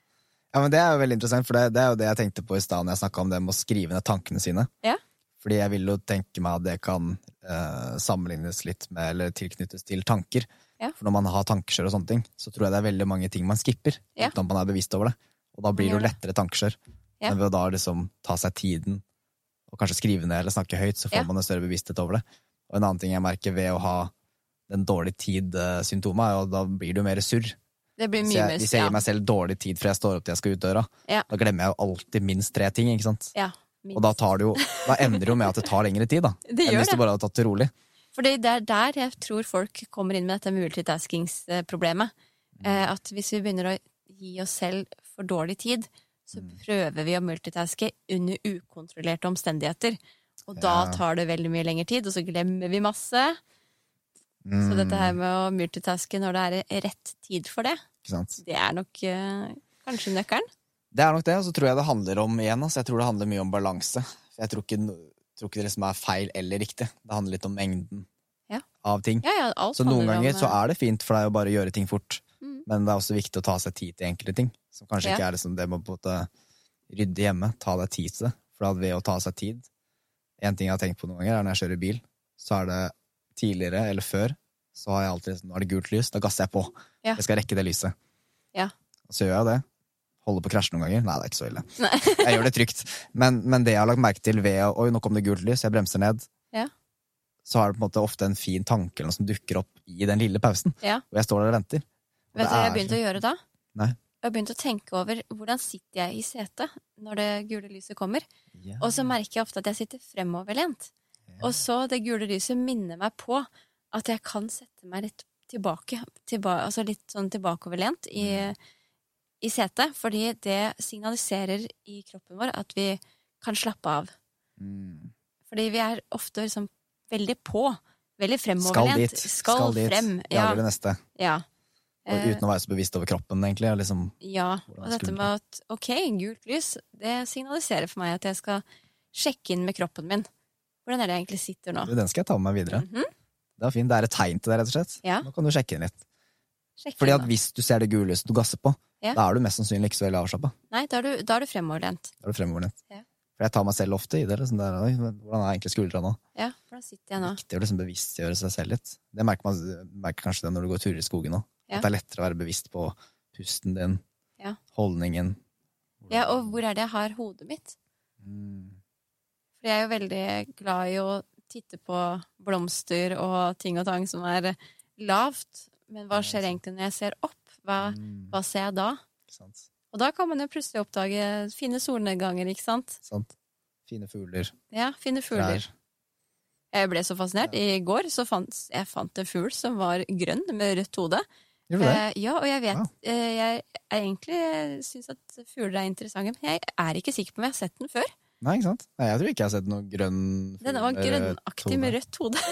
Speaker 2: Ja, men Det er jo veldig interessant, for det, det er jo det jeg tenkte på i stad når jeg snakka om det med å skrive ned tankene sine.
Speaker 1: Ja.
Speaker 2: Fordi jeg vil jo tenke meg at det kan eh, sammenlignes litt med, eller tilknyttes til tanker.
Speaker 1: Ja.
Speaker 2: For når man har tankeskjør og sånne ting, så tror jeg det er veldig mange ting man skipper.
Speaker 1: Ja.
Speaker 2: Uten at man er bevisst over det. Og da blir det jo lettere tankeskjør.
Speaker 1: Ja.
Speaker 2: Men ved å da liksom ta seg tiden, og kanskje skrive ned eller snakke høyt, så får man en større bevissthet over det. Og en annen ting jeg merker ved å ha den dårlig tid-symptomet, er jo at da blir jo mer surr.
Speaker 1: Det blir
Speaker 2: Hvis jeg, hvis jeg gir meg selv dårlig tid før jeg står opp til jeg skal ut døra,
Speaker 1: Ja.
Speaker 2: da glemmer jeg jo alltid minst tre ting. ikke sant?
Speaker 1: ja,
Speaker 2: Og da, tar det jo, da ender det jo med at det tar lengre tid, da.
Speaker 1: Det
Speaker 2: enn
Speaker 1: gjør
Speaker 2: hvis du
Speaker 1: det.
Speaker 2: bare hadde tatt det rolig.
Speaker 1: Fordi det er der jeg tror folk kommer inn med dette multitaskingsproblemet. Eh, at hvis vi begynner å gi oss selv for dårlig tid, så
Speaker 2: Mm.
Speaker 1: prøver vi å multitaske under ukontrollerte omstendigheter. Og da tar det veldig mye lengre tid, og så glemmer vi masse. Så dette her med å multitaske når det er rett tid for det, det er nok uh, kanskje nøkkelen.
Speaker 2: Det er nok det, og så tror jeg det handler om igjen, altså, jeg tror det handler mye om balanse. Jeg tror ikke, tror ikke det liksom er feil eller riktig. Det handler litt om mengden
Speaker 1: Ja.
Speaker 2: av ting.
Speaker 1: Ja, ja, alt
Speaker 2: Så noen
Speaker 1: ganger om,
Speaker 2: så
Speaker 1: eh,
Speaker 2: er det fint for deg å bare gjøre ting fort,
Speaker 1: Mm.
Speaker 2: men det er også viktig å ta seg tid til enkelte ting. Som kanskje ikke er liksom det med å rydde hjemme. Ta deg tid til det. For ved å ta seg tid En ting jeg har tenkt på noen ganger, er når jeg kjører bil, så er det tidligere eller før, så har jeg alltid Nå er det gult lys, da gasser jeg på.
Speaker 1: Ja.
Speaker 2: Jeg skal rekke det lyset.
Speaker 1: Ja.
Speaker 2: Og så gjør jeg det. Holder på å krasje noen ganger. Nei, det er ikke så ille. Jeg gjør det trygt. Men, men det jeg har lagt merke til ved Oi, nå kom det gult lys, jeg bremser ned.
Speaker 1: Ja.
Speaker 2: Så er det på en måte ofte en fin tanke eller noe som dukker opp i den lille pausen.
Speaker 1: Ja.
Speaker 2: Og jeg står der og venter. Og
Speaker 1: Vet du hva jeg begynte å gjøre da?
Speaker 2: Nei.
Speaker 1: Jeg har begynt å tenke over hvordan sitter jeg i setet når det gule lyset kommer.
Speaker 2: Ja.
Speaker 1: Og så merker jeg ofte at jeg sitter fremoverlent. Og så det gule lyset minner meg på at jeg kan sette meg litt tilbake, tilba altså litt sånn tilbakeoverlent i, i setet. Fordi det signaliserer i kroppen vår at vi kan slappe av.
Speaker 2: Mm.
Speaker 1: Fordi vi er ofte liksom veldig på. Veldig
Speaker 2: Skal
Speaker 1: fremoverlent.
Speaker 2: dit.
Speaker 1: Skal,
Speaker 2: dit.
Speaker 1: frem.
Speaker 2: Ja.
Speaker 1: Jager
Speaker 2: det neste.
Speaker 1: ja.
Speaker 2: Og
Speaker 1: Eh,
Speaker 2: uten å være så bevisst over kroppen, egentlig. Og liksom,
Speaker 1: Ja, og dette med at ok, gult lys, det signaliserer for meg at jeg skal sjekke inn med kroppen min. Hvordan er det jeg egentlig sitter nå?
Speaker 2: den skal jeg ta med meg videre.
Speaker 1: Mhm.
Speaker 2: Det er fint. Det er et tegn til det, rett og slett.
Speaker 1: Ja.
Speaker 2: Nå kan du sjekke inn litt.
Speaker 1: Sjekke
Speaker 2: Fordi at
Speaker 1: nå.
Speaker 2: hvis du ser det gule lyset du gasser på,
Speaker 1: Ja.
Speaker 2: da er du mest sannsynlig ikke så veldig avslappa.
Speaker 1: Nei, da er du, da er du fremoverlent.
Speaker 2: Da er du fremoverlent.
Speaker 1: Ja.
Speaker 2: For jeg tar meg selv ofte i det. Liksom der, hvordan er egentlig skuldra nå?
Speaker 1: Ja, hvordan sitter jeg nå?
Speaker 2: Viktig å liksom bevisstgjøre seg selv litt. Det merker man merker kanskje det når du går turer i skogen òg.
Speaker 1: Ja.
Speaker 2: At det er lettere å være bevisst på pusten din,
Speaker 1: Ja.
Speaker 2: holdningen.
Speaker 1: Ja, og hvor er det jeg har hodet mitt?
Speaker 2: Mm.
Speaker 1: For jeg er jo veldig glad i å titte på blomster og ting og tang som er lavt. Men hva skjer egentlig når jeg ser opp? Hva,
Speaker 2: Mm.
Speaker 1: hva ser jeg da? Og da kan man jo plutselig oppdage fine solnedganger, ikke sant?
Speaker 2: sant? Fine fugler.
Speaker 1: Ja, fine fugler.
Speaker 2: Trær.
Speaker 1: Jeg ble så fascinert. I går så fant jeg fant en fugl som var grønn med rødt hode.
Speaker 2: Gjør du det?
Speaker 1: Eh, ja, og jeg vet
Speaker 2: Wow.
Speaker 1: eh, Jeg egentlig syns at fugler er interessante, men jeg er ikke sikker på om jeg har sett den før.
Speaker 2: Nei, ikke sant? Nei, jeg tror ikke jeg har sett noe grønn
Speaker 1: Den var grønnaktig med rødt hode. [LAUGHS]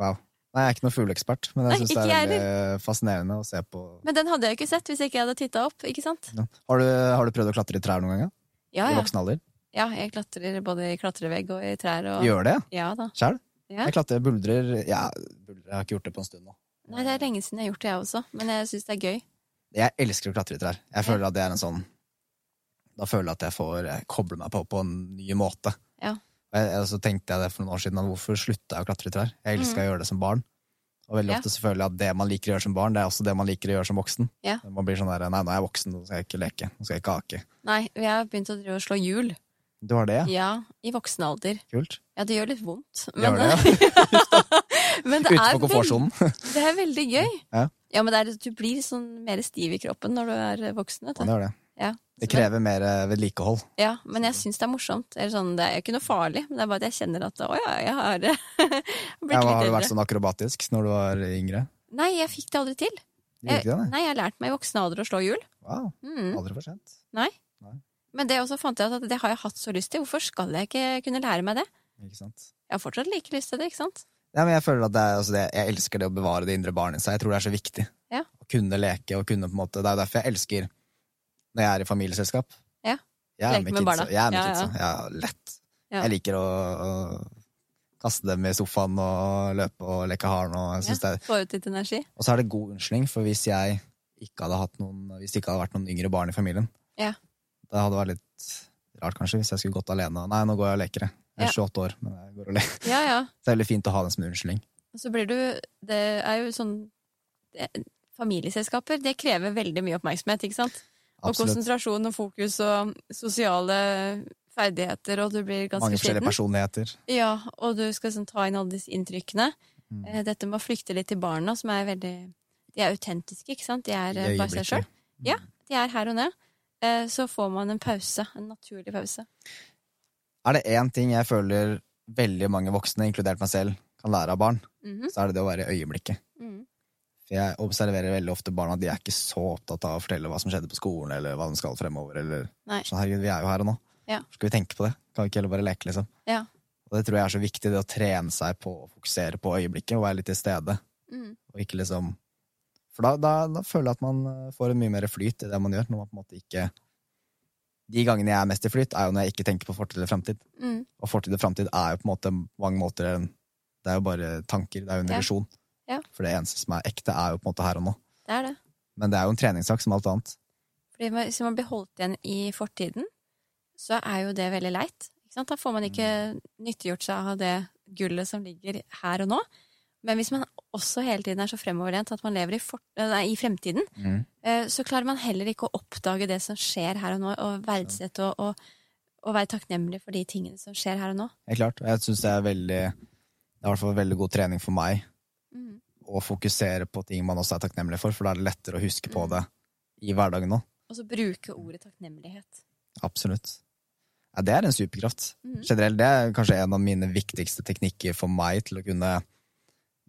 Speaker 2: Wow. Nei, jeg er ikke noen fugleekspert, men jeg syns det er veldig fascinerende å se på.
Speaker 1: Men den hadde jeg ikke sett hvis ikke jeg hadde titta opp. ikke sant?
Speaker 2: Ja. Har, du, har du prøvd å klatre i trær noen gang?
Speaker 1: Ja,
Speaker 2: I
Speaker 1: ja.
Speaker 2: voksen alder?
Speaker 1: ja, jeg klatrer både i klatrevegg og i trær. Og...
Speaker 2: Gjør det?
Speaker 1: Ja da.
Speaker 2: Sjæl?
Speaker 1: Ja.
Speaker 2: Jeg klatrer buldrer Ja, buldrer, jeg har ikke gjort det på en stund nå.
Speaker 1: Nei, det er lenge siden jeg har gjort det, jeg også. Men jeg syns det er gøy.
Speaker 2: Jeg elsker å klatre i trær. Jeg føler at det er en sånn Da føler jeg at jeg får koble meg på på en ny måte.
Speaker 1: Ja.
Speaker 2: Jeg, så tenkte jeg det for noen år siden, hvorfor slutta jeg å klatre i trær? Jeg elska å gjøre det som barn. Og veldig
Speaker 1: Mm. Ja.
Speaker 2: ofte så føler jeg at det man liker å gjøre som barn, det er også det man liker å gjøre som voksen.
Speaker 1: Ja.
Speaker 2: Man blir sånn der, nei, nå er jeg voksen, nå skal jeg ikke leke. Nå skal jeg ikke ake.
Speaker 1: Nei, jeg har begynt å drive og slå hjul.
Speaker 2: Du har det, ja?
Speaker 1: Ja, i voksen alder.
Speaker 2: Kult.
Speaker 1: Ja, det gjør litt vondt.
Speaker 2: Gjør det, [LAUGHS]
Speaker 1: men det er,
Speaker 2: komfortsonen.
Speaker 1: det er veldig gøy.
Speaker 2: Ja.
Speaker 1: men det er, du blir sånn mer stiv i kroppen når du er voksen. Vet du.
Speaker 2: Ja, det
Speaker 1: er
Speaker 2: det.
Speaker 1: Ja.
Speaker 2: Det krever mer eh, vedlikehold.
Speaker 1: Ja, men jeg syns det er morsomt. Eller sånn, det er ikke noe farlig, men det er bare at jeg kjenner at å ja, jeg har [LAUGHS] blitt
Speaker 2: Ja,
Speaker 1: litt
Speaker 2: har du vært sånn akrobatisk når du var yngre?
Speaker 1: Nei, jeg fikk det aldri til.
Speaker 2: Jeg, det, nei?
Speaker 1: Nei, jeg har lært meg i voksen alder å slå hjul.
Speaker 2: Wow,
Speaker 1: Mm.
Speaker 2: aldri for sent.
Speaker 1: Nei.
Speaker 2: Nei.
Speaker 1: Men det også fant jeg at det har jeg hatt så lyst til. Hvorfor skal jeg ikke kunne lære meg det?
Speaker 2: Ikke sant?
Speaker 1: Jeg har fortsatt like lyst til det, ikke sant?
Speaker 2: Ja, men jeg føler at det er, altså det, jeg elsker det å bevare det indre barnet i seg. Jeg tror det er så viktig.
Speaker 1: Ja.
Speaker 2: Å kunne leke og kunne på en måte Det er derfor jeg elsker når jeg er i familieselskap.
Speaker 1: Ja.
Speaker 2: Jeg er
Speaker 1: Leke
Speaker 2: med
Speaker 1: med barna.
Speaker 2: Jeg er med
Speaker 1: Ja, ja.
Speaker 2: kidsa. Ja, lett.
Speaker 1: Ja.
Speaker 2: Jeg liker å, å kaste dem i sofaen og løpe og leke haren. Og, det er,
Speaker 1: Få ut litt energi.
Speaker 2: og så er det god unnskyldning, for hvis jeg ikke hadde hatt noen Hvis det ikke hadde vært noen yngre barn i familien,
Speaker 1: Ja.
Speaker 2: det hadde vært litt rart kanskje hvis jeg skulle gått alene. Nei, nå går jeg og leker, jeg. Jeg er 28 år, men jeg går og leker.
Speaker 1: Ja, ja.
Speaker 2: Så det er veldig fint å ha den som unnskyldning.
Speaker 1: Og så blir du Det er jo sånn det, Familieselskaper, det krever veldig mye oppmerksomhet, ikke sant? Og
Speaker 2: Absolutt.
Speaker 1: konsentrasjon og fokus og sosiale ferdigheter, og du blir ganske
Speaker 2: Mange forskjellige
Speaker 1: sliten.
Speaker 2: personligheter.
Speaker 1: Ja, og du skal sånn, ta inn alle disse inntrykkene.
Speaker 2: Mm.
Speaker 1: Eh, Dette med å flykte litt til barna, som er veldig De er autentiske, ikke sant? De er eh, bare seg sjøl. Ja, de er her og nå. Eh, Så får man en pause. En naturlig pause.
Speaker 2: Er det én ting jeg føler veldig mange voksne, inkludert meg selv, kan lære av barn,
Speaker 1: Mhm,
Speaker 2: så er det det å være i øyeblikket.
Speaker 1: mhm.
Speaker 2: Jeg observerer veldig ofte barna, at de er ikke så opptatt av å fortelle hva som skjedde på skolen, eller hva de skal fremover, eller
Speaker 1: Nei.
Speaker 2: sånn, herregud, vi er jo her og nå.
Speaker 1: Ja.
Speaker 2: Skal vi tenke på det? Kan vi ikke heller bare leke, liksom?
Speaker 1: Ja.
Speaker 2: Og det tror jeg er så viktig, det å trene seg på å fokusere på øyeblikket og være litt til stede.
Speaker 1: Mm.
Speaker 2: Og ikke liksom For da, da, da føler jeg at man eh, får en mye mer flyt i det man gjør, når man på en måte ikke De gangene jeg er mest i flyt, er jo når jeg ikke tenker på fortid eller framtid.
Speaker 1: Mm.
Speaker 2: Og fortid og framtid er jo på en måte mange måter Det er jo bare tanker, det er jo en
Speaker 1: Ja.
Speaker 2: illusjon.
Speaker 1: Ja.
Speaker 2: For det eneste som er ekte, er jo på en måte her og nå.
Speaker 1: Det er det.
Speaker 2: Men det er jo en treningssak som alt annet.
Speaker 1: Fordi Hvis man blir holdt igjen i fortiden, så er jo det veldig leit. Ikke sant? Da får man ikke nyttiggjort seg av det gullet som ligger her og nå. Men hvis man også hele tiden er så fremoverlent at man lever i, for, nei, i fremtiden, mm. så klarer man heller ikke å oppdage det som skjer her og nå, og verdsette og, og, og være takknemlig for de tingene som skjer her og nå.
Speaker 2: Helt klart. Jeg syns det er veldig Det er i hvert fall veldig god trening for meg
Speaker 1: Mm.
Speaker 2: å fokusere på ting man også er takknemlig for, for da er det lettere å huske på
Speaker 1: Mm.
Speaker 2: det i hverdagen nå.
Speaker 1: Og så bruke ordet takknemlighet.
Speaker 2: Absolutt. Ja, det er en superkraft.
Speaker 1: Mm.
Speaker 2: Generelt, det er kanskje en av mine viktigste teknikker for meg til å kunne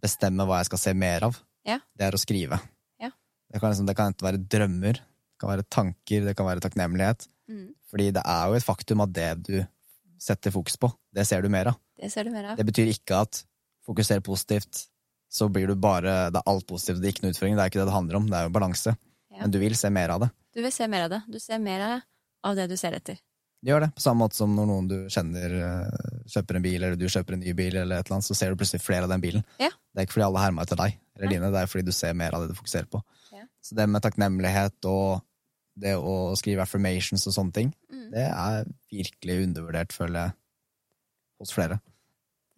Speaker 2: bestemme hva jeg skal se mer av.
Speaker 1: Ja.
Speaker 2: Det er å skrive.
Speaker 1: Ja.
Speaker 2: Det, kan liksom, det kan enten være drømmer, det kan være tanker, det kan være takknemlighet.
Speaker 1: Mm.
Speaker 2: Fordi det er jo et faktum at det du setter fokus på, det ser du mer av.
Speaker 1: Det ser du mer av.
Speaker 2: Det betyr ikke at fokuser positivt, så blir du bare Det er alt positivt, det er ikke noe utfordringer. Det er ikke det det handler om, det er jo balanse.
Speaker 1: Ja.
Speaker 2: Men du vil se mer av det.
Speaker 1: Du vil se mer av det. Du ser mer av det du ser etter.
Speaker 2: Du gjør det. På samme måte som når noen du kjenner eh, kjøper en bil, eller du kjøper en ny bil, eller et eller annet, så ser du plutselig flere av den bilen.
Speaker 1: Ja.
Speaker 2: Det er ikke fordi alle hermer etter deg, eller dine, det er fordi du ser mer av det du fokuserer på.
Speaker 1: Ja.
Speaker 2: Så det med takknemlighet og det å skrive affirmations og sånne ting,
Speaker 1: Mm.
Speaker 2: det er virkelig undervurdert, føler jeg, hos flere.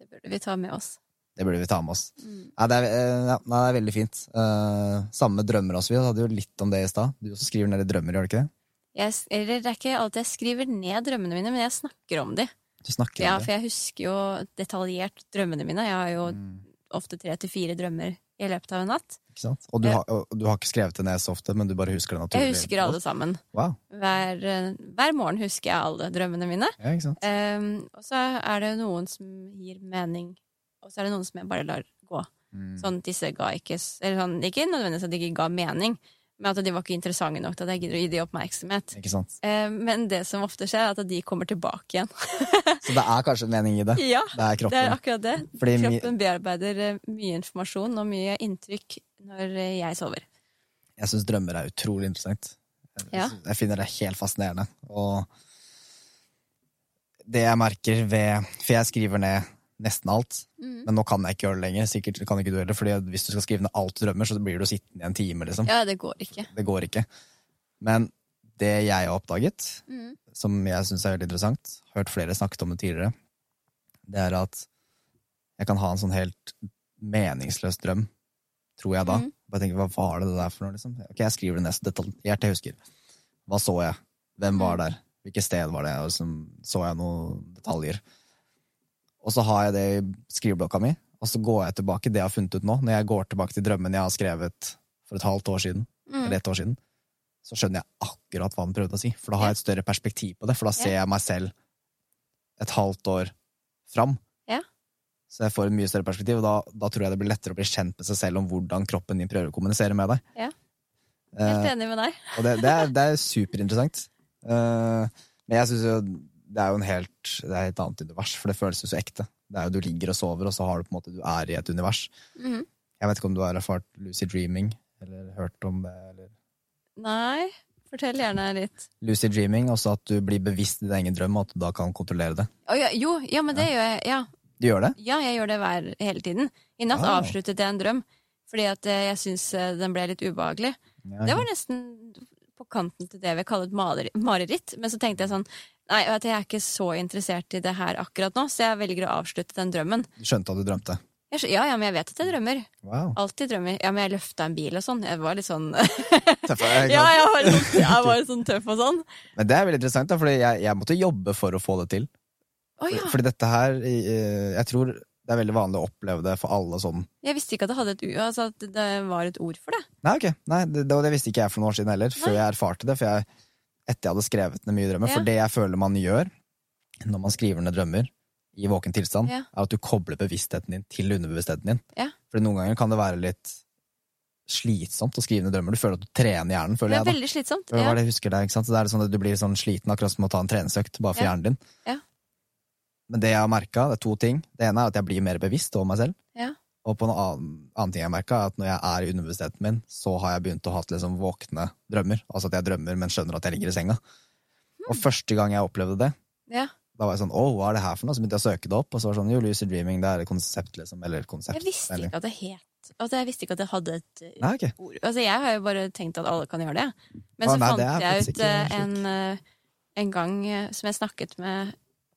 Speaker 1: Det burde vi ta med oss.
Speaker 2: Det burde vi ta med oss.
Speaker 1: Mm.
Speaker 2: Nei, det er, eh, ja, nei, det er veldig fint. Uh, samme med drømmer også. Vi hadde jo litt om det i stad. Du også skriver ned i drømmer, gjør du ikke det?
Speaker 1: Jeg, eller det er ikke alltid jeg skriver ned drømmene mine, men jeg snakker om de.
Speaker 2: Du snakker
Speaker 1: Ja,
Speaker 2: om det.
Speaker 1: for jeg husker jo detaljert drømmene mine. Jeg har jo
Speaker 2: Mm,
Speaker 1: ofte tre til fire drømmer i løpet av en natt.
Speaker 2: ikke sant? Og du,
Speaker 1: Ja.
Speaker 2: har, og du har ikke skrevet det ned så ofte, men du bare husker det naturlig?
Speaker 1: Jeg husker alle sammen.
Speaker 2: Wow.
Speaker 1: Hver, eh, hver morgen husker jeg alle drømmene mine.
Speaker 2: Ja, ikke sant?
Speaker 1: Um, og så er det noen som gir mening, og så er det noen som jeg bare lar gå.
Speaker 2: Mm.
Speaker 1: Sånn, disse ga ikke Eller sånn, ikke nødvendigvis at de ikke ga mening, men at de var ikke interessante nok til at jeg gidder å gi dem oppmerksomhet. Eh, men det som ofte skjer, er at de kommer tilbake igjen. [LAUGHS]
Speaker 2: Så det er kanskje en mening i det?
Speaker 1: ja,
Speaker 2: Det er
Speaker 1: det er akkurat det.
Speaker 2: Fordi
Speaker 1: Kroppen bearbeider eh, mye informasjon og mye inntrykk når eh, jeg sover.
Speaker 2: Jeg syns drømmer er utrolig interessant. Jeg,
Speaker 1: Ja.
Speaker 2: jeg finner det helt fascinerende. Og det jeg merker ved For jeg skriver ned nesten alt,
Speaker 1: Mm.
Speaker 2: men nå kan jeg ikke gjøre det lenger. Sikkert kan ikke du heller, fordi hvis du skal skrive ned alt du drømmer, så blir du sittende i en time, liksom.
Speaker 1: Ja, det går ikke.
Speaker 2: Det går ikke. Men det jeg har oppdaget,
Speaker 1: Mm.
Speaker 2: som jeg syns er veldig interessant, hørt flere snakket om det tidligere, det er at jeg kan ha en sånn helt meningsløs drøm, tror jeg da.
Speaker 1: Mm.
Speaker 2: Bare tenker, Hva var det det der for noe? liksom? Ok, Jeg skriver det ned så detaljert jeg husker. Hva så jeg? Hvem var
Speaker 1: Mhm.
Speaker 2: der? Hvilket sted var det? Og så så jeg noen detaljer. Og så har jeg det i skriveblokka mi, og så går jeg tilbake det jeg har funnet ut nå. Når jeg går tilbake til drømmen jeg har skrevet for et halvt år siden,
Speaker 1: Mm.
Speaker 2: eller ett år siden, så skjønner jeg akkurat hva han prøvde å si. For da har jeg et større perspektiv på det, for da ser jeg meg selv et halvt år fram.
Speaker 1: Ja.
Speaker 2: Så jeg får et mye større perspektiv, og da, da tror jeg det blir lettere å bli kjent med seg selv om hvordan kroppen din prøver å kommunisere med deg.
Speaker 1: Ja.
Speaker 2: Eh,
Speaker 1: Helt enig med deg.
Speaker 2: og det, det, er, det er superinteressant. Uh, men jeg syns jo det er jo en helt, det er et annet univers, for det føles jo så ekte. Det er jo Du ligger og sover, og så har du på en måte, du er i et univers.
Speaker 1: Mhm.
Speaker 2: Jeg vet ikke om du har erfart lucid dreaming, eller hørt om det? eller...
Speaker 1: Nei, fortell gjerne litt.
Speaker 2: Lucid dreaming, altså at du blir bevisst i din egen drøm, og at du da kan kontrollere det.
Speaker 1: Oh, ja, jo, ja, men det gjør jeg. Ja.
Speaker 2: Du gjør det?
Speaker 1: ja, jeg gjør det hver, hele tiden. I natt
Speaker 2: Ah.
Speaker 1: avsluttet jeg en drøm fordi at eh, jeg syns eh, den ble litt ubehagelig.
Speaker 2: Ja,
Speaker 1: Det var nesten på kanten til det vi kaller et mareritt. Men så tenkte jeg sånn Nei, jeg er ikke så interessert i det her akkurat nå, så jeg velger å avslutte den drømmen.
Speaker 2: Du skjønte at du drømte?
Speaker 1: Ja, ja, men jeg vet at jeg drømmer.
Speaker 2: Wow.
Speaker 1: Alltid drømmer. Ja, men jeg løfta en bil og sånn. Jeg var litt sånn [LAUGHS]
Speaker 2: Tøffe,
Speaker 1: Ja, jeg var, litt jeg var litt sånn [LAUGHS] tøff og sånn.
Speaker 2: Men det er veldig interessant, da, fordi jeg, jeg måtte jobbe for å få det til.
Speaker 1: Oh, ja.
Speaker 2: Fordi dette her Jeg tror det er veldig vanlig å oppleve det for alle sånn
Speaker 1: Jeg visste ikke at det, hadde et, altså at det var et ord for det.
Speaker 2: Nei, ok. Nei, det, det, det visste ikke jeg for noen år siden heller, før
Speaker 1: Nei.
Speaker 2: jeg erfarte det. For jeg, etter jeg hadde skrevet ned mye drømmer.
Speaker 1: Ja.
Speaker 2: For det jeg føler man gjør når man skriver ned drømmer i våken tilstand,
Speaker 1: Ja.
Speaker 2: er at du kobler bevisstheten din til underbevisstheten din.
Speaker 1: Ja.
Speaker 2: For noen ganger kan det være litt slitsomt å skrive ned drømmer. Du føler at du trener hjernen,
Speaker 1: Det er
Speaker 2: jeg.
Speaker 1: veldig slitsomt. Ja.
Speaker 2: det jeg husker der, ikke sant? Så det er sånn at Du blir sånn sliten akkurat som å ta en treningsøkt bare for
Speaker 1: Ja.
Speaker 2: hjernen din.
Speaker 1: Ja.
Speaker 2: Men det jeg har merka, det er to ting. Det ene er at jeg blir mer bevisst over meg selv. Og på en annen, annen ting jeg merka, er at når jeg er i universiteten min, så har jeg begynt å ha liksom våkne drømmer. Altså at jeg drømmer, men skjønner at jeg ligger i senga. Og første gang jeg opplevde det,
Speaker 1: Ja.
Speaker 2: da var jeg sånn Å, hva er det her for noe? Så begynte jeg å søke det opp, og så var det sånn Jo, lucid dreaming, det er et konsept, liksom. Eller konsept.
Speaker 1: Jeg visste ikke at det het Altså, jeg visste ikke at det hadde et uh,
Speaker 2: Nei, okay.
Speaker 1: ord. Altså, jeg har jo bare tenkt at alle kan gjøre det. Men
Speaker 2: Å,
Speaker 1: så
Speaker 2: nei,
Speaker 1: fant jeg ut eh, en, eh, en gang eh, som jeg snakket med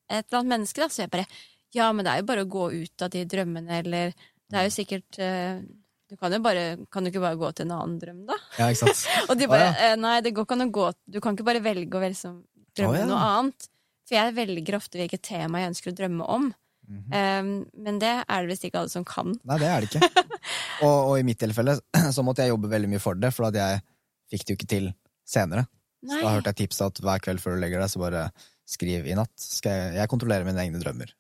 Speaker 1: et eller annet menneske, da, så jeg bare Ja, men det er jo bare å gå ut av de drømmene, eller Det er jo sikkert eh, Du kan jo bare Kan du ikke bare gå til en annen drøm, da?
Speaker 2: Ja, ikke sant? [LAUGHS]
Speaker 1: Og de bare ah,
Speaker 2: ja.
Speaker 1: eh, Nei, det går ikke an å gå Du kan ikke bare velge å velge som, drømme
Speaker 2: ah, ja.
Speaker 1: noe annet. For jeg velger ofte hvilket tema jeg ønsker å drømme om.
Speaker 2: Mm
Speaker 1: -hmm. um, men det er det visst ikke alle som kan.
Speaker 2: Nei, det er det ikke. [LAUGHS] Og, og i mitt tilfelle [CLEARS THROAT] så måtte jeg jobbe veldig mye for det, for at jeg fikk det jo ikke til senere. Så da hørte jeg tipset at hver kveld før du legger deg, så bare skriv i natt. Skal jeg, jeg kontrollerer mine egne drømmer.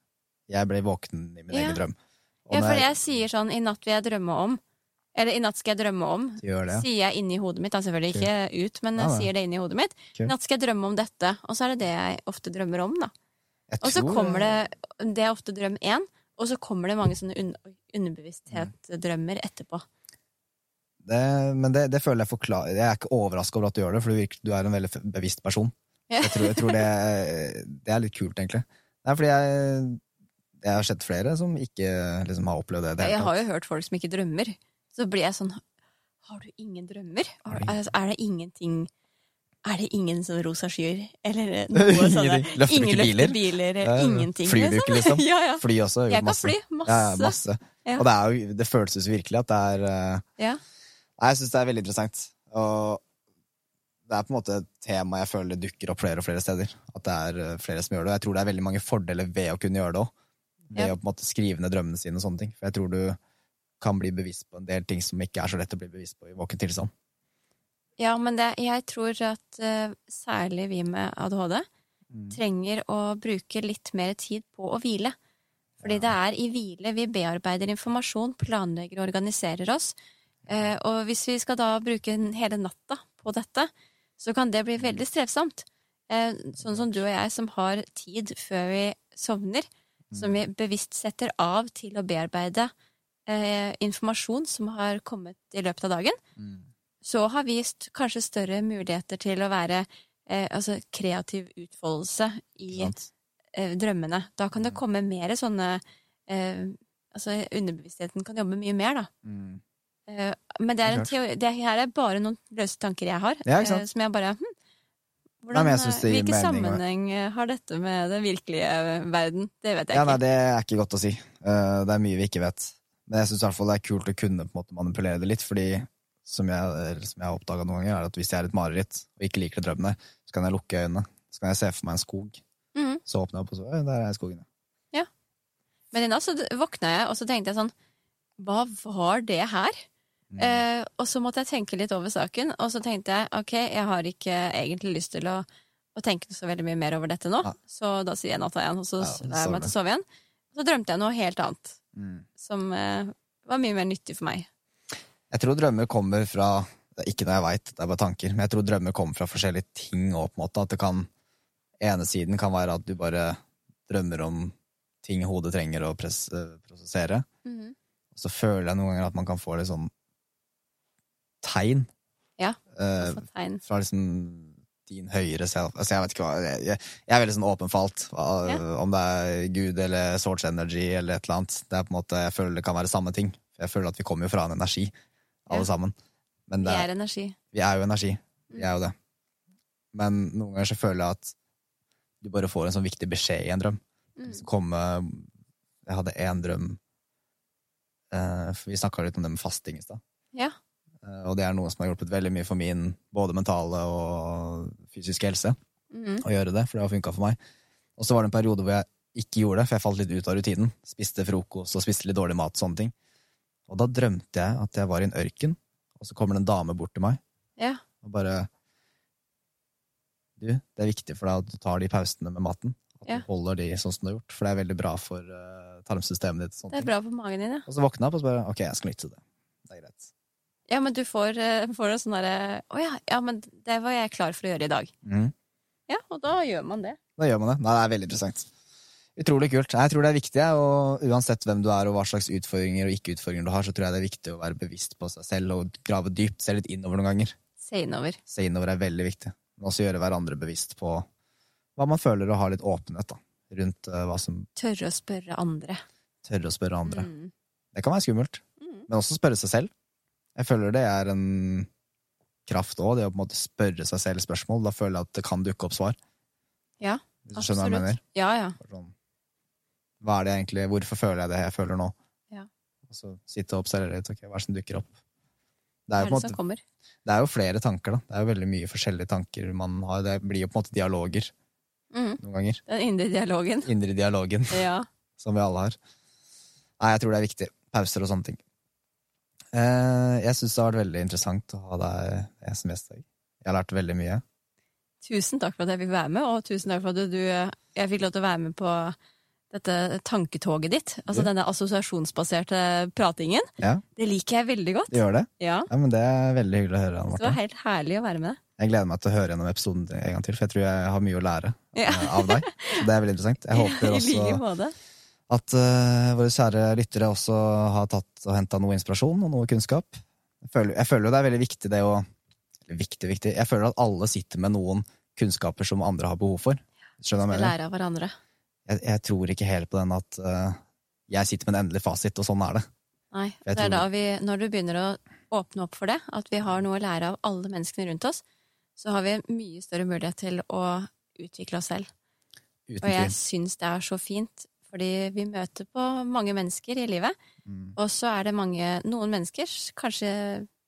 Speaker 2: Jeg ble våken i min
Speaker 1: Ja.
Speaker 2: egen drøm.
Speaker 1: Ja, for jeg sier sånn I natt vil jeg drømme om Eller i natt skal jeg drømme om
Speaker 2: det,
Speaker 1: Sier jeg inni hodet mitt, da selvfølgelig ikke ut Men jeg sier det inni hodet mitt.
Speaker 2: Kul.
Speaker 1: I natt skal jeg drømme om dette Og så er det det jeg ofte drømmer om da. Og så kommer det. Det er ofte drøm 1 Og så kommer det mange sånne un underbevissthet-drømmer etterpå.
Speaker 2: Det, Men det, det føler jeg forklarer Jeg er ikke overraska over at du gjør det, for du, virker, du er en veldig bevisst person. Jeg tror, jeg tror det, det er litt kult, egentlig. Det er fordi jeg, jeg har sett flere som ikke liksom, har opplevd det. det
Speaker 1: Jeg har jo hørt folk som ikke drømmer Så blir jeg sånn Har du ingen drømmer? Altså, er det ingenting Er det ingen sånne rosa skyer? Eller [LAUGHS] noe sånne.
Speaker 2: Løfter
Speaker 1: Ingen
Speaker 2: ikke biler?
Speaker 1: løfter biler
Speaker 2: Ja.
Speaker 1: Ingenting
Speaker 2: Flyr du ikke, liksom? [LAUGHS]
Speaker 1: ja, ja
Speaker 2: Fly også. jo,
Speaker 1: Jeg kan
Speaker 2: masse.
Speaker 1: fly, masse,
Speaker 2: Ja, masse. Og det, er jo, det føles jo virkelig at det er eh,
Speaker 1: Ja.
Speaker 2: Nei, jeg syns det er veldig interessant. Og det er på en måte et tema jeg føler dukker opp flere og flere steder. At det er eh, flere som gjør det. Og jeg tror det er veldig mange fordeler ved å kunne gjøre det òg. Ved
Speaker 1: Ja.
Speaker 2: å på en måte skrive ned drømmene sine og sånne ting. For jeg tror du kan bli bevisst på en del ting som ikke er så lett å bli bevisst på i våken tilstand.
Speaker 1: Ja, men det, jeg tror at uh, særlig vi med ADHD trenger å bruke litt mer tid på å hvile. Fordi det er i hvile vi bearbeider informasjon, planlegger og organiserer oss. Uh, og hvis vi skal da bruke hele natta på dette, så kan det bli veldig strevsomt. Uh, sånn som du og jeg som har tid før vi sovner, som vi bevisst setter av til å bearbeide eh, informasjon som har kommet i løpet av dagen så har vi kanskje større muligheter til å være eh, altså kreativ utfoldelse i eh, drømmene. Da kan det komme mer sånne eh, Altså underbevisstheten kan jobbe mye mer, da.
Speaker 2: Mm.
Speaker 1: Eh, men det er en teori Det er bare noen løse tanker jeg har,
Speaker 2: Ja,
Speaker 1: eh, som jeg bare hm, hvordan,
Speaker 2: det
Speaker 1: eh, Hvilken
Speaker 2: mening,
Speaker 1: sammenheng eh, har dette med den virkelige verden? Det vet jeg
Speaker 2: Ja, nei,
Speaker 1: ikke.
Speaker 2: det er ikke godt å si. Eh, det er mye vi ikke vet. Men jeg syns det er kult å kunne måte manipulere det litt, fordi som jeg, som jeg har oppdaga noen ganger, er at hvis jeg er et mareritt og ikke liker de drømmene, så kan jeg lukke øynene. Så kan jeg se for meg en skog.
Speaker 1: Mm.
Speaker 2: Så åpner jeg opp, og så der er skogen. ja.
Speaker 1: Men i natt så våkna jeg, og så tenkte jeg sånn Hva var det her?
Speaker 2: Mm.
Speaker 1: Eh, og så måtte jeg tenke litt over saken, og så tenkte jeg ok, jeg har ikke egentlig lyst til å, å tenke så veldig mye mer over dette nå,
Speaker 2: Ja.
Speaker 1: så da sier jeg natta igjen, og så
Speaker 2: Ja,
Speaker 1: jeg meg til å sove igjen. Så drømte jeg noe helt annet,
Speaker 2: Mm.
Speaker 1: som eh, var mye mer nyttig for meg.
Speaker 2: Jeg tror drømmer kommer fra Ikke noe jeg veit, det er bare tanker, men jeg tror drømmer kommer fra forskjellige ting òg, på en måte. At det kan ene siden kan være at du bare drømmer om ting hodet trenger å press, eh, prosessere.
Speaker 1: Mhm.
Speaker 2: Og så føler jeg noen ganger at man kan få litt sånn tegn.
Speaker 1: Ja,
Speaker 2: også
Speaker 1: Altså tegn.
Speaker 2: fra liksom din høyere selv. Altså, jeg vet ikke hva Jeg, jeg, jeg er veldig sånn åpenfalt. Hva,
Speaker 1: Ja.
Speaker 2: Om det er Gud eller Source Energy eller et eller annet. Det er på en måte, Jeg føler det kan være samme ting. Jeg føler at vi kommer jo fra en energi, alle
Speaker 1: Ja.
Speaker 2: sammen. Men
Speaker 1: Vi er energi.
Speaker 2: vi er jo energi. Vi
Speaker 1: Mm.
Speaker 2: er jo det. Men noen ganger så føler jeg at du bare får en sånn viktig beskjed i en drøm.
Speaker 1: Mm.
Speaker 2: Komme Jeg hadde én drøm eh, Vi snakka litt om det med fasting i stad.
Speaker 1: Ja.
Speaker 2: Eh, Og det er noe som har hjulpet veldig mye for min både mentale og fysiske helse.
Speaker 1: Mm.
Speaker 2: Å gjøre det, for det har funka for meg. Og så var det en periode hvor jeg ikke gjorde det, for jeg falt litt ut av rutinen. Spiste frokost og spiste litt dårlig mat og sånne ting. Og da drømte jeg at jeg var i en ørken, og så kommer det en dame bort til meg
Speaker 1: Ja.
Speaker 2: og bare Du, det er viktig for deg at du tar de pausene med maten. At
Speaker 1: Ja.
Speaker 2: du holder de sånn som du har gjort, for det er veldig bra for uh, tarmsystemet ditt.
Speaker 1: Det er
Speaker 2: ting.
Speaker 1: bra for magen din, ja.
Speaker 2: Og så våkna jeg opp og så bare ok, jeg skal lytte til det. Det er greit.
Speaker 1: Ja, men du får, eh, får en sånn derre Å ja, ja, men det var jeg klar for å gjøre i dag.
Speaker 2: Mm.
Speaker 1: Ja, og da gjør man det.
Speaker 2: Da gjør man det. Nei, det er veldig interessant. Utrolig kult. Jeg tror det er viktig, og uansett hvem du er og hva slags utfordringer og ikke-utfordringer du har, så tror jeg det er viktig å være bevisst på seg selv og grave dypt, se litt innover noen ganger.
Speaker 1: Se innover.
Speaker 2: Se innover er veldig viktig. Men også gjøre hverandre bevisst på hva man føler, og ha litt åpenhet da, rundt uh, hva som
Speaker 1: Tørre å spørre andre.
Speaker 2: Tørre å spørre andre.
Speaker 1: Mm.
Speaker 2: Det kan være skummelt,
Speaker 1: Mm.
Speaker 2: men også spørre seg selv. Jeg føler det er en kraft òg, det å på en måte spørre seg selv spørsmål. Da føler jeg at det kan dukke opp svar.
Speaker 1: Ja,
Speaker 2: Hvis du skjønner hva jeg mener?
Speaker 1: Ja, ja.
Speaker 2: Sånn, hva er det egentlig, Hvorfor føler jeg det jeg føler nå?
Speaker 1: Ja.
Speaker 2: Og så sitte og observere litt. ok, Hva er det som dukker opp? Det
Speaker 1: Hva
Speaker 2: er,
Speaker 1: er
Speaker 2: jo på en
Speaker 1: det som
Speaker 2: måte,
Speaker 1: kommer?
Speaker 2: det er jo flere tanker, da. Det er jo veldig mye forskjellige tanker man har. Det blir jo på en måte dialoger
Speaker 1: Mm.
Speaker 2: noen ganger.
Speaker 1: Den indre dialogen.
Speaker 2: Indre dialogen,
Speaker 1: Ja. [LAUGHS]
Speaker 2: som vi alle har. Nei, jeg tror det er viktig. Pauser og sånne ting. Eh, jeg syns det har vært veldig interessant å ha deg som gjest. i dag. Jeg har lært veldig mye.
Speaker 1: Tusen takk for at jeg fikk være med, og tusen takk for at du, jeg fikk lov til å være med på dette tanketoget ditt. Altså denne assosiasjonsbaserte pratingen.
Speaker 2: Ja,
Speaker 1: Det liker jeg veldig godt.
Speaker 2: det gjør det.
Speaker 1: Ja,
Speaker 2: Ja, men Det er veldig hyggelig å høre. Anne
Speaker 1: Det var helt herlig å være med.
Speaker 2: Jeg gleder meg til å høre gjennom episoden en gang til, for jeg tror jeg har mye å lære
Speaker 1: Ja.
Speaker 2: eh, av deg. Så det er veldig interessant. Jeg [LAUGHS] håper
Speaker 1: I
Speaker 2: også
Speaker 1: like måte.
Speaker 2: At uh, våre kjære lyttere også har tatt og henta noe inspirasjon og noe kunnskap. Jeg føler, jeg føler det er veldig viktig det å Viktig, viktig. Jeg føler at alle sitter med noen kunnskaper som andre har behov for. Skjønner du hva jeg mener?
Speaker 1: Lære av hverandre.
Speaker 2: Jeg, jeg tror ikke helt på den at uh, jeg sitter med en endelig fasit, og sånn er det.
Speaker 1: Nei, det er da vi, når du begynner å åpne opp for det, at vi har noe å lære av alle menneskene rundt oss, så har vi mye større mulighet til å utvikle oss selv.
Speaker 2: Uten
Speaker 1: Og jeg syns det er så fint, fordi vi møter på mange mennesker i livet,
Speaker 2: Mm.
Speaker 1: og så er det mange, noen mennesker kanskje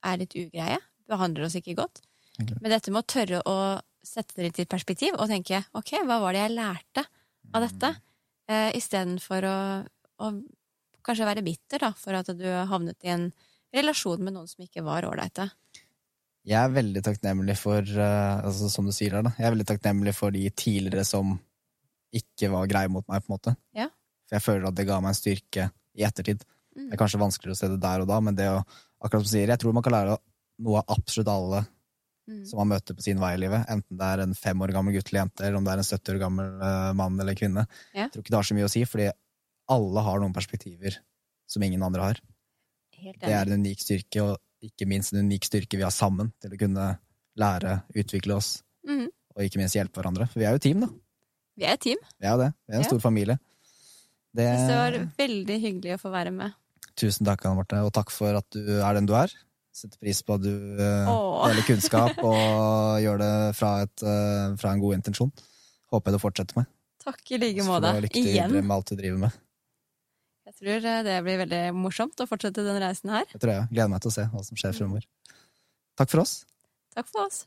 Speaker 1: er litt ugreie, behandler oss ikke godt.
Speaker 2: Okay.
Speaker 1: Men dette med å tørre å sette det litt i perspektiv og tenke ok, hva var det jeg lærte av dette? Eh, Istedenfor å, å kanskje være bitter da, for at du havnet i en relasjon med noen som ikke var ålreite.
Speaker 2: Jeg er veldig takknemlig for eh, altså, Som du sier her, da. Jeg er veldig takknemlig for de tidligere som ikke var greie mot meg, på en måte.
Speaker 1: Ja.
Speaker 2: For jeg føler at det ga meg en styrke i ettertid.
Speaker 1: Mm.
Speaker 2: Det er kanskje vanskeligere å se det der og da, men det å akkurat som du sier, jeg tror man kan lære noe av absolutt alle
Speaker 1: Mm.
Speaker 2: som man møter på sin vei i livet. Enten det er en fem år gammel gutt eller jente, eller om det er en 70 år gammel eh, mann eller kvinne.
Speaker 1: Ja.
Speaker 2: Jeg tror ikke det har så mye å si, fordi alle har noen perspektiver som ingen andre har. Det er en unik styrke, og ikke minst en unik styrke vi har sammen til å kunne lære, utvikle oss,
Speaker 1: mm.
Speaker 2: og ikke minst hjelpe hverandre. For vi er jo team, da.
Speaker 1: Vi er et team.
Speaker 2: Ja, det. Vi er en stor familie. Det,
Speaker 1: det var veldig hyggelig å få være med.
Speaker 2: Tusen takk, Anne Marte, og takk for at du er den du er. Setter pris på at du eh,
Speaker 1: Åh.
Speaker 2: deler kunnskap og [LAUGHS] gjør det fra, et, eh, fra en god intensjon. Håper jeg du fortsetter med.
Speaker 1: Takk i like måte.
Speaker 2: lykke til med alt du driver med.
Speaker 1: Jeg tror eh, det blir veldig morsomt å fortsette den reisen her.
Speaker 2: Jeg tror jeg. Gleder meg til å se hva som skjer fremover. Takk for oss.
Speaker 1: Takk for oss.